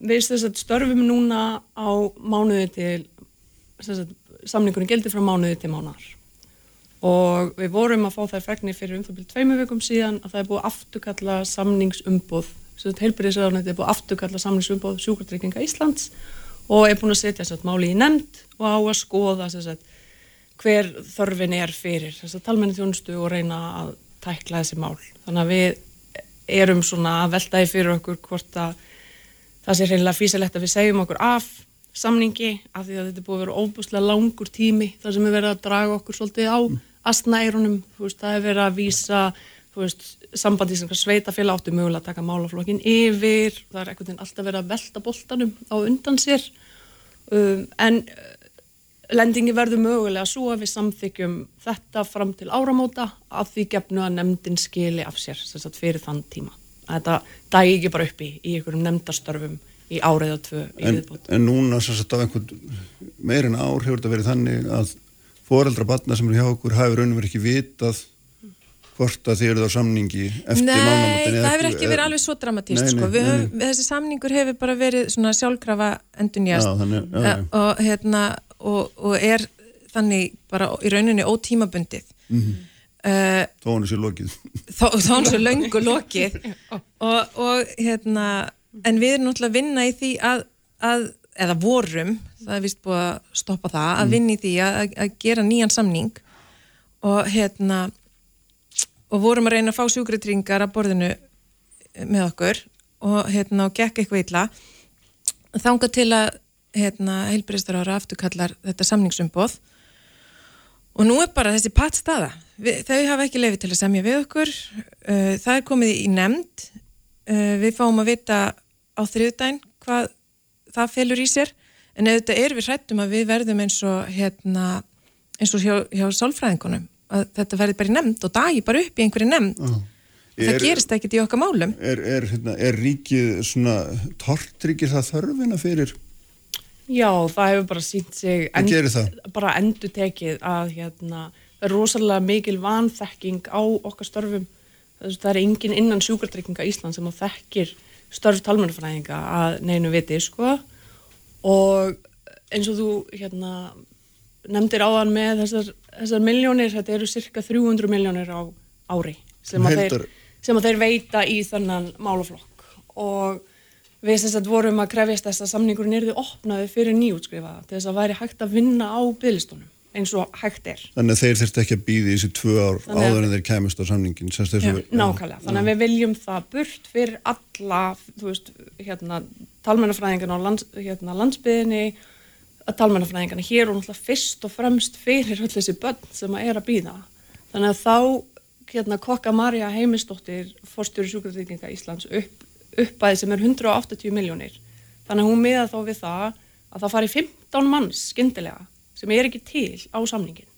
við störfum núna á mánuði til samningurinn gildi frá mánuði til mánar og við vorum að fá þær fregnir fyrir um það byrju tveimu vikum síðan að það er búið afturkalla samningsumboð. Heilbyrðisraðunandi er búið afturkalla samningsumboð sjúkartrygginga Íslands og er búin að setja sagt, máli í nefnd og á að skoða sagt, hver þörfin er fyrir talmenni þjónustu og reyna að tækla þessi mál. Þannig að við erum svona að veltaði fyrir okkur hvort að það sé reynilega físilegt að við segjum okkur af samningi af því að þetta er búið að vera óbúslega langur tími þar sem er verið að draga okkur svolítið á veist, það er verið að vísa veist, sambandi sem sveitafélag áttu mögulega að taka málaflokkin yfir, það er einhvern veginn alltaf verið að velta boltanum á undan sér. Um, en uh, lendingi verður mögulega svo að við samþykjum þetta fram til áramóta af því gefnu að nefndin skili af sér sem sagt fyrir þann tíma. Að þetta dægi ekki bara upp í, einhverjum nefndastörfum í árið og tvö í en, viðbót. en núna sem sagt af einhvern meirinn ár hefur þetta verið þannig að foreldra batna sem eru hjá okkur hafi raunum verið ekki vitað hvort að þið eruð á samningi eftir Nei, mánaðamótin það hefur ekki verið alveg svo dramatíst Nei, nei, sko. Nei, þessi samningur hefur bara verið svona sjálfkrafa endunjast Já, þannig, já, já. og, hérna, og, og er þannig bara í rauninni ótímabundið Mhm. uh, Þó hann er sér lokið þó, þó hann svo löngu lokið og, og hérna en við erum náttúrulega að vinna í því að, að eða vorum, það er vist búið að stoppa það, að Mm. vinna í því að, að gera nýjan samning. Og hérna og vorum að reyna að fá sjúkritryngar að borðinu með okkur. Og hérna og gekk eitthvað illa. Þanga til að hérna heilbæristur ára afturkallar þetta samningsumboð. Og nú er bara þessi patt staða. Við, þau hafa ekki lefi til að semja við okkur. Uh, það er komið í nefnd. Uh, við fáum að vita á þriðdæn hvað það felur í sér. En ef þetta er við hrættum að við verðum eins og hérna eins og hjá, hjá sálfræðingunum. Að þetta verði bara í nefnd og dagi bara upp í einhverju nefnd. Það Er- gerist ekkert í okkar málum. Er, er, hérna, er ríkið svona tortryggir það þörfina fyrir? Já, það hefur bara sínt sig það? bara endur tekið að hérna, það er rosalega mikil vanþekking á okkar störfum. Það er engin innan sjúkartrygginga Ísland sem að þekkir störf talmennafræðinga að neinu viti sko. Og eins og þú hérna, nefndir áðan með þessar, þessar miljónir, þetta eru cirka 300 miljónir á ári sem að, þeir, sem að þeir veita í þennan málaflokk. Og við sem sagt vorum að krefjast þess að samningurinn yrði opnaði fyrir nýjútskrifa þess að væri hægt að vinna á bygglistunum eins og hægt er. Þannig að þeir þurft ekki að býði þessi tvö ár Þannig áður en þeir kæmust á samningin. Já, nákvæmlega, þannig að við viljum það burt fyrir alla, þú veist, hérna, talmennafræðingarna á lands, hérna, landsbyðinni, talmennafræðingarna hér og náttúrulega fyrst og fremst fyrir öll þessi börn sem að er að býða. Þannig að þá, hérna, kokka Marja Heimisdóttir, forstjóri sjúkratrygginga Íslands, upp, uppæði sem er 180 miljónir. Þannig að hún miða þá við það að það fari 15 manns skyndilega sem er ekki til á samningin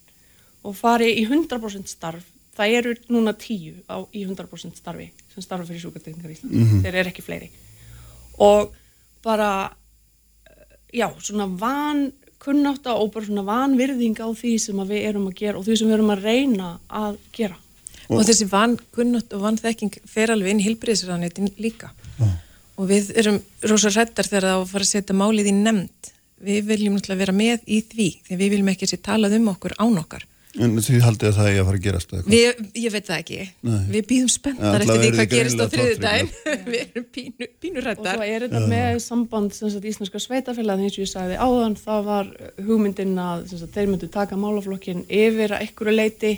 og fari í 100% starf það eru núna tíu á, í 100% starfi sem starfa fyrir sjúkartryggingar Ísland Mhm. þeir eru ekki fleiri. Og bara eh, já, svona van kunnáta og bara svona vanvirðing á því sem að við erum að gera og því sem við erum að reyna að gera. Og, þessi vankunnut og vanþekking fer alveg inn í hilbriðisræðanetin líka. Og við erum rosa hrættar þegar það á að fara að setja málið í nefnd við viljum náttúrulega vera með í því því við viljum ekki að sé talað um okkur án okkar. En því haldið að það er að fara að gerast eða eitthvað? við, ég veit það ekki. Nei. við býðum Ja, spenntar alla eftir því hvað gerist á þriðu daginn við erum pínu, pínu og svo er þetta með samband sem sagt, íslenska sveitafélag eins og ég sagði áðan það var hugmyndin að sem sagt, þeir myndu taka málaflokkin yfir að einhverju leiti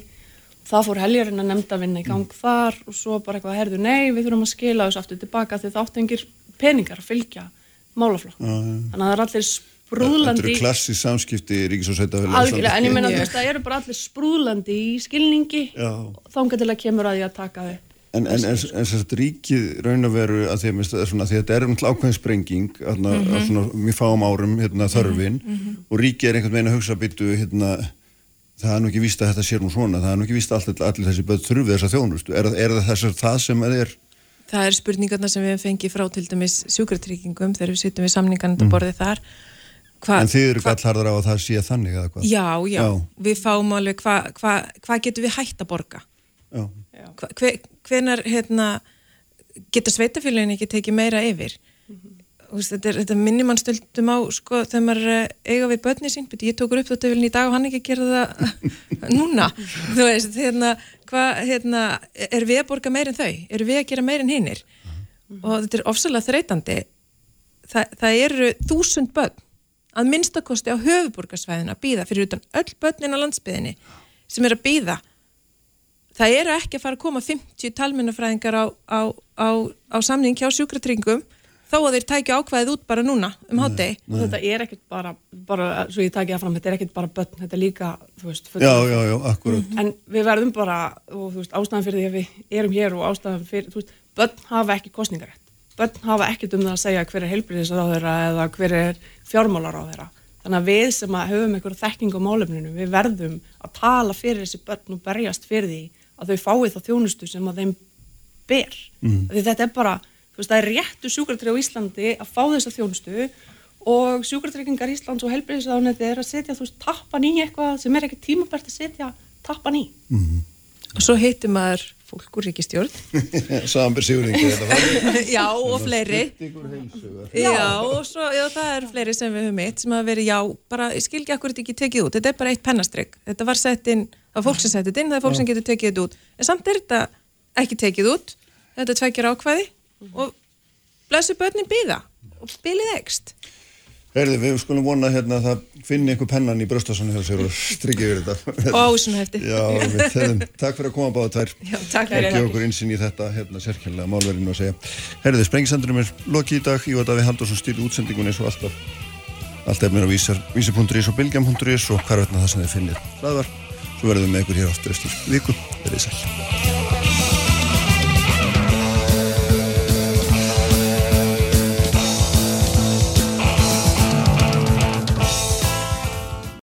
það fór heljarinn að nefnda vinna í gang þar og svo bara eitthvað herðu nei við þurfum að skila þessu aftur tilbaka því það átti engir peningar að fylgja málaflokk þannig að það er allir Þetta sprúðlandi eru klassísk samskipti ríkis og sveitafélag. algjörlega, en ég menna þú veist það eru bara allir sprúðlandi í skilningi Já. þángar til að kemur að því að taka þau En, en, en, en sem sagt ríkið raun að veru að því að, að þetta er náttúrulega ákveðin sprenging aðna, mm Mhm. svona, mjög fáum árum hérna, þörfin mhm. og ríkið er einhvern veginn að hugsa byttu hérna, það er nú ekki víst að þetta sé nú svona það er nú ekki víst að allir, allir þessi börn þurfi þessa þjónustu er, er það þessar það sem það er það er spurningarna sem við hefum fengið frá til dæmis sjúkratryggingum þegar við sittum við samningarnir mm. borðið þar Hva, en þið eru gallharðar á að það sé þannig eða hvað? Já, já, Já. við fáum alveg hvað hva, hva getum við hægt að borga? Já. hva, hve, hvenar hérna, geta sveitafélagin ekki tekið meira yfir? Þú veist, þetta, er- þetta minnir mann stöldum á sko, þegar maður er að eiga við börni sín. Bíddu, ég tókur upp þetta í dag og hann ekki að gera það núna. Þú veist, hérna, hva, hérna er við að borga meir en þau, eru við að gera meir en hinnir og þetta er ofsalega þreytandi. Þa, það eru þúsund börn að minnstakosti á höfuborgarsvæðinu að býða fyrir utan öll börnin á landsbyðinni sem er að býða það eru ekki að fara að koma 50 talmennafræðingar á, á, á, á samning hjá sjúkratryngum þó að þeir tækja ákvæðið út bara núna um hátegi. þetta er ekkert bara, bara svo ég það fram, þetta er ekkert bara börn, þetta er líka, þú veist, já, já, já, akkurat. En við verðum bara, og þú veist, ástæðan fyrir því að við erum hér og ástæðan fyrir, þú veist, börn hafa ekki kostningarétt. Börn hafa ekkert um það að segja hver er heilbriðisráðherra eða hver er fjármálaráðherra. Þannig að við sem að höfum einhverju þekking á málefninu, við verðum að tala fyrir þessi börn og berjast fyrir því að þau fái þá þjónustu sem að þeim ber. Mhm. Því þetta er bara, þú veist, það er réttu sjúkartrygg á Íslandi að fá þessa þjónustu og sjúkartryggingar Íslands og heilbriðisráðuneti er að setja, þú veist, tappan í eitthvað sem er ekki tímabært að setja tappan í. Og svo heitir maður fólk úr ríkistjórn. Þetta var já, og fleiri. Já, og svo, já, það eru fleiri sem við höfum eitt sem hafa verið, já, bara, ég skil ekki akkur þetta ekki tekið út. Þetta er bara eitt pennastrygg. Þetta var sett inn, það var fólk sem settið inn, það er fólk sem getur tekið þetta út. En samt er þetta ekki tekið út. Þetta tvekjar ákvæði og blessu börnin býða og bilið ekst. Herði, við skulum vona hérna að það finni einhver pennan í bröstasunni hjá sér og strikki yfir þetta. Og ásunahefti. Já, við þeim, takk fyrir að koma báða tvær. Já, takk Og fyrir. gefa okkur insinn í þetta hérna sérkjærlega málverðinu að segja. Herði, sprengisandurum er lokið í dag, Ívar Daví Haldursson stýrði útsendingun eins og alltaf. Allt efnir á vísar, vísar.is og bilgjam.is og hvar veitna það sem þið finnir hlaðvar. Svo verðum við með ykkur hér áttur eftir viku.